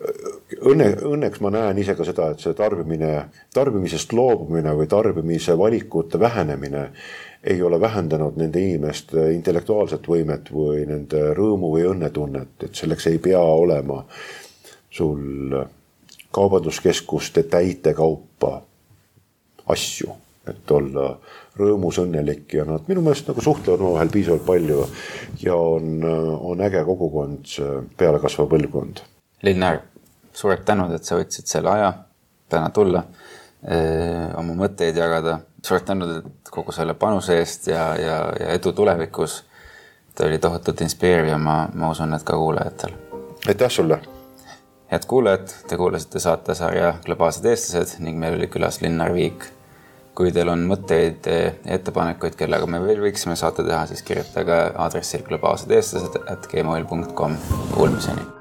õnne, õnneks ma näen ise ka seda, et see tarbimine, tarbimisest loobumine või tarbimise valikute vähenemine ei ole vähendanud nende inimeste intellektuaalset võimet või nende rõõmu või õnnetunnet, et selleks ei pea olema sul kaubanduskeskuste täitekaupa asju, et olla rõõmus, õnnelik ja nad minu meelest nagu suhtlevad omavahel piisavalt palju. ja on, on äge kogukond, pealekasvav põlvkond. Linnar, suured tänud, et sa võtsid selle aja täna tulla, oma mõtteid jagada. Suur tänu kogu selle panuse eest ja, ja, ja edu tulevikus. ta oli tohutult inspireeriv ja ma, ma usun, et ka kuulajatel. aitäh sulle. head kuulajad, te kuulasite saatesarja Globaalsed eestlased ning meil oli külas Linnar Viik kui teil on mõtteid ettepanekuid, kellega me veel võiksime saate teha, siis kirjutage aadressil globaalsed eestlased at gmail.com. Kuulmiseni